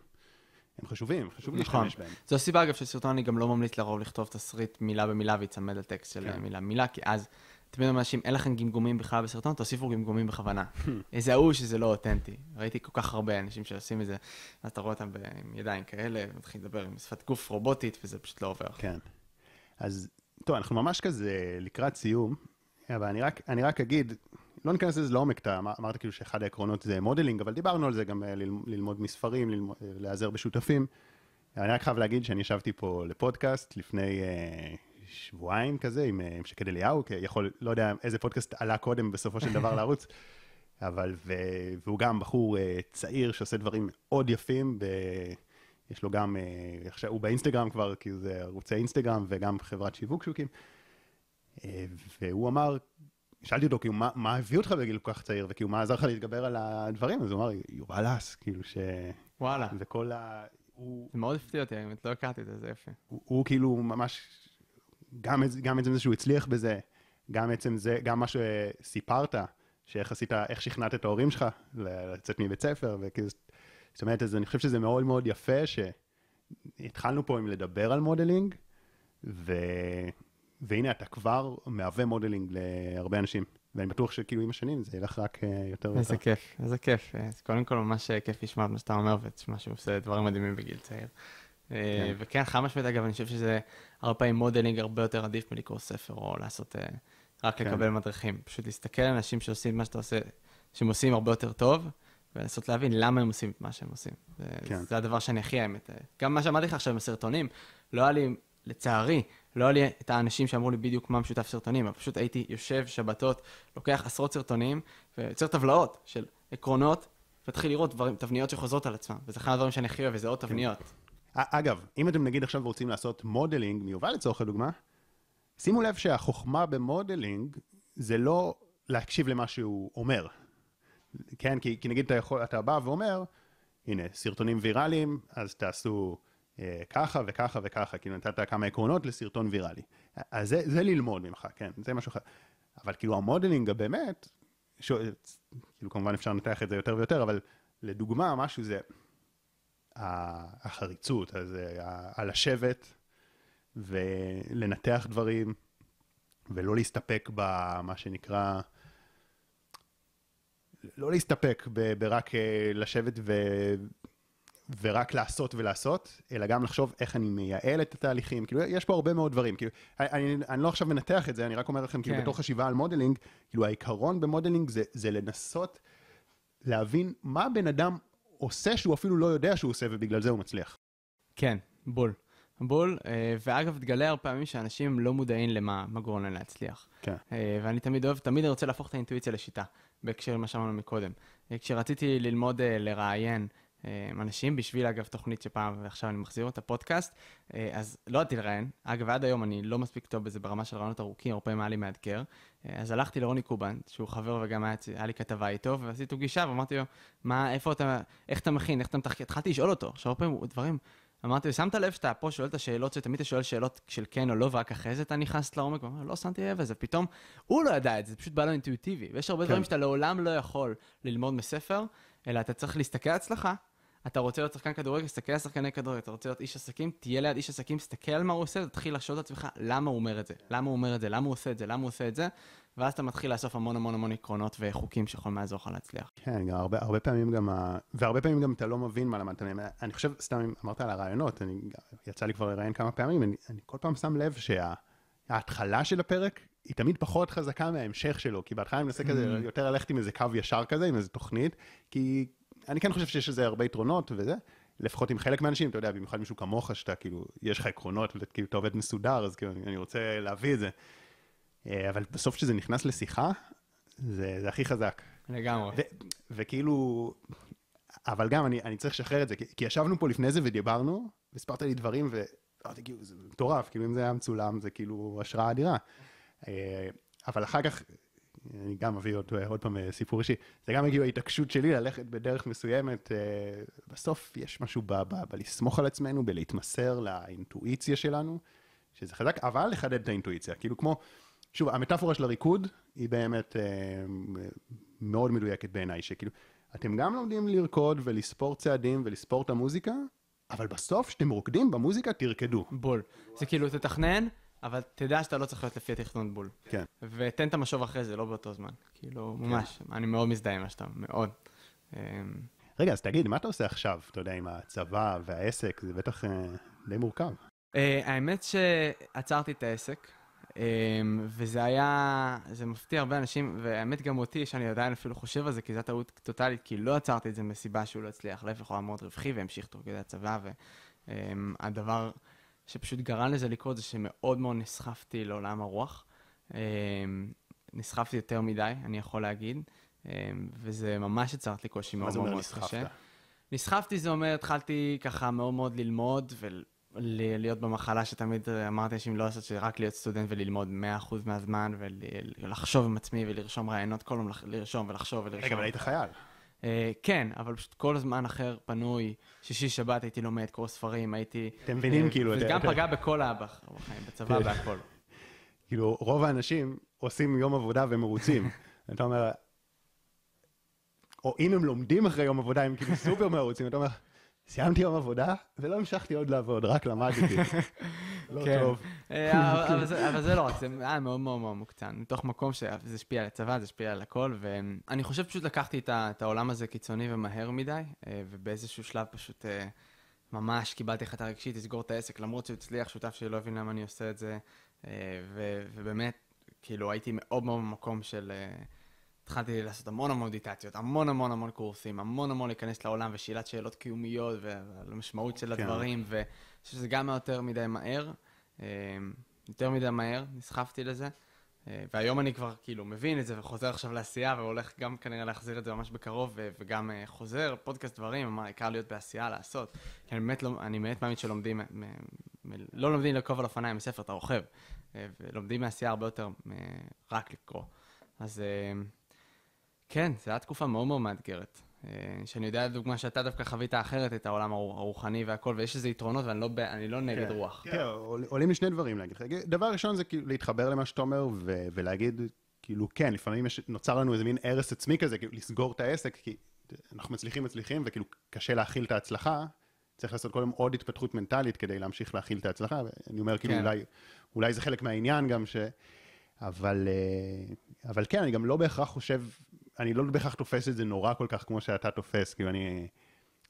הם חשובים, חשוב נכון. להשתמש בהם. זו הסיבה אגב שסרטון אני גם לא ממליץ לרוב לכתוב תסריט מילה במילה ויצמד לטקסט של כן. מילה במילה, כי אז תמיד אומרים אנשים, אין לכם גמגומים בכלל בסרטון, תוסיפו גמגומים בכוונה. איזה ההוא שזה לא אותנטי. ראיתי כל כך הרבה אנשים שעושים את זה, אז אתה רואה אותם עם ידיים כאלה, מתחילים לדבר עם שפת גוף רובוטית, וזה פשוט לא עובר. כן. אז טוב, אנחנו ממש כזה לקראת סיום, אבל אני רק, אני רק אגיד, לא ניכנס לזה לעומק, אתה אמרת כאילו שאחד העקרונות זה modeling, אבל דיברנו על זה גם אה, ללמוד מספרים, אה, להיעזר בשותפים. אני רק חייב להגיד שאני ישבתי פה לפודקאסט לפני אה, שבועיים כזה עם, עם שקד אליהו, כי יכול, לא יודע איזה פודקאסט עלה קודם בסופו של דבר לערוץ, אבל, ו, והוא גם בחור צעיר שעושה דברים מאוד יפים, ב, יש לו גם, עכשיו הוא באינסטגרם כבר, כי זה ערוצי אינסטגרם וגם חברת שיווק שוקים. והוא אמר, שאלתי אותו, כאילו, מה, מה הביא אותך בגיל כל כך צעיר, וכאילו, מה עזר לך להתגבר על הדברים? אז הוא אמר, יובל אס, כאילו, ש... וואלה. וכל ה... הוא... זה מאוד הפתיע אותי, האמת, לא הכרתי את זה, זה יפה. הוא, הוא כאילו ממש, גם, גם עצם זה שהוא הצליח בזה, גם עצם זה, גם מה שסיפרת, שאיך עשית, איך שכנעת את ההורים שלך לצאת מבית ספר, וכאילו, זאת אומרת, אז אני חושב שזה מאוד מאוד יפה שהתחלנו פה עם לדבר על modeling, ו... והנה אתה כבר מהווה modeling להרבה אנשים. ואני בטוח שכאילו עם השנים זה ילך רק אה, יותר ויותר. איזה כיף, איזה כיף. אה, קודם כל ממש כיף לשמוע מה שאתה אומר, ותשמע שהוא עושה דברים מדהימים בגיל צעיר. אה, כן. וכן, חד משמעית, אגב, אני חושב שזה הרבה פעמים modeling הרבה יותר עדיף מלקרוא ספר, או לעשות, רק כן. לקבל מדריכים. פשוט להסתכל על אנשים שעושים מה שאתה עושה, שהם עושים הרבה יותר טוב, ולנסות להבין למה הם עושים את מה שהם עושים. כן. זה הדבר שאני הכי האמת. גם מה שאמרתי לך עכשיו עם הסרטונים, לא היה לי, לצערי, לא היה לי את האנשים שאמרו לי בדיוק מה משותף סרטונים, אבל פשוט הייתי יושב שבתות, לוקח עשרות סרטונים, ויוצר טבלאות של עקרונות, והתחיל לראות דברים, תבניות שחוזרות על עצמם. וזה אחד הדברים שאני הכי אוהב, וזה עוד תבניות. אגב, אם אתם נגיד עכשיו רוצים לעשות modeling מיובל לצורך הדוגמה, שימו לב שהחוכמה ב modeling זה לא להקשיב למה שהוא אומר. כן, כי, כי נגיד אתה, יכול, אתה בא ואומר, הנה, סרטונים ויראליים, אז תעשו ככה וככה וככה, כאילו נתת כמה עקרונות לסרטון ויראלי. אז זה, זה ללמוד ממך, כן, זה משהו אחר. אבל כאילו ה modeling הבאמת, ש... כאילו כמובן אפשר לנתח את זה יותר ויותר, אבל לדוגמה, משהו זה החריצות, אז על לשבת ולנתח דברים, ולא להסתפק במה שנקרא, לא להסתפק ברק אה, לשבת ו, ורק לעשות ולעשות, אלא גם לחשוב איך אני מייעל את התהליכים. כאילו, יש פה הרבה מאוד דברים. כאילו, אני, אני לא עכשיו מנתח את זה, אני רק אומר לכם, כאילו, כן. בתור חשיבה על modeling, כאילו, העיקרון במודלינג זה, זה לנסות להבין מה בן אדם עושה שהוא אפילו לא יודע שהוא עושה, ובגלל זה הוא מצליח. כן, בול. בול, אה, ואגב, תגלה הרבה פעמים שאנשים לא מודעים למה גורם להם להצליח. כן. אה, ואני תמיד אוהב, תמיד רוצה להפוך את האינטואיציה לשיטה, בהקשר למה שאמרנו מקודם. אה, כשרציתי ללמוד לראיין אנשים, בשביל אגב תוכנית שפעם, ועכשיו אני מחזיר אותה, פודקאסט, אז לא ידעתי לראיין. אגב, עד היום אני לא מספיק טוב בזה ברמה של רעיונות ארוכים, הרבה פעמים היה לי מאתגר. אז הלכתי לרוני קובן, שהוא חבר וגם היה, היה לי כתבה איתו, ועשיתי איתו גישה ואמרתי לו, מה, איפה אתה, איך אתה מכין, איך אתה מתחקר, התחלתי לשאול אותו. עכשיו, הרבה פעמים דברים אמרתי לו, שמת לב שאתה פה שואל את השאלות, שתמיד אתה שואל שאלות של כן או לא, ורק אחרי זה אתה נכנס לעומק, ואומר, לא שמתי לב לזה, פתאום הוא לא ידע את זה, זה פשוט בא לו אינטואיטיבי. ויש הרבה כן. דברים שאתה לעולם לא יכול ללמוד מספר, אלא אתה צריך להסתכל אצלך, אתה רוצה להיות שחקן כדורגל, תסתכל על שחקני כדורגל, אתה רוצה להיות איש עסקים, תהיה ליד איש עסקים, תסתכל על מה הוא עושה, תתחיל לשאול את עצמך למה הוא אומר את זה, למה הוא אומר את זה, למה הוא עושה את זה, למה הוא עושה את זה, ואז אתה מתחיל לאסוף המון המון המון עקרונות וחוקים שיכולים לעזור לך להצליח. כן, גם הרבה, הרבה פעמים גם, והרבה פעמים גם אתה לא מבין מה למדת מהם. אני חושב, סתם אמרת על הרעיונות, אני, יצא לי כבר לראיין כמה פעמים, אני, אני כל פעם שם לב שההתחלה של הפרק היא תמיד פחות חזקה מההמשך שלו, כי בהתחלה אני מנסה כזה mm-hmm. יותר ללכת עם איזה קו ישר כזה, עם איזה תוכנית, כי אני כן חושב שיש לזה הרבה יתרונות וזה. לפחות עם חלק מהאנשים, אתה יודע, במיוחד מישהו כמוך, שאתה כאילו, יש לך עקרונות, וכאילו אתה עובד מסודר, אז כאילו, אני רוצה להביא את זה. אה, אבל בסוף כשזה נכנס לשיחה, זה, זה הכי חזק. לגמרי. ו- וכאילו, אבל גם אני, אני צריך לשחרר את זה, כי, כי ישבנו פה לפני זה ודיברנו, והספרת לי דברים, ואמרתי, כאילו, זה מטורף, כאילו אם זה היה מצולם, זה כאילו השראה אדירה. אה, אבל אחר כך, אני גם אביא עוד, עוד פעם אה, סיפור אישי, זה גם הגיעו ההתעקשות שלי ללכת בדרך מסוימת, בסוף יש משהו בלסמוך על עצמנו, בלהתמסר לאינטואיציה שלנו, שזה חזק, אבל לחדד את האינטואיציה, כאילו כמו... שוב, המטאפורה של הריקוד היא באמת אה, מאוד מדויקת בעיניי, שכאילו, אתם גם לומדים לרקוד ולספור צעדים ולספור את המוזיקה, אבל בסוף, כשאתם רוקדים במוזיקה, תרקדו. בול. זה כאילו, תתכנן, אבל תדע שאתה לא צריך להיות לפי התכנון בול. כן. ותן את המשוב אחרי זה, לא באותו זמן. כאילו, כן. ממש, אני מאוד מזדהה עם מה שאתה, מאוד. אמ, רגע, אז תגיד, מה אתה עושה עכשיו, אתה יודע, עם הצבא והעסק? זה בטח אה, די מורכב. אה, האמת שעצרתי את העסק. אמ, וזה היה, זה מפתיע הרבה אנשים, והאמת גם אותי, שאני עדיין אפילו חושב על זה, כי זו טעות טוטאלית, כי לא עצרתי את זה מסיבה שהוא לא הצליח, להפך הוא היה מאוד רווחי והמשיך תוך כדי הצבא, והדבר שפשוט גרם לזה לקרות זה שמאוד מאוד נסחפתי לעולם הרוח. אמ, נסחפתי יותר מדי, אני יכול להגיד, אמ, וזה ממש יצרת לי קושי מאוד מאוד קשה. נסחפתי זה אומר, התחלתי ככה מאוד מאוד ללמוד, להיות במחלה שתמיד אמרתי שאם לא לעשות, שרק להיות סטודנט וללמוד 100% מהזמן, ולחשוב עם עצמי ולרשום רעיונות, כל יום לרשום ולחשוב ולרשום. רגע, אבל היית חייל. Uh, כן, אבל פשוט כל זמן אחר פנוי, שישי שבת הייתי לומד, קורא ספרים, הייתי... אתם מבינים uh, כאילו... וזה גם פגע בכל האב"ח, בצבא, כן. בהכל. כאילו, רוב האנשים עושים יום עבודה ומרוצים. אתה אומר, או אם הם לומדים אחרי יום עבודה, הם כאילו סופר מרוצים, אתה אומר, סיימתי יום עבודה, ולא המשכתי עוד לעבוד, רק למדתי. לא כן. טוב. אה, אבל זה לא רק, זה היה מאוד מאוד מאוד מוקצן. מתוך מקום שזה השפיע על הצבא, זה השפיע על הכל, ואני חושב פשוט לקחתי את העולם הזה קיצוני ומהר מדי, אה, ובאיזשהו שלב פשוט אה, ממש קיבלתי החלטה רגשית לסגור את העסק, למרות שהוא הצליח, שותף שלי לא הבין למה אני עושה את זה, ובאמת, כאילו הייתי מאוד מאוד במקום של... התחלתי לעשות המון המון מדיטציות, המון המון המון קורסים, המון המון להיכנס לעולם ושאלת שאלות קיומיות ועל המשמעות של כן. הדברים, ואני חושב שזה גם היה יותר מדי מהר, אמ, יותר מדי מהר, נסחפתי לזה, אה, והיום אני כבר כאילו מבין את זה וחוזר עכשיו לעשייה והולך גם כנראה להחזיר את זה ממש בקרוב ו- וגם אה, חוזר, פודקאסט דברים, מה, העיקר להיות בעשייה, לעשות. כי אני באמת, לא, אני באמת מאמין שלומדים, לא לומדים לרכוב על אופניים מספר, אתה רוכב. אה, ולומדים מעשייה הרבה יותר מרק לקרוא. אז אה, כן, זו הייתה תקופה מאוד מאוד מאתגרת. אה, שאני יודע, לדוגמה, שאתה דווקא חווית אחרת את העולם הרו- הרוחני והכל, ויש איזה יתרונות ואני לא, אני לא נגד כן. רוח. תראה, עול- עולים לי שני דברים להגיד לך. דבר ראשון זה כאילו להתחבר למה שאתה אומר ו- ולהגיד, כאילו, כן, לפעמים יש, נוצר לנו איזה מין הרס עצמי כזה, כאילו, לסגור את העסק, כי אנחנו מצליחים, מצליחים, וכאילו קשה להכיל את ההצלחה. צריך לעשות קודם עוד התפתחות מנטלית כדי להמשיך להכיל את ההצלחה, ואני אומר, כאילו, כן. אולי, אולי זה חלק מהעניין גם ש... אבל, אה, אבל כן, אני גם לא בהכרח חושב, אני לא בהכרח תופס את זה נורא כל כך כמו שאתה תופס, כאילו אני,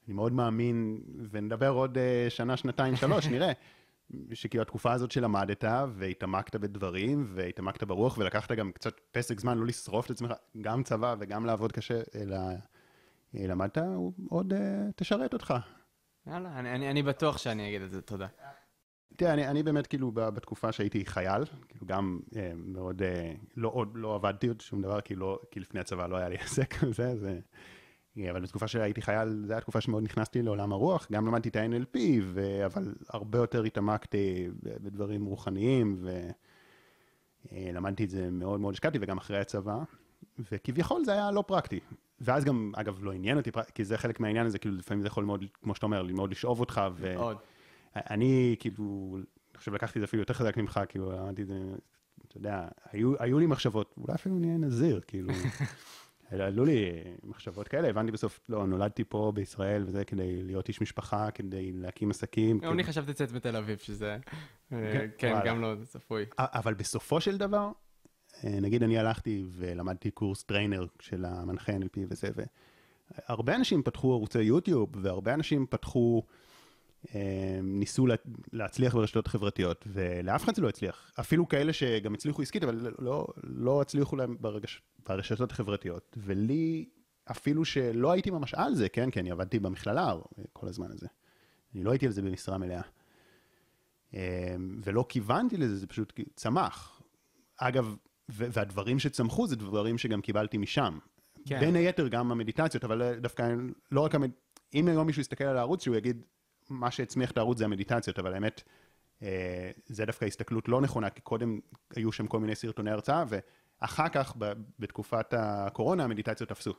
אני מאוד מאמין, ונדבר עוד אה, שנה, שנתיים, שלוש, נראה, שכאילו התקופה הזאת שלמדת והתעמקת בדברים והתעמקת ברוח ולקחת גם קצת פסק זמן לא לשרוף את עצמך, גם צבא וגם לעבוד קשה, אלא אה, למדת, הוא עוד אה, תשרת אותך. יאללה, אני, אני, אני בטוח שאני אגיד את זה, תודה. תראה, אני, אני באמת כאילו בתקופה שהייתי חייל, כאילו גם אה, מאוד, אה, לא, עוד לא עבדתי עוד שום דבר, כי, לא, כי לפני הצבא לא היה לי עסק, זה, זה, אה, אבל בתקופה שהייתי חייל, זו הייתה תקופה שמאוד נכנסתי לעולם הרוח, גם למדתי את ה-NLP, ו, אבל הרבה יותר התעמקתי בדברים רוחניים, ולמדתי את זה מאוד מאוד השקעתי, וגם אחרי הצבא, וכביכול זה היה לא פרקטי. ואז גם, אגב, לא עניין אותי, כי זה חלק מהעניין הזה, כאילו לפעמים זה יכול מאוד, כמו שאתה אומר, מאוד לשאוב אותך, ו... מאוד. אני כאילו, אני חושב לקחתי את זה אפילו יותר חזק ממך, כאילו למדתי את זה, אתה יודע, היו, היו לי מחשבות, אולי אפילו נהיה נזיר, כאילו, עלו לי מחשבות כאלה, הבנתי בסוף, לא, נולדתי פה בישראל וזה כדי להיות איש משפחה, כדי להקים עסקים. גם אני חשבתי לצאת בתל אביב, שזה... אה, כן? כן. גם לא צפוי. אבל בסופו של דבר, אה, נגיד אני הלכתי ולמדתי קורס trainer של המנחה NLP וזה, והרבה אנשים פתחו ערוצי יוטיוב, והרבה אנשים פתחו, ניסו לה- להצליח ברשתות חברתיות, ולאף אחד זה לא הצליח. אפילו כאלה שגם הצליחו עסקית, אבל לא, לא הצליחו להם ברגש, ברשתות החברתיות. ולי, אפילו שלא הייתי ממש על זה, כן, כי אני עבדתי במכללה כל הזמן הזה. אני לא הייתי על זה במשרה מלאה. אה, ולא כיוונתי לזה, זה פשוט צמח. אגב, והדברים שצמחו זה דברים שגם קיבלתי משם. כן. בין היתר גם המדיטציות, אבל דווקא לא רק המד... אם היום מישהו יסתכל על הערוץ, שהוא יגיד, מה שהצמיח את הערוץ זה המדיטציות, אבל האמת, אה, זה דווקא הסתכלות לא נכונה, כי קודם היו שם כל מיני סרטוני הרצאה, ואחר כך, בתקופת הקורונה, המדיטציות תפסו.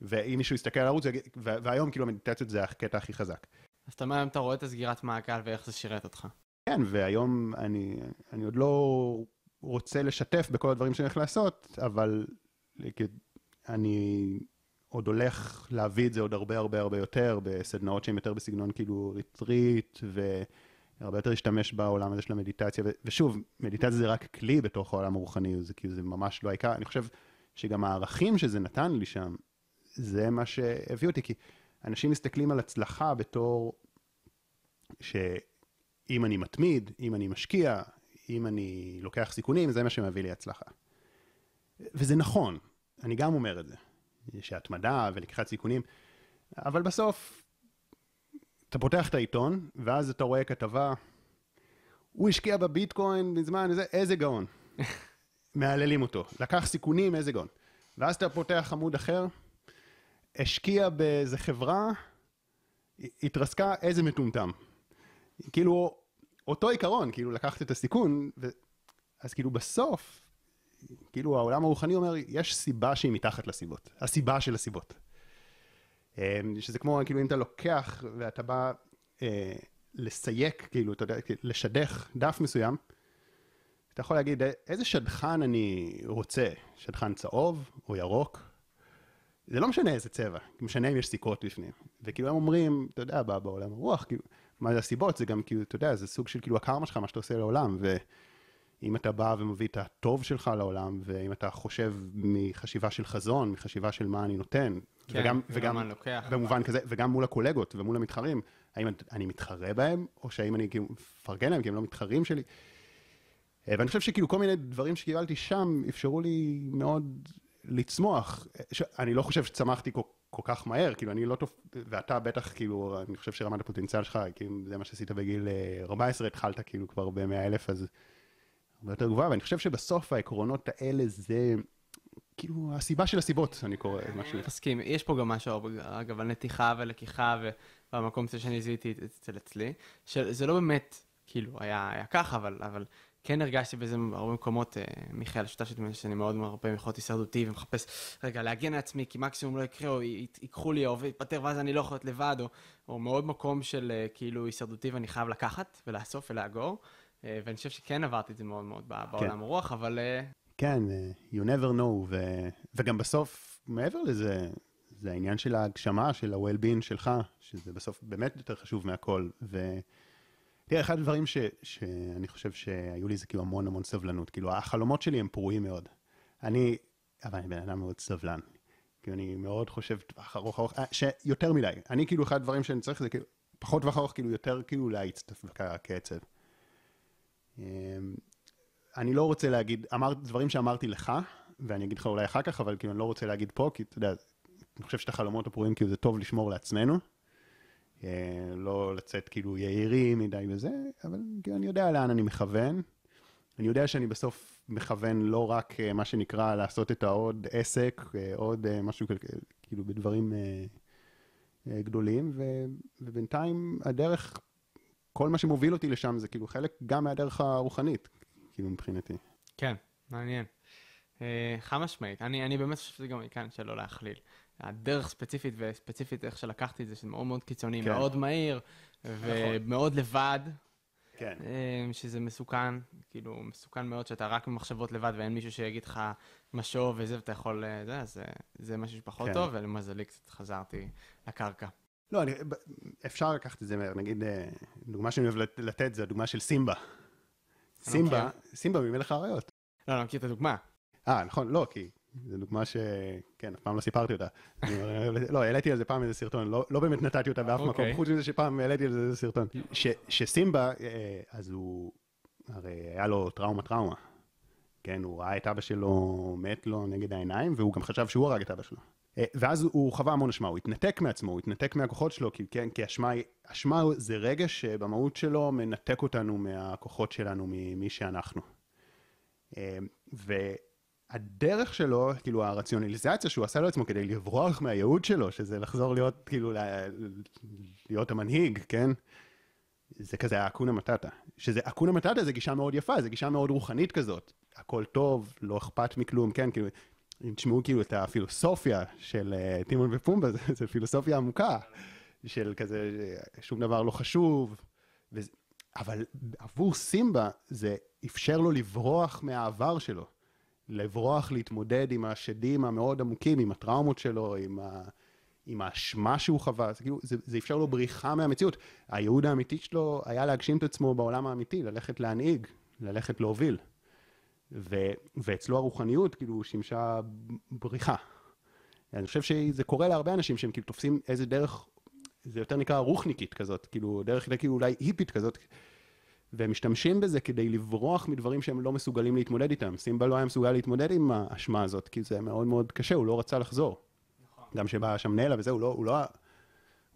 ואם מישהו יסתכל על הערוץ, והיום כאילו המדיטציות זה הקטע הכי חזק. אז אתה אומר, היום אתה רואה את הסגירת מעגל ואיך זה שירת אותך. כן, והיום אני, אני עוד לא רוצה לשתף בכל הדברים שאני הולך לעשות, אבל כאילו, אני עוד הולך להביא את זה עוד הרבה הרבה הרבה יותר בסדנאות שהן יותר בסגנון כאילו ריטריט, והרבה יותר להשתמש בעולם הזה של המדיטציה. ו- ושוב, מדיטציה זה רק כלי בתוך העולם הרוחני, זה כאילו זה ממש לא העיקר. אני חושב שגם הערכים שזה נתן לי שם, זה מה שהביא אותי, כי אנשים מסתכלים על הצלחה בתור שאם אני מתמיד, אם אני משקיע, אם אני לוקח סיכונים, זה מה שמביא לי הצלחה. וזה נכון, אני גם אומר את זה, שהתמדה ולקיחת סיכונים, אבל בסוף, אתה פותח את העיתון, ואז אתה רואה כתבה, הוא השקיע בביטקוין בזמן, זה, איזה גאון. מהללים אותו. לקח סיכונים, איזה גאון. ואז אתה פותח עמוד אחר, השקיע באיזה חברה, התרסקה, איזה מטומטם. כאילו, אותו עיקרון, כאילו לקחת את הסיכון, ו... אז כאילו בסוף, כאילו העולם הרוחני אומר, יש סיבה שהיא מתחת לסיבות, הסיבה של הסיבות. אה, שזה כמו, כאילו אם אתה לוקח ואתה בא אה, לסייק, כאילו, אתה יודע, לשדך דף מסוים, אתה יכול להגיד, איזה שדכן אני רוצה, שדכן צהוב או ירוק? זה לא משנה איזה צבע, משנה אם יש סיכות בפנים. וכאילו הם אומרים, אתה יודע, בעולם הרוח, כאילו, מה זה הסיבות? זה גם כאילו, אתה יודע, זה סוג של כאילו הקרמה שלך, מה שאתה עושה לעולם. ואם אתה בא ומביא את הטוב שלך לעולם, ואם אתה חושב מחשיבה של חזון, מחשיבה של מה אני נותן, כן, וגם, וגם אני לוקח. במובן כזה, וגם מול הקולגות ומול המתחרים, האם אני מתחרה בהם, או שהאם אני כאילו מפרגן להם, כי הם לא מתחרים שלי. אה, ואני חושב שכאילו כל מיני דברים שקיבלתי שם, אפשרו לי מאוד לצמוח. ש... אני לא חושב שצמחתי כל, כל כך מהר, כאילו אני לא טוב, ואתה בטח כאילו, אני חושב שרמת הפוטנציאל שלך, כאילו זה מה שעשית בגיל אה, 14, התחלת כאילו כבר ב-100 אלף, אז הרבה יותר גבוהה, ואני חושב שבסוף העקרונות האלה זה כאילו הסיבה של הסיבות, אני קורא משהו. מסכים, יש פה גם משהו, אגב, על נתיחה ולקיחה, ובמקום הזה שאני זיהיתי אצל אצלי, שזה לא באמת, כאילו, היה, היה ככה, אבל, אבל כן הרגשתי בזה בהרבה מקומות, אה, מיכאל, השותף שלי, שאני מאוד הרבה יכולת הישרדותי, ומחפש, רגע, להגן על עצמי, כי מקסימום לא יקרה, או ייקחו לי, או יתפטר, ואז אני לא יכול להיות לבד, או, או מאוד מקום של אה, כאילו הישרדותי, ואני חייב לקחת, ולאסוף ולאגור. אה, ואני חושב שכן עברתי את זה מאוד מאוד בעולם כן. הרוח, אבל... כן, you never know, ו... וגם בסוף, מעבר לזה, זה העניין של ההגשמה, של ה-well-being שלך, שזה בסוף באמת יותר חשוב מהכל. ו... תראה, אחד הדברים ש, שאני חושב שהיו לי זה כאילו המון המון סבלנות. כאילו, החלומות שלי הם פרועים מאוד. אני, אבל אני בן אדם מאוד סבלן. כאילו, אני מאוד חושב טווח ארוך ארוך, אה, שיותר מדי. אני כאילו, אחד הדברים שאני צריך זה כאילו, פחות טווח ארוך, כאילו, יותר כאילו להאיץ את הקצב. אמ, אני לא רוצה להגיד, אמר, דברים שאמרתי לך, ואני אגיד לך אולי אחר כך, אבל כאילו, אני לא רוצה להגיד פה, כי אתה יודע, אני חושב שאת החלומות הפרועים, כאילו, זה טוב לשמור לעצמנו. אה, לא לצאת כאילו יהירים מדי וזה, אבל כאילו אני יודע לאן אני מכוון. אני יודע שאני בסוף מכוון לא רק אה, מה שנקרא לעשות את העוד עסק, אה, עוד משהו כאילו בדברים גדולים, ובינתיים הדרך, כל מה שמוביל אותי לשם זה כאילו חלק גם מהדרך הרוחנית, כאילו מבחינתי. כן, מעניין. חד משמעית, אני, אני באמת חושב שזה גם מכאן שלא להכליל. הדרך ספציפית וספציפית איך שלקחתי את זה, שזה מאוד מאוד קיצוני, כן. מאוד מהיר, נכון. ומאוד לבד. כן. אה, שזה מסוכן, כאילו, מסוכן מאוד שאתה רק במחשבות לבד ואין מישהו שיגיד לך משוב וזה, ואתה יכול, אה, זה, אז אה, זה משהו שפחות כן. טוב, ולמזלי קצת חזרתי לקרקע. לא, אני, אפשר לקחת את זה מהר, נגיד, דוגמה שאני אוהב לתת זה הדוגמה של סימבה. סימבה, okay. סימבה ממלך האריות. לא, אני מכיר את הדוגמה. אה, נכון, לא, כי זו דוגמה ש... כן, אף פעם לא סיפרתי אותה. לא, העליתי על זה פעם איזה סרטון, לא, לא באמת נתתי אותה באף מקום, אוקיי. חוץ מזה שפעם העליתי על זה איזה סרטון. שסימבה, אה, אז הוא, הרי היה לו טראומה טראומה. כן, הוא ראה את אבא שלו מת לו נגד העיניים, והוא גם חשב שהוא הרג את אבא שלו. אה, ואז הוא חווה המון אשמה, הוא התנתק מעצמו, הוא התנתק מהכוחות שלו, כי, כן, כי אשמה, אשמה זה רגש שבמהות שלו מנתק אותנו מהכוחות שלנו, ממי שאנחנו. אה, ו... הדרך שלו, כאילו הרציונליזציה שהוא עשה לעצמו כדי לברוח מהייעוד שלו, שזה לחזור להיות, כאילו, להיות המנהיג, כן? זה כזה האקונה מטאטה. שזה, אקונה מטאטה זה גישה מאוד יפה, זה גישה מאוד רוחנית כזאת. הכל טוב, לא אכפת מכלום, כן? כאילו, אם תשמעו כאילו את הפילוסופיה של uh, טימון ופומבה, זה פילוסופיה עמוקה, של כזה, שום דבר לא חשוב. וזה, אבל עבור סימבה, זה אפשר לו לברוח מהעבר שלו. לברוח, להתמודד עם השדים המאוד עמוקים, עם הטראומות שלו, עם, ה, עם האשמה שהוא חווה, זה, כאילו, זה, זה אפשר לו בריחה מהמציאות. הייעוד האמיתי שלו היה להגשים את עצמו בעולם האמיתי, ללכת להנהיג, ללכת להוביל. ו, ואצלו הרוחניות כאילו שימשה בריחה. אני חושב שזה קורה להרבה אנשים שהם כאילו תופסים איזה דרך, זה יותר נקרא רוחניקית כזאת, כאילו דרך כאילו אולי היפית כזאת, והם משתמשים בזה כדי לברוח מדברים שהם לא מסוגלים להתמודד איתם. סימבה לא היה מסוגל להתמודד עם האשמה הזאת, כי זה מאוד מאוד קשה, הוא לא רצה לחזור. נכון. גם כשבא שם נלה וזה, הוא לא, הוא לא,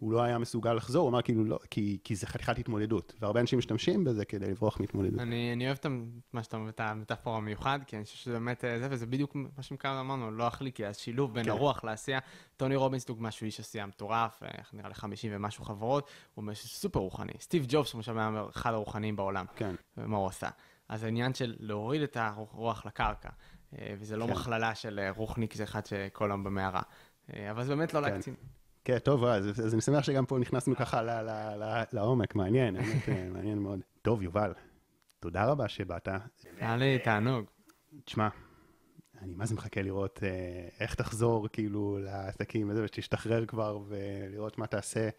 הוא לא היה מסוגל לחזור, הוא אמר כאילו לא, כי, כי זה חתיכת התמודדות, והרבה אנשים משתמשים בזה כדי לברוח מהתמודדות. אני, אני אוהב את מה שאתה אומר, את המטאפורה המיוחד, כי אני חושב שזה באמת אה, זה, וזה בדיוק מה שמכאן אמרנו, לא אחלי, כי השילוב בין כן. הרוח לעשייה, טוני רובינס דוגמה שהוא איש עשייה מטורף, אה, איך נראה לי 50 ומשהו חברות, הוא אומר שזה סופר רוחני. סטיב ג'ובס, למשל, היה אחד הרוחניים בעולם, כן. ומה הוא עשה. אז העניין של להוריד את הרוח לקרקע, אה, וזה לא כן. מכללה של רוחניק, זה אחד שכל היום במערה. אבל זה באמת לא כן. להקצין. כן, טוב, אז, אז אני שמח שגם פה נכנסנו ככה ל, ל, ל, לעומק, מעניין, באמת אה, מעניין מאוד. טוב, יובל, תודה רבה שבאת. היה לי תענוג. תשמע, אני מה זה מחכה לראות אה, איך תחזור כאילו לעסקים וזה, ושתשתחרר כבר ולראות מה תעשה.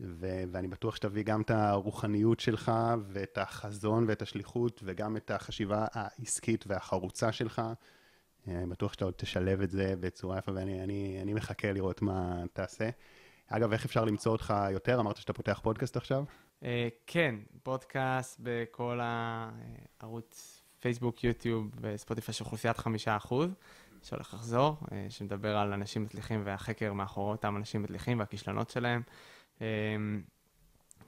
ו- ואני בטוח שתביא גם את הרוחניות שלך, ואת החזון ואת השליחות, וגם את החשיבה העסקית והחרוצה שלך. אני בטוח שאתה עוד תשלב את זה בצורה יפה, ואני אני, אני מחכה לראות מה תעשה. אגב, איך אפשר למצוא אותך יותר? אמרת שאתה פותח פודקאסט עכשיו? Uh, כן, פודקאסט בכל הערוץ פייסבוק, יוטיוב וספוטיפיי של אוכלוסיית חמישה אחוז, שהולך לחזור, uh, שמדבר על אנשים מצליחים והחקר מאחורי אותם אנשים מצליחים והכישלונות שלהם. Uh,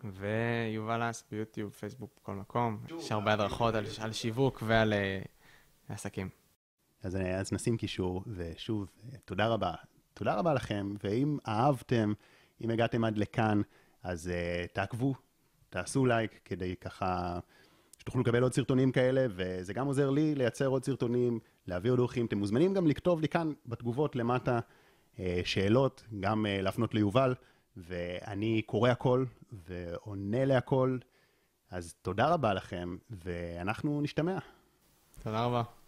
ויובל אס ביוטיוב, פייסבוק, בכל מקום. יש הרבה הדרכות על, על שיווק ועל uh, עסקים. אז, אז נשים קישור, ושוב, תודה רבה. תודה רבה לכם, ואם אהבתם, אם הגעתם עד לכאן, אז uh, תעקבו, תעשו לייק, כדי ככה שתוכלו לקבל עוד סרטונים כאלה, וזה גם עוזר לי לייצר עוד סרטונים, להביא עוד אורחים. אתם מוזמנים גם לכתוב לי כאן בתגובות למטה uh, שאלות, גם uh, להפנות ליובל, ואני קורא הכל ועונה להכל. אז תודה רבה לכם, ואנחנו נשתמע. תודה רבה.